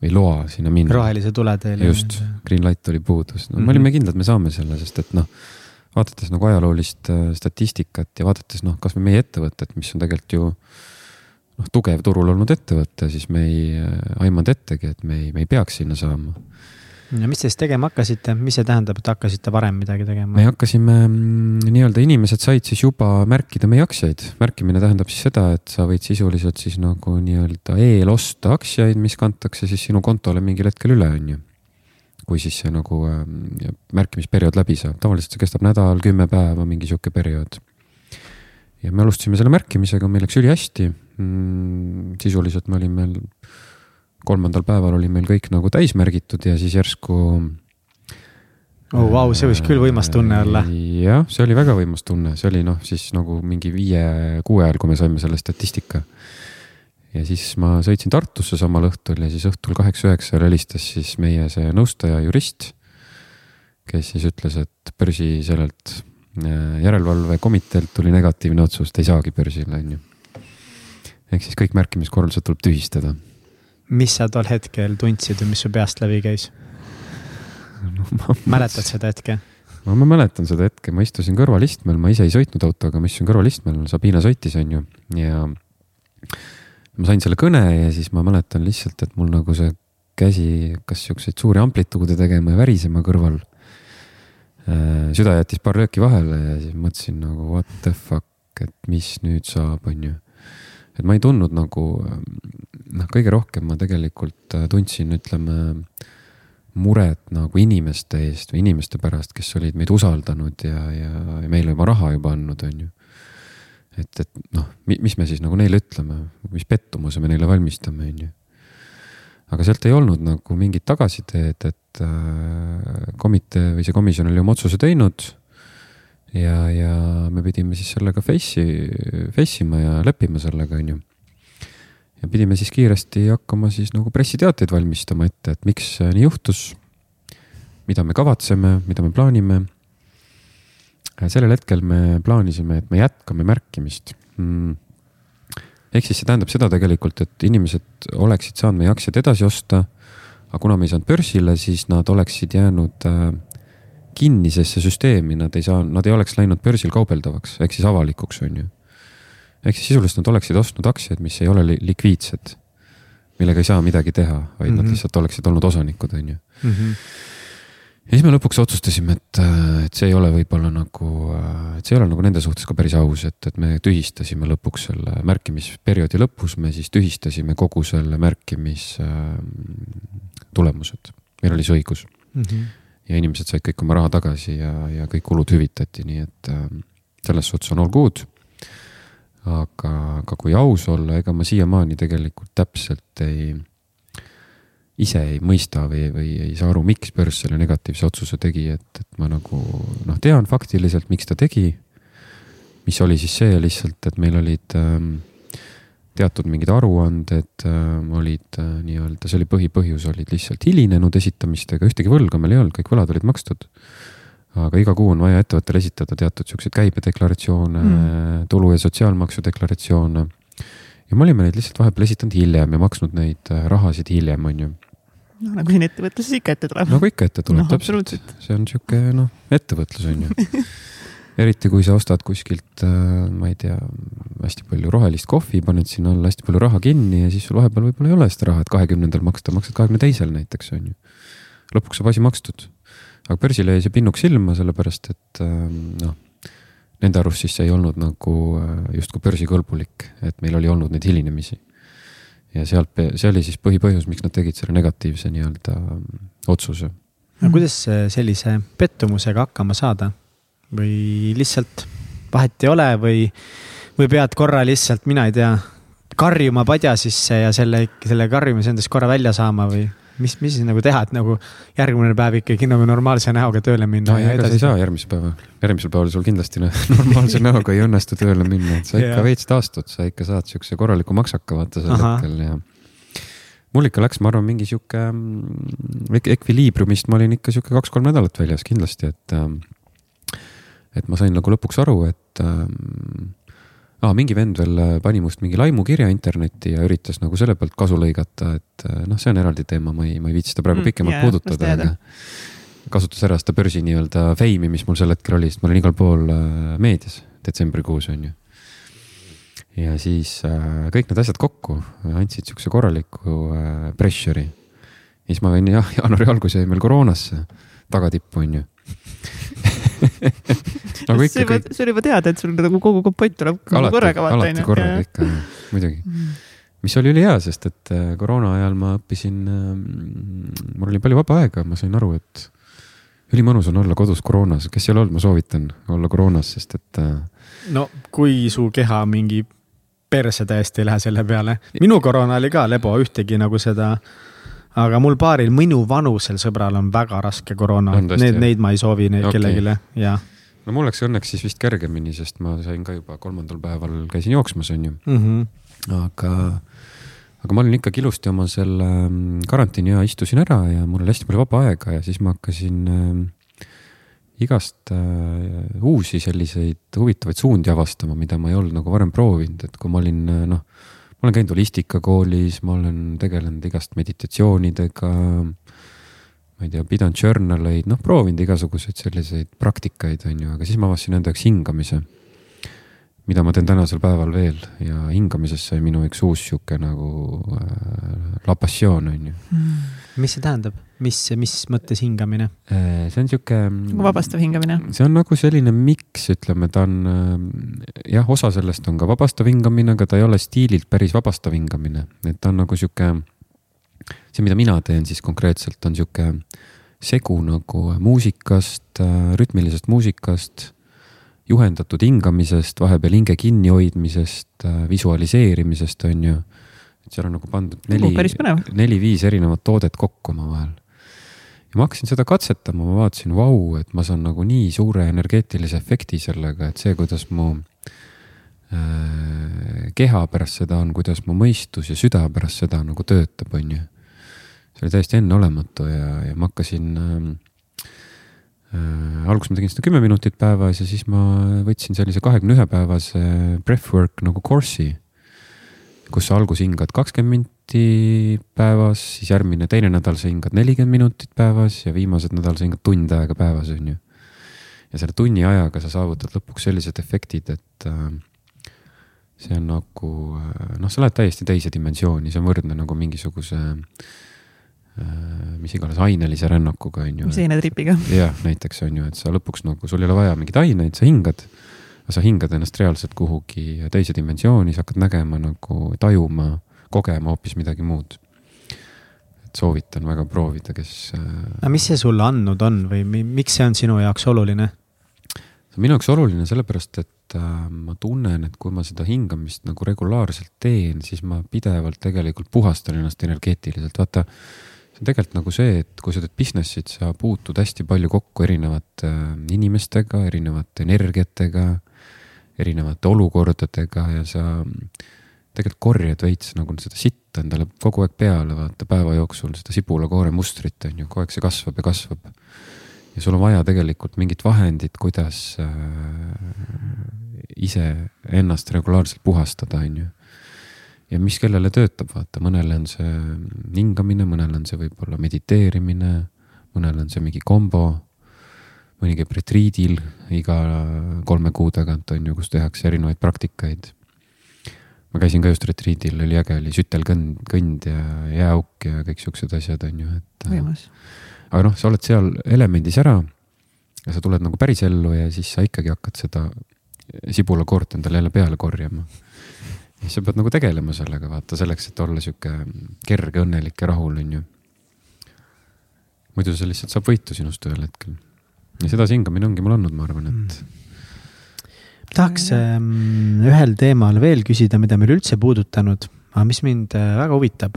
või loa sinna minna. rohelise tule teile. just, green light oli puudus, no mm -hmm. me olime kindlad, me saame selle, sest et noh, vaadates nagu ajaloolist äh, statistikat ja vaadates noh, kasvõi meie ettevõtet, mis on tegelikult ju noh, tugev turul olnud ettevõte, siis me ei äh, aimanud ettegi, et me ei, me ei peaks sinna saama ja mis te siis tegema hakkasite, mis see tähendab, et hakkasite varem midagi tegema? me hakkasime mm, nii-öelda, inimesed said siis juba märkida meie aktsiaid. märkimine tähendab siis seda, et sa võid sisuliselt siis nagu nii-öelda eelosta aktsiaid, mis kantakse siis sinu kontole mingil hetkel üle, on ju. kui siis see nagu äh, märkimisperiood läbi saab, tavaliselt see kestab nädal, kümme päeva, mingi sihuke periood. ja me alustasime selle märkimisega, meil läks ülihästi mm,. sisuliselt me olime kolmandal päeval oli meil kõik nagu täis märgitud ja siis järsku. oh vau, see võis küll võimas tunne olla. jah, see oli väga võimas tunne, see oli noh, siis nagu mingi viie-kuue ajal, kui me saime selle statistika. ja siis ma sõitsin Tartusse samal õhtul ja siis õhtul kaheksa-üheksa helistas siis meie see nõustaja, jurist. kes siis ütles, et börsi sellelt äh, järelevalvekomiteelt tuli negatiivne otsus, te ei saagi börsile, on ju. ehk siis kõik märkimiskorraldused tuleb tühistada mis sa tol hetkel tundsid või mis su peast läbi käis no,? mäletad seda hetke? no ma mäletan seda hetke, ma istusin kõrvalistmel, ma ise ei sõitnud autoga, ma istusin kõrvalistmel, Sabina sõitis, on ju, ja ma sain selle kõne ja siis ma mäletan lihtsalt, et mul nagu see käsi hakkas siukseid suuri amplituude tegema ja värisema kõrval. Äh, süda jättis paar lööki vahele ja siis mõtlesin nagu what the fuck, et mis nüüd saab, on ju. Et ma ei tundnud nagu noh, kõige rohkem ma tegelikult äh, tundsin, ütleme, muret nagu inimeste eest või inimeste pärast, kes olid meid usaldanud ja, ja, ja meile juba raha juba andnud, on ju. et, et noh, mis me siis nagu neile ütleme, mis pettumuse me neile valmistame, on ju. aga sealt ei olnud nagu mingit tagasiteed, et äh, komitee või see komisjon oli oma otsuse teinud ja, ja me pidime siis sellega face'i, face ima ja leppima sellega, on ju ja pidime siis kiiresti hakkama siis nagu pressiteateid valmistama ette, et miks nii juhtus. mida me kavatseme, mida me plaanime. sellel hetkel me plaanisime, et me jätkame märkimist mm.. ehk siis see tähendab seda tegelikult, et inimesed oleksid saanud meie aktsiaid edasi osta. aga kuna me ei saanud börsile, siis nad oleksid jäänud äh, kinnisesse süsteemi, nad ei saa, nad ei oleks läinud börsil kaubeldavaks ehk siis avalikuks, on ju ehk siis sisuliselt nad oleksid ostnud aktsiaid, mis ei ole li likviidsed, millega ei saa midagi teha, vaid mm -hmm. nad mhm. lihtsalt oleksid olnud osanikud, on ju. -hmm. ja siis me lõpuks otsustasime, et, et see ei ole võib-olla nagu, et see ei ole nagu nende suhtes ka päris aus, et, et me tühistasime lõpuks selle märkimisperioodi lõpus, me siis tühistasime kogu selle märkimis äh, tulemused. meil oli see õigus mm. -hmm. Ja inimesed said kõik oma raha tagasi ja, ja kõik kulud hüvitati, nii et äh, selles suhtes on all good. aga, aga kui aus olla, ega ma siiamaani tegelikult täpselt ei ise ei mõista või, või ei saa aru, miks börs selle negatiivse otsuse tegi, et, et ma nagu noh, tean faktiliselt, miks ta tegi. mis oli siis see lihtsalt, et meil olid ähm, teatud mingid aruanded ähm, olid äh, nii-öelda, see oli põhipõhjus, olid lihtsalt hilinenud esitamistega, ühtegi võlga meil ei olnud, kõik võlad olid makstud. aga iga kuu on vaja ettevõttel esitada teatud siukseid käibedeklaratsioone mm., tulu ja sotsiaalmaksu deklaratsioone ja me olime neid lihtsalt vahepeal esitanud hiljem ja maksnud neid äh, rahasid hiljem, on ju noh, nagu siin ettevõtluses ikka ette tuleb. nagu ikka ette tuleb no,, täpselt. see on sihuke noh, ettevõtlus on ju eriti kui sa ostad kuskilt, äh, ma ei tea, hästi palju rohelist kohvi, paned sinna alla hästi palju raha kinni ja siis sul vahepeal võib-olla ei ole seda raha, et kahekümnendal maksta, maksad kahekümne teisel näiteks on ju. lõpuks saab asi makstud. aga börsile jäi see pinnuks silma, sellepärast et äh, noh, nende arust siis see ei olnud nagu äh, justkui börsikõlbulik, et meil oli olnud neid hilinemisi ja sealt, see oli siis põhipõhjus, miks nad tegid selle negatiivse nii-öelda otsuse. no kuidas sellise pettumusega hakkama saada või lihtsalt vahet ei ole või, või pead korra lihtsalt, mina ei tea, karjuma padja sisse ja selle, selle karjumise endast korra välja saama või mis, mis siis nagu teha, et nagu järgmine päev ikkagi nagu normaalse näoga tööle minna no,? ega sa ei saa järgmisel päeval, järgmisel päeval sul kindlasti normaalse näoga ei õnnestu tööle minna, et sa ikka veits taastud, sa ikka saad siukse korraliku maksaka vaata sel hetkel ja. mul ikka läks, ma arvan, mingi sihuke mm, ekviliibriumist ma olin ikka sihuke kaks-kolm nädalat väljas kindlasti, et. Et ma sain nagu lõpuks aru, et ähm, ah,. mingi vend veel äh, pani must mingi laimukirja internetti ja üritas nagu selle pealt kasu lõigata, et äh, noh, see on eraldi teema, ma ei, ma ei viitsi seda praegu mm, pikemalt yeah, puudutada, aga kasutas ära seda börsi nii-öelda feimi, mis mul sel hetkel oli, sest ma olin igal pool äh, meedias detsembrikuus on ju. ja siis äh, kõik need asjad kokku andsid siukse korraliku äh, pressure'i. ja siis ma võin jah, jaanuari algus jäi meil koroonasse tagatippu on ju nagu ikka. see, kõik... see oli juba teada, et sul nagu kogu kompott tuleb alati, korraga vaata onju. alati korraga ikka, muidugi mm. mis oli ülihea, sest et äh, koroona ajal ma õppisin, ähm, mul oli palju vaba aega, ma sain aru, et ülimõnus on olla kodus koroonas, kes ei ole olnud, ma soovitan olla koroonas, sest et. Äh, no kui su keha mingi perse täiesti ei lähe selle peale, minu koroona oli ka lebo, ühtegi nagu seda aga mul paaril minu vanusel sõbral on väga raske koroona, need, neid ma ei soovi okay. kellelegi, jah no mul läks õnneks siis vist kergemini, sest ma sain ka juba kolmandal päeval käisin jooksmas, on ju mm. -hmm. aga, aga ma olin ikkagi ilusti oma selle mm, karantiini aja istusin ära ja mul oli hästi palju vaba aega ja siis ma hakkasin äh, igast äh, uusi selliseid huvitavaid suundi avastama, mida ma ei olnud nagu varem proovinud, et kui ma olin äh, noh, ma olen käinud holistikakoolis, ma olen tegelenud igast meditatsioonidega ma ei tea, pidanud journal eid, noh, proovinud igasuguseid selliseid praktikaid, on ju, aga siis ma avastasin enda jaoks hingamise. Mida ma teen tänasel päeval veel ja hingamisest sai minu üks uus sihuke nagu äh, la passioon, on ju mm.. mis see tähendab, mis, mis mõttes hingamine äh,? see on sihuke. nagu vabastav hingamine. see on nagu selline miks, ütleme, ta on äh, jah, osa sellest on ka vabastav hingamine, aga ta ei ole stiililt päris vabastav hingamine, et ta on nagu sihuke see, mida mina teen siis konkreetselt, on sihuke segu nagu muusikast, rütmilisest muusikast, juhendatud hingamisest, vahepeal hinge kinnihoidmisest, visualiseerimisest, on ju. et seal on nagu pandud neli, neli-viis erinevat toodet kokku omavahel. ja ma hakkasin seda katsetama, ma vaatasin, vau, et ma saan nagu nii suure energeetilise efekti sellega, et see, kuidas mu äh, keha pärast seda on, kuidas mu mõistus ja süda pärast seda nagu töötab, on ju see oli täiesti enneolematu ja, ja ma hakkasin äh,. Alguses ma tegin seda kümme minutit päevas ja siis ma võtsin sellise kahekümne ühe päevase breathwork nagu course'i. kus sa alguses hingad kakskümmend minti päevas, siis järgmine, teine nädal sa hingad nelikümmend minutit päevas ja viimased nädal sa hingad tund aega päevas, on ju. ja selle tunni ajaga sa saavutad lõpuks sellised efektid, et äh, see on nagu äh, noh, sa lähed täiesti teise dimensiooni, see on võrdne nagu mingisuguse äh, mis iganes ainelise rännakuga, on ju. seenetripiga. jah, näiteks on ju, et sa lõpuks nagu, sul ei ole vaja mingeid aineid, sa hingad. sa hingad ennast reaalselt kuhugi teise dimensiooni, sa hakkad nägema nagu, tajuma, kogema hoopis midagi muud. et soovitan väga proovida, kes. Äh, aga mis see sulle andnud on või miks see on sinu jaoks oluline? see on minu jaoks oluline sellepärast, et äh, ma tunnen, et kui ma seda hingamist nagu regulaarselt teen, siis ma pidevalt tegelikult puhastan ennast energeetiliselt, vaata see on tegelikult nagu see, et kui sa teed business'it, sa puutud hästi palju kokku erinevate äh, inimestega, erinevate energiatega, erinevate olukordadega ja sa tegelikult korjad veits nagu seda sitta endale kogu aeg peale, vaata päeva jooksul seda sibulakoore mustrit on ju, kogu aeg see kasvab ja kasvab. ja sul on vaja tegelikult mingit vahendit, kuidas äh, ise ennast regulaarselt puhastada, on ju ja mis kellele töötab, vaata, mõnele on see hingamine, mõnele on see võib-olla mediteerimine, mõnele on see mingi kombo. mõni käib retriidil iga kolme kuu tagant on ju, kus tehakse erinevaid praktikaid. ma käisin ka just retriidil, oli äge, oli sütelkõnd, kõnd ja jääauk ja kõik siuksed asjad on ju, et. võimas. aga noh, sa oled seal elemendis ära ja sa tuled nagu päris ellu ja siis sa ikkagi hakkad seda sibulakoort endale jälle peale korjama ja sa pead nagu tegelema sellega, vaata selleks, et olla sihuke kerge, õnnelik ja rahul, on ju. muidu see lihtsalt saab võitu sinust ühel hetkel. ja sedasi hingamine ongi mul andnud, ma arvan, et mm tahaks ähm, ühel teemal veel küsida, mida meil üldse puudutanud, aga mis mind äh, väga huvitab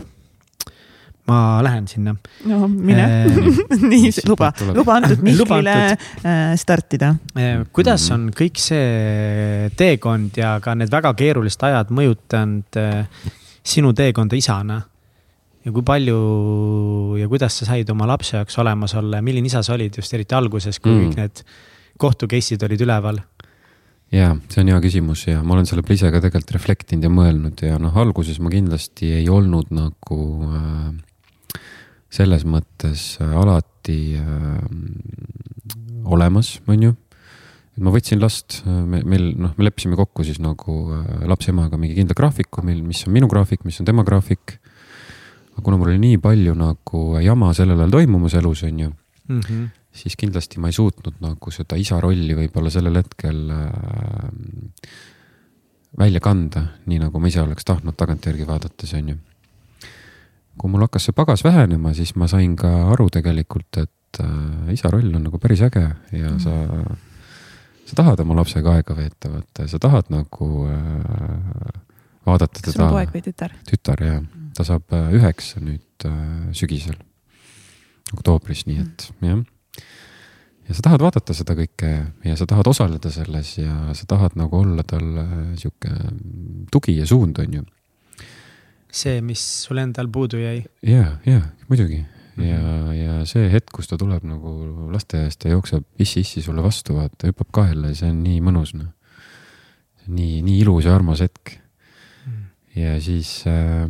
ma lähen sinna. no mine äh, nii, luba, luba antud Mihklile äh, startida äh,. kuidas on kõik see teekond ja ka need väga keerulised ajad mõjutanud äh, sinu teekonda isana? ja kui palju ja kuidas sa said oma lapse jaoks olemas olla ja milline isa sa olid just eriti alguses, kui mm. kõik need kohtu case'id olid üleval? ja see on hea küsimus ja ma olen selle peale ise ka tegelikult reflektinud ja mõelnud ja noh, alguses ma kindlasti ei olnud nagu äh, selles mõttes äh, alati äh, olemas, on ju. ma võtsin last, äh, me, meil noh, me leppisime kokku siis nagu äh, lapse emaga mingi kindla graafiku, mil, mis on minu graafik, mis on tema graafik. aga kuna mul oli nii palju nagu jama sellel ajal toimumas elus, on ju mm, -hmm. siis kindlasti ma ei suutnud nagu seda isa rolli võib-olla sellel hetkel äh, välja kanda, nii nagu ma ise oleks tahtnud tagantjärgi vaadates, on ju kui mul hakkas see pagas vähenema, siis ma sain ka aru tegelikult, et äh, isa roll on nagu päris äge ja mm. sa, sa tahad oma lapsega aega veeta, vaata, sa tahad nagu äh, vaadata kas teda. kas sul on poeg või tütar? tütar jah, mm. ta saab äh, üheksa nüüd äh, sügisel, oktoobris, nii et mm. jah. ja sa tahad vaadata seda kõike ja sa tahad osaleda selles ja sa tahad nagu olla tal äh, sihuke tugi ja suund, on ju see, mis sul endal puudu jäi. ja, ja muidugi mm -hmm. ja, ja see hetk, kus ta tuleb nagu lasteaiast ja jookseb issi-issi sulle vastu, vaata, hüppab kaela ja see on nii mõnus, noh. nii, nii ilus ja armas hetk mm. -hmm. ja siis äh,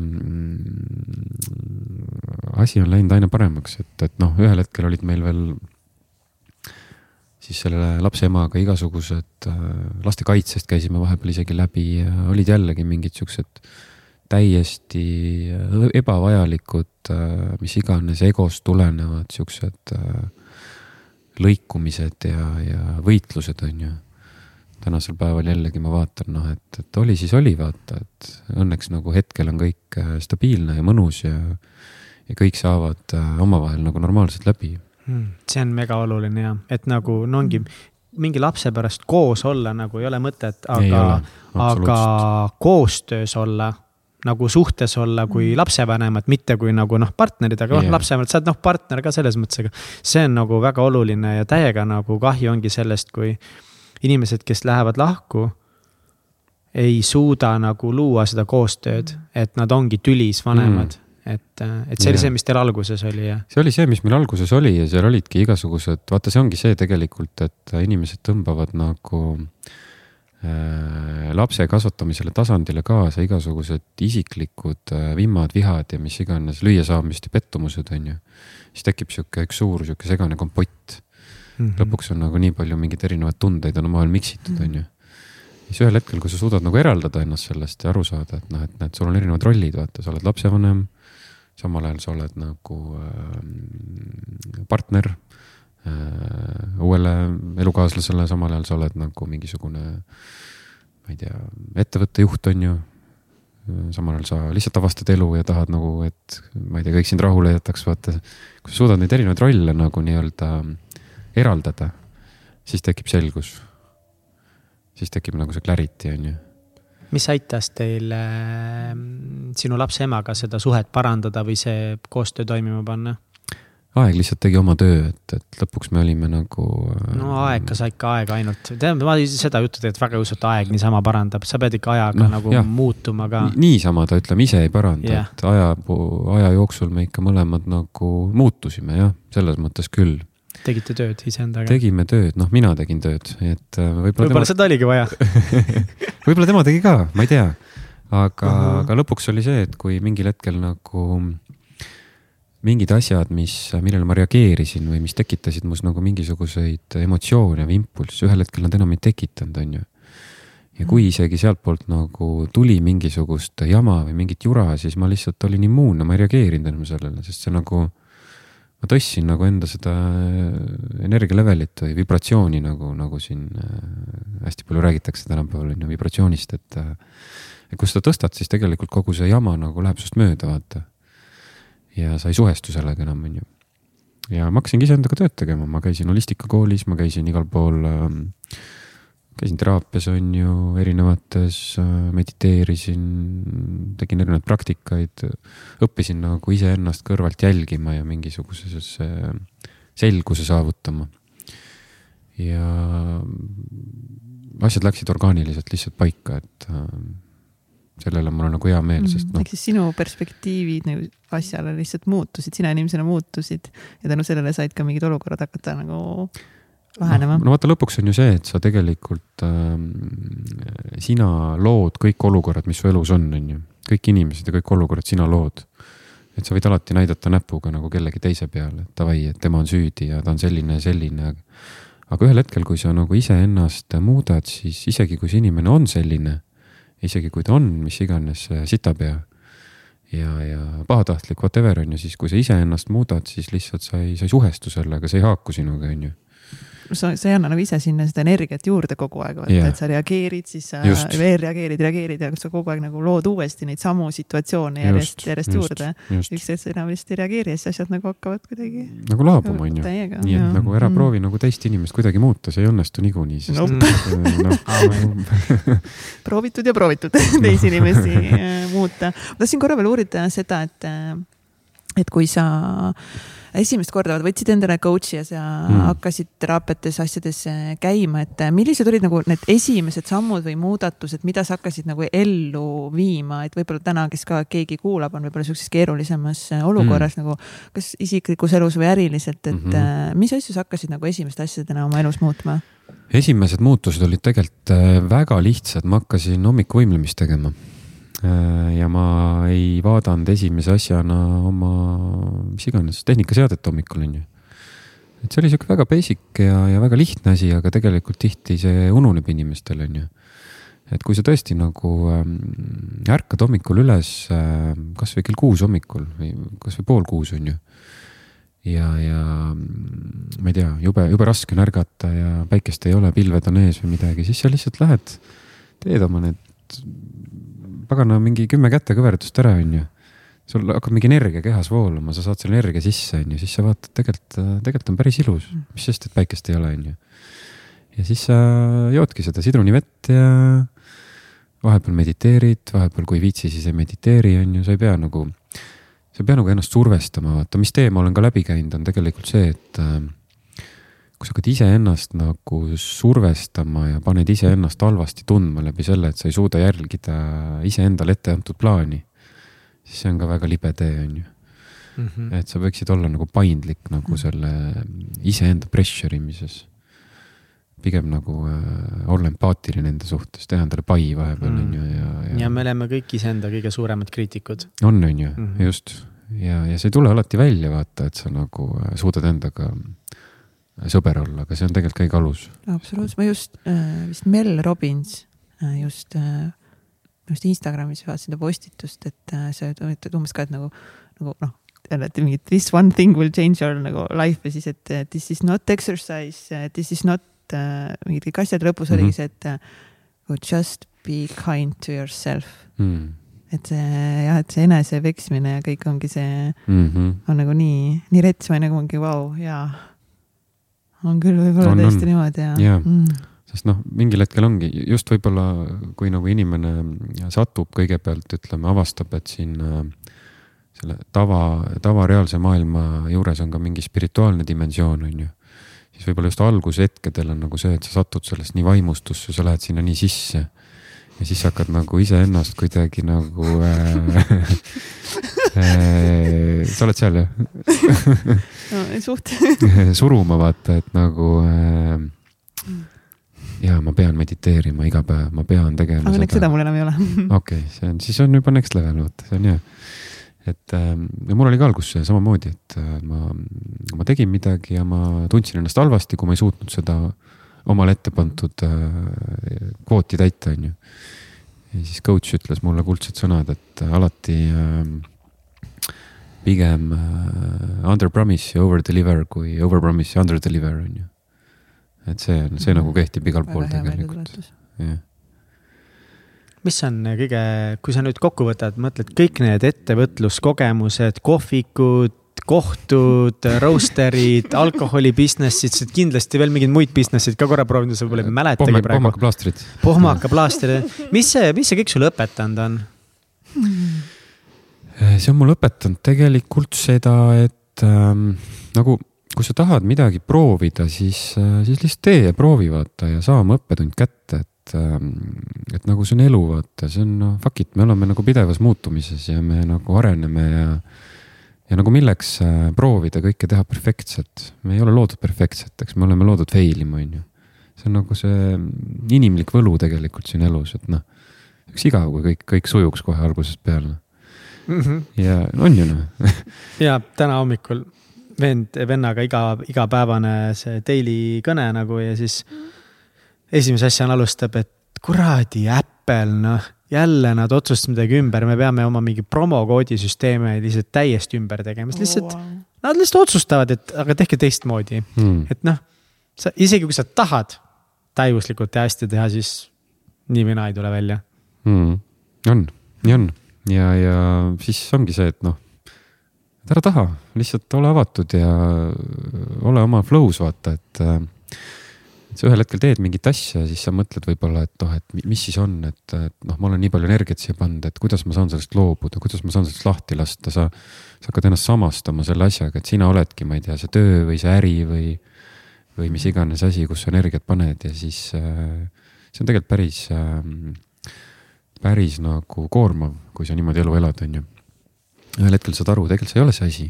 asi on läinud aina paremaks, et, et noh, ühel hetkel olid meil veel siis selle lapse emaga igasugused äh, lastekaitsest käisime vahepeal isegi läbi ja olid jällegi mingid siuksed äh, täiesti äh, ebavajalikud, äh, mis iganes egost tulenevad siuksed äh, lõikumised ja, ja võitlused, on ju. tänasel päeval jällegi ma vaatan, noh, et, et oli siis oli, vaata, et õnneks nagu hetkel on kõik stabiilne ja mõnus ja, ja kõik saavad omavahel nagu normaalselt läbi hmm,. see on mega oluline ja, et nagu no ongi mingi lapse pärast koos olla nagu ei ole mõtet, aga, aga koostöös olla nagu suhtes olla kui mm. lapsevanemad, mitte kui nagu noh, partnerid, aga noh yeah., lapsevanemad, sa oled noh, partner ka selles mõttes, aga. see on nagu väga oluline ja täiega nagu kahju ongi sellest, kui inimesed, kes lähevad lahku. ei suuda nagu luua seda koostööd, mm. et nad ongi tülis vanemad mm et, et see oli see, mis teil alguses oli ja. see oli see, mis meil alguses oli ja seal olidki igasugused, vaata, see ongi see tegelikult, et inimesed tõmbavad nagu äh, Äh, lapse kasvatamisele tasandile kaasa igasugused isiklikud äh, vimmad, vihad ja mis iganes lüüasaamist ja pettumused, on ju. siis tekib sihuke üks suur sihuke segane kompott mm. -hmm. lõpuks on nagu nii palju mingeid erinevaid tundeid on omavahel miksitud, mhm. on ju. siis ühel hetkel, kui sa suudad nagu eraldada ennast sellest ja aru saada, et noh, et näed, sul on erinevad rollid, vaata, sa oled lapsevanem. samal ajal sa oled nagu äh, partner äh, uuele elukaaslasele, samal ajal sa oled nagu mingisugune, ma ei tea, ettevõtte juht, on ju. samal ajal sa lihtsalt avastad elu ja tahad nagu, et ma ei tea, kõik sind rahule jätaks, vaata. kui sa suudad neid erinevaid rolle nagu nii-öelda eraldada, siis tekib selgus. siis tekib nagu see clarity, on ju mis aitas teil äh, sinu lapse emaga seda suhet parandada või see koostöö toimima panna? Aeg lihtsalt tegi oma töö, et, et lõpuks me olime nagu. no aeg, kas ikka aeg ainult, tead, ma seda juttu tegelikult väga ei usu, et aeg niisama parandab, sa pead ikka ajaga no, nagu jah. muutuma ka. niisama ta ütleme ise ei paranda yeah., et aja, aja jooksul me ikka mõlemad nagu muutusime jah, selles mõttes küll tegite tööd iseendaga? tegime tööd, noh, mina tegin tööd, et äh, võib-olla. võib-olla tema... seda oligi vaja võib-olla tema tegi ka, ma ei tea. aga uh, -huh. aga lõpuks oli see, et kui mingil hetkel nagu mingid asjad, mis, millele ma reageerisin või mis tekitasid mus nagu mingisuguseid emotsioone või impulsse, ühel hetkel nad enam ei tekitanud, on ju. ja kui mhm. isegi sealtpoolt nagu tuli mingisugust jama või mingit jura, siis ma lihtsalt olin immuunne, ma ei reageerinud enam sellele, sest see nagu ma tõstsin nagu enda seda äh, energia levelit või vibratsiooni nagu, nagu siin äh, hästi palju räägitakse tänapäeval on ju vibratsioonist, et. et äh, kui seda tõstad, siis tegelikult kogu see jama nagu läheb sinust mööda, vaata. Ja sa ei suhestu sellega enam, on ju. ja ma hakkasingi iseendaga tööd tegema, ma käisin holistikakoolis, ma käisin igal pool äh, käisin teraapias, on ju, erinevates, äh, mediteerisin, tegin erinevaid praktikaid, õppisin nagu iseennast kõrvalt jälgima ja mingisuguse selguse saavutama. ja asjad läksid orgaaniliselt lihtsalt paika, et äh, sellele mul on nagu hea meel, sest noh. ehk siis sinu perspektiivid nagu asjale lihtsalt muutusid, sina inimesena muutusid ja tänu sellele said ka mingid olukorrad hakata nagu lahenema no,. no vaata, lõpuks on ju see, et sa tegelikult äh,, sina lood kõik olukorrad, mis su elus on, on ju. kõik inimesed ja kõik olukorrad sina lood. et sa võid alati näidata näpuga nagu kellegi teise peale, et davai, et tema on süüdi ja ta on selline ja selline. aga ühel hetkel, kui sa nagu iseennast muudad, siis isegi kui see inimene on selline, isegi kui ta on mis iganes sitapea ja, ja pahatahtlik, whatever on ju, siis kui sa iseennast muudad, siis lihtsalt sa ei, sa ei suhestu sellega, see ei haaku sinuga, on ju sa, sa ei anna nagu ise sinna seda energiat juurde kogu aeg, vaata yeah., et sa reageerid, siis sa Just. veel reageerid, reageerid ja sa kogu aeg nagu lood uuesti neid samu situatsioone järjest, järjest Just. juurde. üks hetk sa enam vist ei reageeri ja siis asjad nagu hakkavad kuidagi. nagu laabuma, on ju. nii et nagu ära mm. proovi nagu teist inimest kuidagi muuta, see ei õnnestu niikuinii, sest nope. no. proovitud ja proovitud teisi inimesi äh, muuta. ma tahtsin korra veel uurida seda, et, äh, et kui sa esimest korda võtsid endale coach'i ja sa mm. hakkasid teraapiates, asjades käima, et millised olid nagu need esimesed sammud või muudatused, mida sa hakkasid nagu ellu viima, et võib-olla täna, kes ka keegi kuulab, on võib-olla sihukeses keerulisemas olukorras mm. nagu kas isiklikus elus või äriliselt, et mm -hmm. mis asju sa hakkasid nagu esimeste asjadena oma elus muutma? esimesed muutused olid tegelikult äh, väga lihtsad, ma hakkasin hommikuvõimlemist tegema Äh, ja ma ei vaadanud esimese asjana oma, mis iganes, tehnikaseadet hommikul, on ju. et see oli sihuke väga basic ja, ja väga lihtne asi, aga tegelikult tihti see ununeb inimestel, on ju. et kui sa tõesti nagu ähm, ärkad hommikul üles äh, kasvõi kell kuus hommikul või kasvõi pool kuus, on ju. ja, ja ma ei tea, jube, jube raske on ärgata ja päikest ei ole, pilved on ees või midagi, siis sa lihtsalt lähed, teed oma need pagana mingi kümme kätekõverdust ära, onju. sul hakkab mingi energia kehas voolama, sa saad selle energia sisse, onju, siis sa vaatad, tegelikult, tegelikult on päris ilus, mis sest, et päikest ei ole, onju. ja siis sa joodki seda sidrunivett ja vahepeal mediteerid, vahepeal kui ei viitsi, siis ei mediteeri, onju, sa ei pea nagu, sa ei pea nagu ennast survestama, vaata, mis tee ma olen ka läbi käinud, on tegelikult see, et äh, kui sa hakkad iseennast nagu survestama ja paned iseennast halvasti tundma läbi selle, et sa ei suuda järgida iseendale ette antud plaani, siis see on ka väga libe tee, on ju. -hmm. et sa võiksid olla nagu paindlik nagu mhm. selle iseenda pressure imises. pigem nagu äh, olla empaatiline enda suhtes, teha endale pai vahepeal on mm. ju ja, ja. ja me oleme kõik iseenda kõige suuremad kriitikud. on, on ju -hmm. just ja, ja see ei tule alati välja, vaata, et sa nagu äh, suudad endaga sõber olla, aga see on tegelikult kõige alus. absoluutselt, ma just äh, vist Mel Robbins äh, just äh,, just Instagramis vaatasin ta postitust, et äh, ütled umbes ka, et nagu nagu noh, et mingi this one thing will change your nagu life ja siis, et eh, this is not exercise, this is not uh, mingid kõik asjad, lõpus Mhm. oligi see, et uh, just be kind to yourself. mm.. et see jah, et see enese peksmine ja kõik ongi see, Mm -hmm. on nagu nii, nii rets või nagu ongi vau wow, jaa. On küll võib-olla On, on. tõesti niimoodi ja Jaa. mm.. sest noh, mingil hetkel ongi just võib-olla, kui nagu inimene satub kõigepealt ütleme, avastab, et siin äh, selle tava, tavareaalse maailma juures on ka mingi spirituaalne dimensioon, on ju. siis võib-olla just algushetkedel on nagu see, et sa satud sellest nii vaimustusse, sa lähed sinna nii sisse. Ja siis hakkad nagu iseennast kuidagi nagu äh. Äh, sa oled seal jah? no, suht suruma vaata, et nagu äh,. ja ma pean mediteerima iga päev, ma pean tegema aga õnneks seda mul enam ei ole. okei see on, siis on juba next level, vaata, see on hea. et ja mul oli ka alguses samamoodi, et äh, ma, ma tegin midagi ja ma tundsin ennast halvasti, kui ma ei suutnud seda omale ette pandud äh, kvooti täita, on ju. ja siis coach ütles mulle kuldsed sõnad, et alati äh, pigem äh, under promise ja over deliver kui over promise ja under deliver on ju. et see on, see nagu kehtib igal pool tegelikult, jah. mis on kõige, kui sa nüüd kokku võtad, mõtled kõik need ettevõtluskogemused, kohvikud, kohtud, roaster'id, alkoholi business'id, sa oled kindlasti veel mingeid muid business'id ka korra proovinud, sa võib-olla ei mäletagi praegu. pohmakaplaastrid. pohmakaplaaster, mis see, mis see kõik sulle õpetanud on? see on mulle õpetanud tegelikult seda, et ähm, nagu kui sa tahad midagi proovida, siis äh,, siis lihtsalt tee ja proovi vaata ja saa oma õppetund kätte, et ähm,, et nagu see on elu, vaata, see on noh, fuck it, me oleme nagu pidevas muutumises ja me nagu areneme ja ja nagu milleks äh, proovida kõike teha perfektselt, me ei ole loodud perfektseteks, me oleme loodud fail ima, on ju. see on nagu see inimlik võlu tegelikult siin elus, et noh, oleks igav, kui kõik, kõik sujuks kohe algusest peale ja on ju noh. ja täna hommikul vend, vennaga iga, igapäevane see daily kõne nagu ja siis esimese asjana alustab, et kuradi Apple, noh, jälle nad otsustasid midagi ümber, me peame oma mingi promokoodisüsteeme lihtsalt täiesti ümber tegema, sest lihtsalt wow. nad lihtsalt otsustavad, et aga tehke teistmoodi, Mm. et noh, sa isegi kui sa tahad täiuslikult ja hästi teha, siis nii või naa ei tule välja. Mm. on, nii on ja, ja siis ongi see, et noh, ära taha, lihtsalt ole avatud ja ole oma flow's vaata, et äh, et sa ühel hetkel teed mingit asja ja siis sa mõtled võib-olla, et noh, et mi- mis siis on, et, et noh, ma olen nii palju energiat siia pannud, et kuidas ma saan sellest loobuda, kuidas ma saan sellest lahti lasta, sa. sa hakkad ennast samastama selle asjaga, et sina oledki, ma ei tea, see töö või see äri või, või mis iganes asi, kus sa energiat paned ja siis äh, see on tegelikult päris äh,, päris nagu koormav, kui sa niimoodi elu elad, on ju. ühel hetkel saad aru, tegelikult see ei ole see asi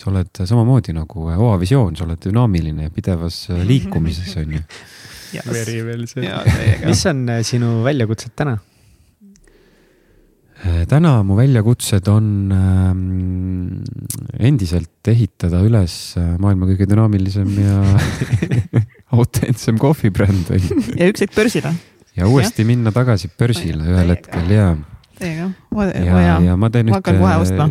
sa oled samamoodi nagu Oa visioon, sa oled dünaamiline ja pidevas äh, liikumises, on ju. veri veel see Jaa, täiega. mis on äh, sinu väljakutsed täna? Äh, täna mu väljakutsed on ähm, endiselt ehitada üles äh, maailma kõige dünaamilisem ja autentsem kohvibränd, ja üks hetk börsile, ja uuesti minna tagasi börsile ühel hetkel ja, täiega. ja, ja ma teen Ma hakkan kohe ostma.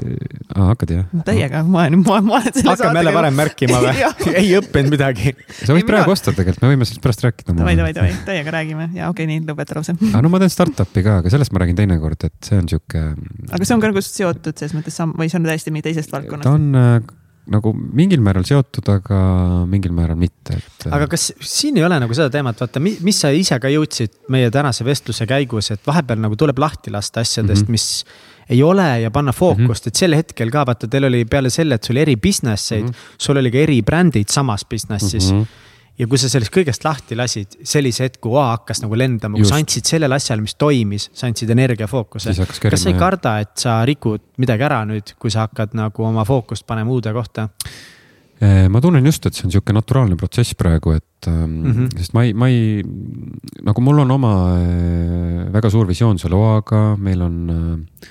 aa, hakkad jah? täiega, ma olen, ma, ma olen selle hakkame jälle varem märkima või ei õppinud midagi. sa võid praegu osta tegelikult, me võime sellest pärast rääkida. davai, davai, davai, täiega räägime ja okei okay,, nii lõpeta lause. aga no ma teen startup'i ka, aga sellest ma räägin teinekord, et see on sihuke. aga see on ka nagu seotud selles mõttes samm või see on täiesti mingi teisest ta valdkonnast? on äh, nagu mingil määral seotud, aga mingil määral mitte, et. aga kas siin ei ole nagu seda teemat, vaata, mis sa ise ka jõudsid meie tänase vestluse käigus, et vahepeal nagu tuleb lahti lasta asjadest mm. -hmm. mis ei ole ja panna fookust mm, -hmm. et sel hetkel ka vaata, teil oli peale selle, et sul oli eri business eid mm. -hmm. sul oli ka eri brändid samas business'is mm. -hmm. Ja kui sa sellest kõigest lahti lasid, sellise hetk, kui A hakkas nagu lendama, kui sa andsid sellele asjale, mis toimis, sa andsid energiafookuse kas sa ei karda, et sa rikud midagi ära nüüd, kui sa hakkad nagu oma fookust panema uude kohta? Eh, ma tunnen just, et see on niisugune naturaalne protsess praegu, et mm. -hmm. sest ma ei, ma ei, nagu mul on oma äh, väga suur visioon selle loaga, meil on äh,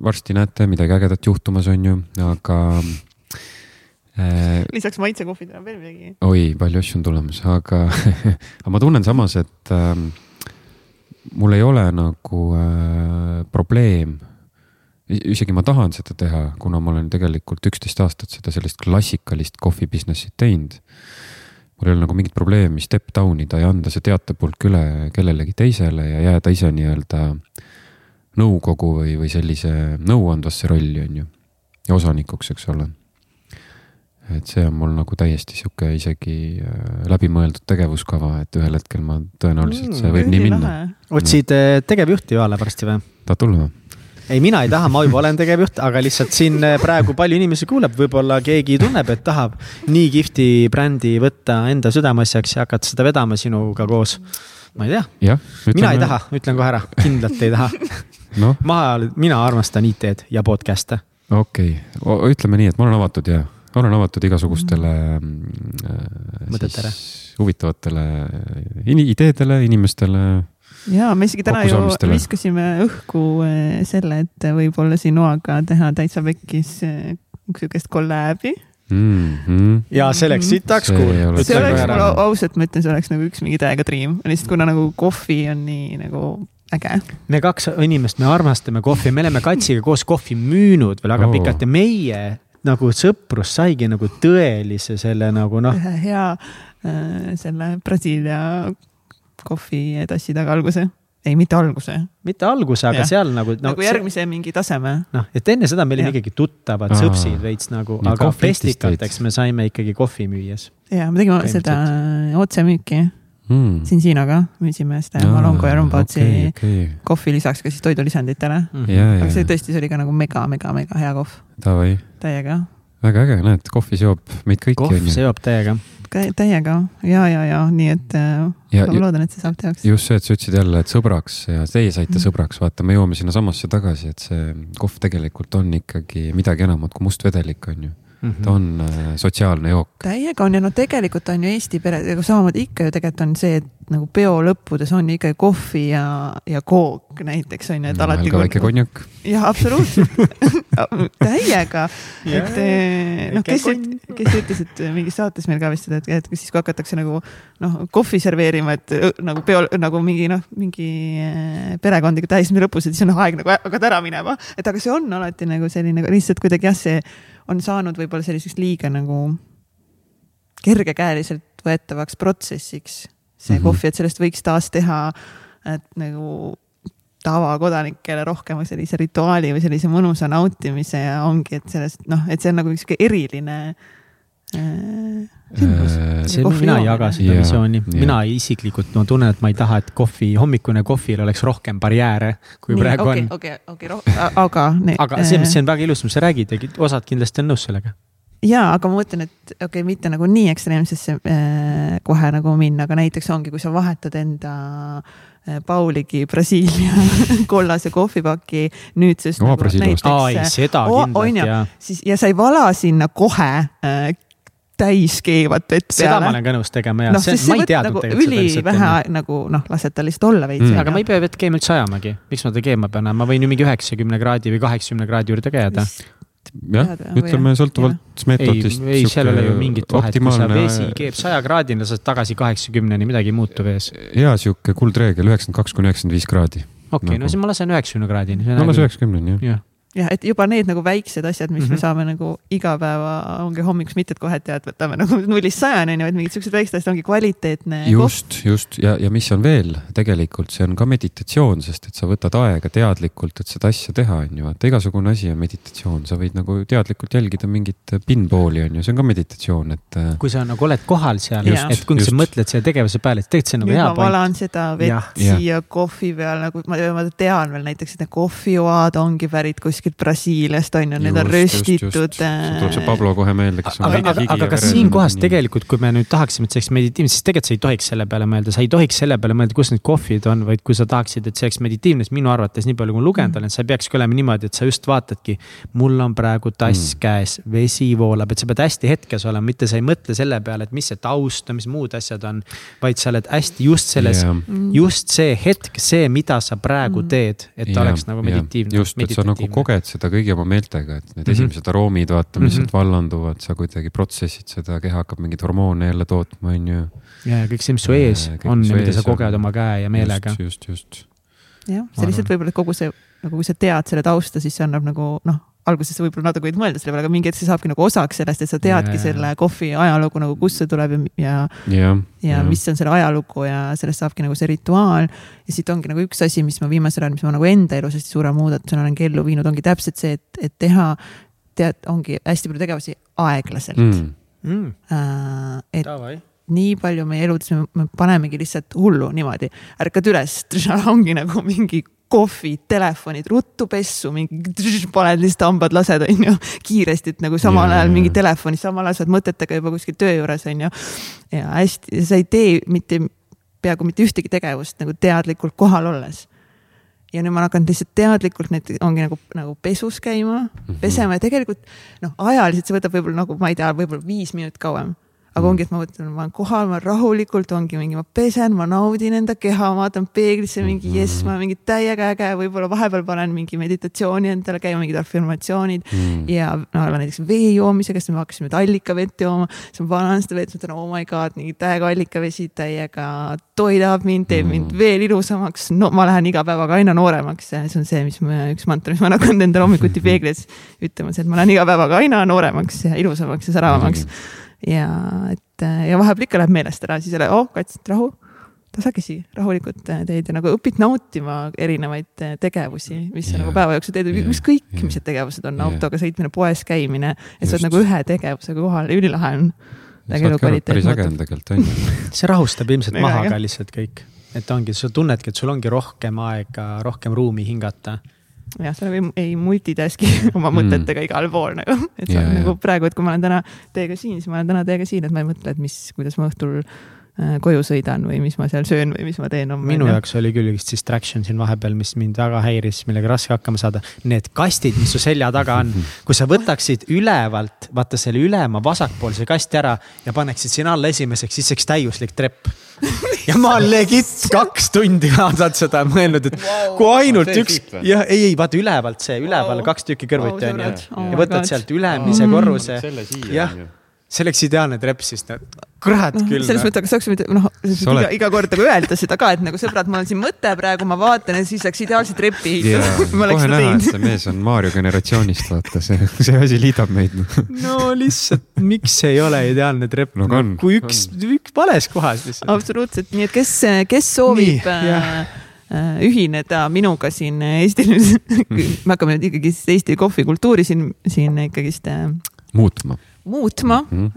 varsti näete midagi ägedat juhtumas, on ju, aga äh, lisaks maitsekohvidele on veel midagi. oi, palju asju on tulemas, aga, aga ma tunnen samas, et ähm, mul ei ole nagu äh, probleem isegi ma tahan seda teha, kuna ma olen tegelikult üksteist aastat seda sellist klassikalist kohvi business'it teinud. mul ei ole nagu mingit probleemi step down ida ja anda see teatepulk üle kellelegi teisele ja jääda ise nii-öelda nõukogu või, või sellise nõuandvasse rolli, on ju. ja osanikuks, eks ole. Et see on mul nagu täiesti sihuke isegi äh, läbimõeldud tegevuskava, et ühel hetkel ma tõenäoliselt see võib nii minna. otsid äh, tegevjuhti Joale varsti või? tahad tulla või? ei, mina ei taha, ma juba olen tegevjuht, aga lihtsalt siin äh, praegu palju inimesi kuuleb, võib-olla keegi tunneb, et tahab nii kihvti brändi võtta enda südameasjaks ja hakata seda vedama sinuga koos. ma ei tea, mina ei taha, ütlen kohe ära, kindlalt ei taha no. ma, mina armastan IT-d ja podcast'e. okei okay., ütleme nii, et ma olen avatud ja olen avatud igasugustele äh, mõtetele, huvitavatele ideedele, inimestele ja me isegi täna ju viskasime õhku eh, selle, et võib-olla siin Noaga teha täitsa pekkis sihukest kolläbi mm. -hmm. ja see oleks sitaks cool. see oleks, mul ausalt ma ütlen, see oleks nagu üks mingi täiega dream, lihtsalt kuna nagu kohvi on nii nagu äge. me kaks inimest, me armastame kohvi, me oleme Katsiga koos kohvi müünud veel väga oh. pikalt ja meie nagu sõprus saigi nagu tõelise selle nagu noh. hea äh, selle Brasiilia kohvitassi taga alguse ei, mitte alguse. mitte alguse, aga ja. seal nagu no,. nagu järgmise see, mingi taseme. noh, et enne seda me olime ikkagi tuttavad Aa. sõpsid veits nagu, aga festikateks me saime ikkagi kohvi müües. ja me tegime seda otsemüüki mm. siin Siinoga, müüsime seda Malongo ja Rumbautsi okay, okay. kohvi lisaks ka siis toidulisanditele mm. -hmm. aga see tõesti, see oli ka nagu mega, mega, mega hea kohv. täiega. väga äge, näed, kohvi seob meid kõiki. kohv seob täiega täiega ja, ja, ja nii et äh, ja, ma loodan, et see saab teoks. just see, et sa ütlesid jälle, et sõbraks ja teie saite mm. sõbraks, vaata, me jõuame sinnasamasse tagasi, et see kohv tegelikult on ikkagi midagi enamat kui must vedelik, on ju mm. -hmm. ta on äh, sotsiaalne jook. täiega on ja no tegelikult on ju Eesti pere, nagu samamoodi ikka ju tegelikult on see, et nagu peo lõppudes on ikkagi kohvi ja, ja kook näiteks on ju, et no, alati. ka väike konjak. jah, absoluutselt täiega, et eh, noh, kes, kes ütles, et mingis saates meil ka vist seda, et, et siis kui hakatakse nagu noh, kohvi serveerima, et nagu peo nagu mingi noh, mingi eh, perekondliku tähisme lõpus, et siis on aeg nagu hakata ära minema, et aga see on alati nagu selline lihtsalt kuidagi jah, see on saanud võib-olla selliseks liiga nagu kergekäeliselt võetavaks protsessiks see mm -hmm. kohvi, et sellest võiks taas teha, et nagu tavakodanikele rohkem sellise rituaali või sellise mõnusa nautimise ja ongi, et sellest noh, et see on nagu üks eriline äh, see, mina ei jaga seda visiooni mina isiklikult ma tunnen, et ma ei taha, et kohvi, hommikune kohvil oleks rohkem barjääre, kui Nii, praegu okay, on. okei, okei, aga. aga see, mis see on väga ilus, mis sa räägid ja osad kindlasti on nõus sellega ja, aga ma mõtlen, et okei okay,, mitte nagu nii ekstreemsesse äh, kohe nagu minna, aga näiteks ongi, kui sa vahetad enda äh, Pauligi Brasiilia kollase kohvipaki nüüdsest no, nagu näiteks. Ai, seda kindlalt ja. siis ja sa ei vala sinna kohe äh, täis keevat vett peale. seda ma olen ka nõus tegema ja no, see, ma ei teadnud nagu tegelikult seda vähe enne. nagu noh, lased tal lihtsalt olla veits mm.. aga ma ei pea vett keema üldse ajamagi, miks ma teda keema pean, ma võin ju mingi üheksakümne kraadi või kaheksakümne kraadi juurde ka jääda jah, ütleme sõltuvalt meetodist. ei, ei, seal ei ole ju mingit vahet, kui sa vesi keeb sajakraadine, sa saad tagasi kaheksakümneni, midagi ei muutu vees. hea sihuke kuldreegel, üheksakümmend kaks kuni üheksakümmend viis kraadi. okei okay, nagu., no siis ma lasen üheksakümne kraadini. no lase üheksakümneni jah ja jah, et juba need nagu väiksed asjad, mis mm -hmm. me mhm. saame nagu igapäeva, ongi hommikuks mitte, et kohe tead, võtame nagu nullist sajani, on ju, vaid mingid siuksed väiksed asjad ongi kvaliteetne. just, just ja, ja mis on veel tegelikult, see on ka meditatsioon, sest et sa võtad aega teadlikult, et seda asja teha, on ju, vaata igasugune asi on meditatsioon, sa võid nagu teadlikult jälgida mingit pinballi, on ju, see on ka meditatsioon, et. Äh, kui sa nagu oled kohal seal, et kui just. sa mõtled selle tegevuse peale, et tegelikult see on nagu hea point. ma valan seda vett siia kohvi peal nagu ma, ma tean veel näiteks, et need kohvioad ongi pärit kuskilt kuskilt Brasiiliast on ju, need on röstitud. tuleb see Pablo kohe meelde, kes on aga, aga, aga kas siinkohas tegelikult, kui me nüüd tahaksime, et see oleks meditiivne, siis tegelikult sa ei tohiks selle peale mõelda, sa ei tohiks selle peale mõelda, kus need kohvid on, vaid kui sa tahaksid, et see oleks meditiivne, siis minu arvates, nii palju kui ma lugenud mm. olen, sa ei peakski olema niimoodi, et sa just vaatadki. mul on praegu tass mm. käes, vesi voolab, et sa pead hästi hetkes olema, mitte sa ei mõtle selle peale, et mis see taust on, mis muud asjad on. vaid sa oled hästi just selles yeah., just see hetk, see, mida sa praegu mm. teed, et ta yeah, oleks nagu meditiivne. just, et sa nagu koged seda kõigi oma meeltega, et need mm -hmm. esimesed aroomid, vaata, mis sealt mm -hmm. vallanduvad, sa kuidagi protsessid seda, keha hakkab mingeid hormoone jälle tootma, on ju. ja, ja kõik see, mis su ees ja, on ja mida sa koged oma käe ja meelega. just, just, just. jah, see lihtsalt võib-olla kogu see nagu kui sa tead selle tausta, siis see annab nagu noh alguses sa võib-olla natuke võid mõelda selle peale, aga mingi hetk see saabki nagu osaks sellest, et sa teadki Jaa. selle kohvi ajalugu nagu, kust see tuleb ja, ja, jah. ja mis on selle ajalugu ja sellest saabki nagu see rituaal. ja siit ongi nagu üks asi, mis ma viimasel ajal, mis ma nagu enda elus hästi suure muudatusena olengi ellu viinud, ongi täpselt see, et, et teha, tead, ongi hästi palju tegevusi aeglaselt mm.. mm,. äh,. et davai. nii palju meie eludes me, me panemegi lihtsalt hullu niimoodi, ärkad üles, ongi nagu mingi kohvid, telefonid, ruttu pessu, mingi paned lihtsalt hambad lased, onju, kiiresti, et nagu samal Jaa, ajal mingi telefonis, samal ajal sa oled mõtetega juba kuskil töö juures, onju. ja hästi, sa ei tee mitte, peaaegu mitte ühtegi tegevust nagu teadlikult kohal olles ja nüüd ma olen hakanud lihtsalt teadlikult need ongi nagu, nagu pesus käima Mhm. pesema ja tegelikult noh, ajaliselt see võtab võib-olla nagu ma ei tea, võib-olla viis minutit kauem. Aga Mhm. ongi, et ma mõtlen, ma olen kohal, ma rahulikult, ongi mingi, ma pesen, ma naudin enda keha, vaatan peeglisse mingi Mhm. jess, ma olen mingi täiega äge, võib-olla vahepeal panen mingi meditatsiooni endale käima, mingid afirmatsioonid Mm. ja no näiteks vee joomisega, siis me hakkasime allikavett jooma, siis ma panen seda vett, mõtlen oh my god, mingi täiega allikavesi, täiega toidab mind, teeb mind Mm. veel ilusamaks, no ma lähen iga päevaga aina nooremaks see on see, mis ma, üks mantra, mis ma olen hakanud endale hommikuti peeglis ütlema, see, et ma lähen iga päevaga aina nooremaks ja ilusamaks ja säravamaks. Ja et ja vahepeal ikka läheb meelest ära, siis jälle oh kats, rahu, tasakesi, rahulikult teed ja nagu õpid nautima erinevaid äh, tegevusi, mis sa Jaa. nagu päeva jooksul teed, Jaa. ükskõik, Jaa. mis need tegevused on, autoga sõitmine, poes käimine, et sa oled nagu ühe tegevusega kohal, ülilahe on. päris äge on tegelikult on ju. see rahustab ilmselt maha ka lihtsalt kõik, et ongi, sa tunnedki, et sul ongi rohkem aega, rohkem ruumi hingata. jah, sa nagu ei, ei multitask'i oma Mm. mõtetega igal pool nagu, et sa yeah, nagu jaa. praegu, et kui ma olen täna teiega siin, siis ma olen täna teiega siin, et ma ei mõtle, et mis, kuidas ma õhtul äh, koju sõidan või mis ma seal söön või mis ma teen homme. minu jaoks oli küll üks distraction siin vahepeal, mis mind väga häiris, millega raske hakkama saada. Need kastid, mis su selja taga on, kui sa võtaksid ülevalt, vaata selle ülema vasakpoolse kasti ära ja paneksid sinna alla esimeseks, siis oleks täiuslik trepp. ja ma olen legit kaks tundi vaadanud seda ja mõelnud, et kui ainult üks jah, ei, ei vaata ülevalt see, üleval Wow. kaks tükki kõrvuti Wow, on ju sõbrad. Oh ja võtad sealt ülemise korruse. selle siia jah, see oleks ideaalne trepp siis, kurat noh, küll. selles mõttes, aga saaks mitte noh, iga, iga kord nagu öelda seda ka, et nagu sõbrad, mul on siin mõte praegu, ma vaatan ja siis läks ideaalse trepi oleks kohe näha, et see mees on Mario generatsioonist, vaata see, see asi liidab meid. no lihtsalt, miks ei ole ideaalne trepp No on, kui üks, üks vales kohas lihtsalt. absoluutselt, nii et kes, kes soovib Nii, äh, jah. äh, ühineda minuga siin Eestil, me hakkame nüüd ikkagi Eesti kohvikultuuri siin, siin ikkagist äh, muutma. Muutma mm..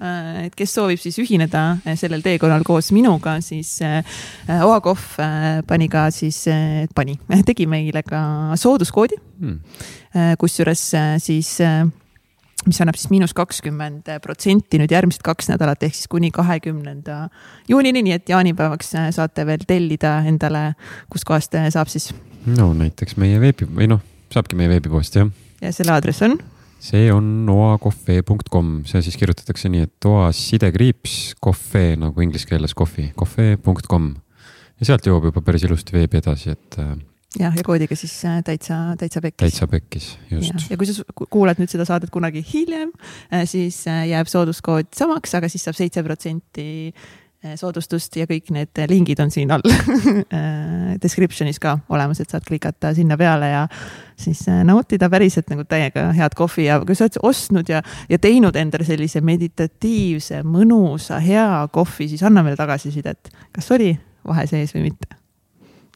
et kes soovib siis ühineda äh, sellel teekonnal koos minuga, siis äh, Oakohv äh, pani ka siis, pani, tegi meile ka sooduskoodi, Hmm. kusjuures siis mis annab siis miinus kakskümmend protsenti nüüd järgmised kaks nädalat ehk siis kuni kahekümnenda juunini, nii et jaanipäevaks saate veel tellida endale, kuskohast saab siis no näiteks meie veebi või noh, saabki meie veebipoest jah. ja selle aadress on see on oakohve.com, see siis kirjutatakse nii, et oa sidekriips kohve nagu inglise keeles kohvi, kohve.com. ja sealt jõuab juba päris ilusti veebi edasi, et äh, jah, ja koodiga siis äh, täitsa, täitsa pekkis. täitsa pekkis, just. ja kui sa kuulad nüüd seda saadet kunagi hiljem, siis äh, jääb sooduskood samaks, aga siis saab seitse protsenti soodustust ja kõik need lingid on siin all äh, description'is ka olemas, et saad klikata sinna peale ja siis äh, nautida päriselt nagu täiega head kohvi ja kui sa oled ostnud ja, ja teinud endale sellise meditatiivse, mõnusa, hea kohvi, siis anna meile tagasisidet, kas oli vahe sees või mitte.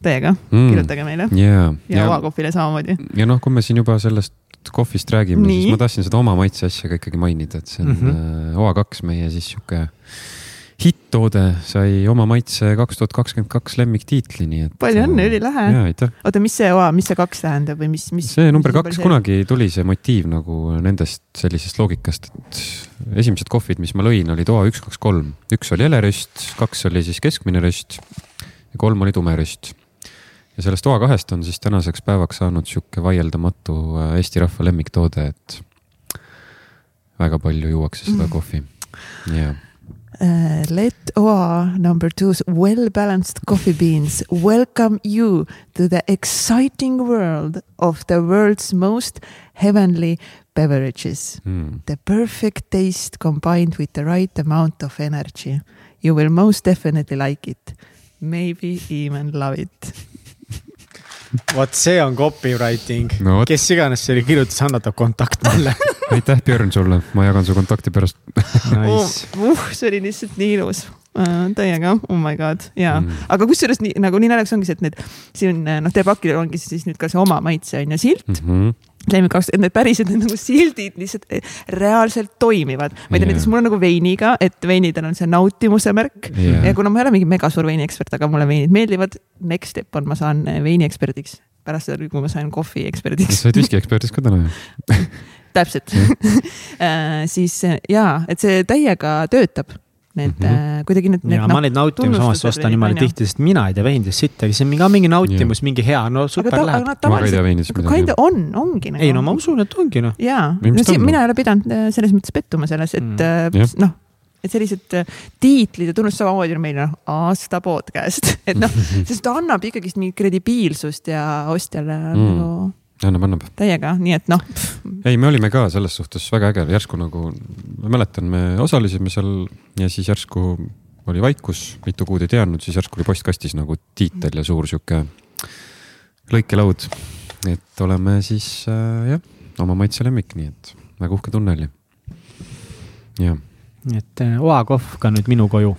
Teiega mm., kirjutage meile ja, ja oakohvile samamoodi. ja noh, kui me siin juba sellest kohvist räägime, siis ma tahtsin seda oma maitse asja ka ikkagi mainida, et see on mm. -hmm. OA2 meie siis sihuke hitt-toode sai oma maitse kaks tuhat kakskümmend kaks lemmiktiitli, nii et. palju õnne, ülilahe. oota, mis see oa, mis see kaks tähendab või mis, mis? see number kaks, kunagi tuli see motiiv nagu nendest sellisest loogikast, et esimesed kohvid, mis ma lõin, olid OA üks, kaks, kolm. üks oli heleröst, kaks oli siis keskmine röst ja kolm oli tumeröst. ja sellest OA kahest on siis tänaseks päevaks saanud sihuke vaieldamatu äh, Eesti rahva lemmiktoode, et väga palju juuakse seda kohvi. jaa, Uh, let OA number two's well balanced coffee beans welcome you to the exciting world of the world's most heavenly beverages. mm. The perfect taste combined with the right amount of energy. You will most definitely like it. Maybe even love it. Vot see on copywriting No kes iganes selle kirjutas, annetab kontakt mulle aitäh, Björn sulle, ma jagan su kontakti pärast nice.. uh, see oli lihtsalt nii ilus uh,. täiega, oh my god, jaa Mm. aga kusjuures nii nagu nii naljakas ongi see, et need siin noh, teie pakil ongi siis nüüd ka see oma maitse on ju silt. mm. -hmm. lemmikaks, et need päriselt need nagu sildid lihtsalt eh, reaalselt toimivad. ma ei tea Jaa. näiteks mul on nagu veiniga, et veinidel on see nautimuse märk Jaa. ja kuna ma ei ole mingi megasuur veiniekspert, aga mulle veinid meeldivad, next step on, ma saan veinieksperdiks pärast seda, kui ma sain kohvi eksperdiks. sa oled viskieksperdiks ka täna ju? täpselt Äh, siis jaa, et see täiega töötab. Need mm. -hmm. kuidagi need, need ja ma neid nautimus omast tunnustused ostan olid, niimoodi on ju. tihti, sest mina ei tea veinidest sittagi, see on mingi, mingi nautimus, mingi hea, no aga super ta, aga läheb. nad Ma ka ei tea veinidest, aga midagi. kinda on, ongi nagu. ei no ma usun, et ongi noh. jaa, ta on, mina noh? ei ole pidanud äh, selles mõttes pettuma selles, et Mm. Jah. noh, et sellised äh, tiitlid ja tunnustused samamoodi on meil noh, aasta podcast, et noh, sest ta annab ikkagist mingit kredibiilsust ja ostjale mm. Nagu annab, annab. täiega, nii et noh, ei, me olime ka selles suhtes väga äge, järsku nagu, ma mäletan, me osalesime seal ja siis järsku oli vaikus, mitu kuud ei teadnud, siis järsku oli postkastis nagu tiitel ja suur sihuke lõikelaud. et oleme siis äh, jah, oma maitse lemmik, nii et väga uhke tunne oli. jah, nii et äh, oakohv ka nüüd minu koju.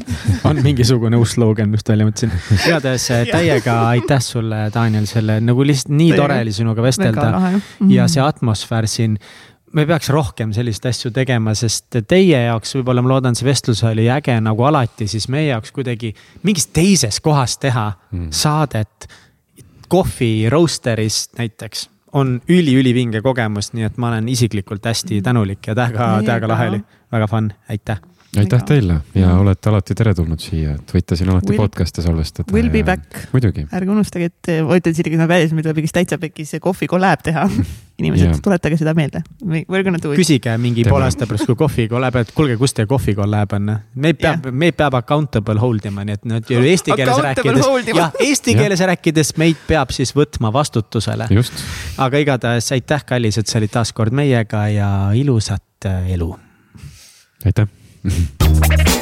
on mingisugune uus slogan, just välja mõtlesin. igatahes äh, täiega aitäh sulle, Daniel, selle nagu lihtsalt nii tore oli sinuga vestelda. Lahe. ja see atmosfäär siin, me peaks rohkem selliseid asju tegema, sest teie jaoks võib-olla ma loodan, see vestlus oli äge nagu alati, siis meie jaoks kuidagi mingis teises kohas teha Mm. saadet kohvi roaster'ist näiteks. On üli-ülivinge kogemus, nii et ma olen isiklikult hästi tänulik ja täiega, täiega lahe oli, väga fun, aitäh. Aitäh teile ja olete alati teretulnud siia, et võite siin alati Will- podcast'e salvestada. Will be back. muidugi, ärge unustage, et äh, ma ütlen isegi, kui me meil tuleb ikkagist täitsa pekis kohvi kollab teha. inimesed yeah., tuletage seda meelde. We are gonna do it. küsige mingi poole aasta pärast, kui kohvi kollab, et kuulge, kus teie kohvi kollab on. meid peab yeah., meid peab accountable hold ima, nii et nüüd eesti keeles rääkides jah, eesti keeles rääkides meid peab siis võtma vastutusele. just, aga igatahes aitäh, kallis, et sa olid taas kord meiega ja ilusat äh, elu aitäh Mm-hmm.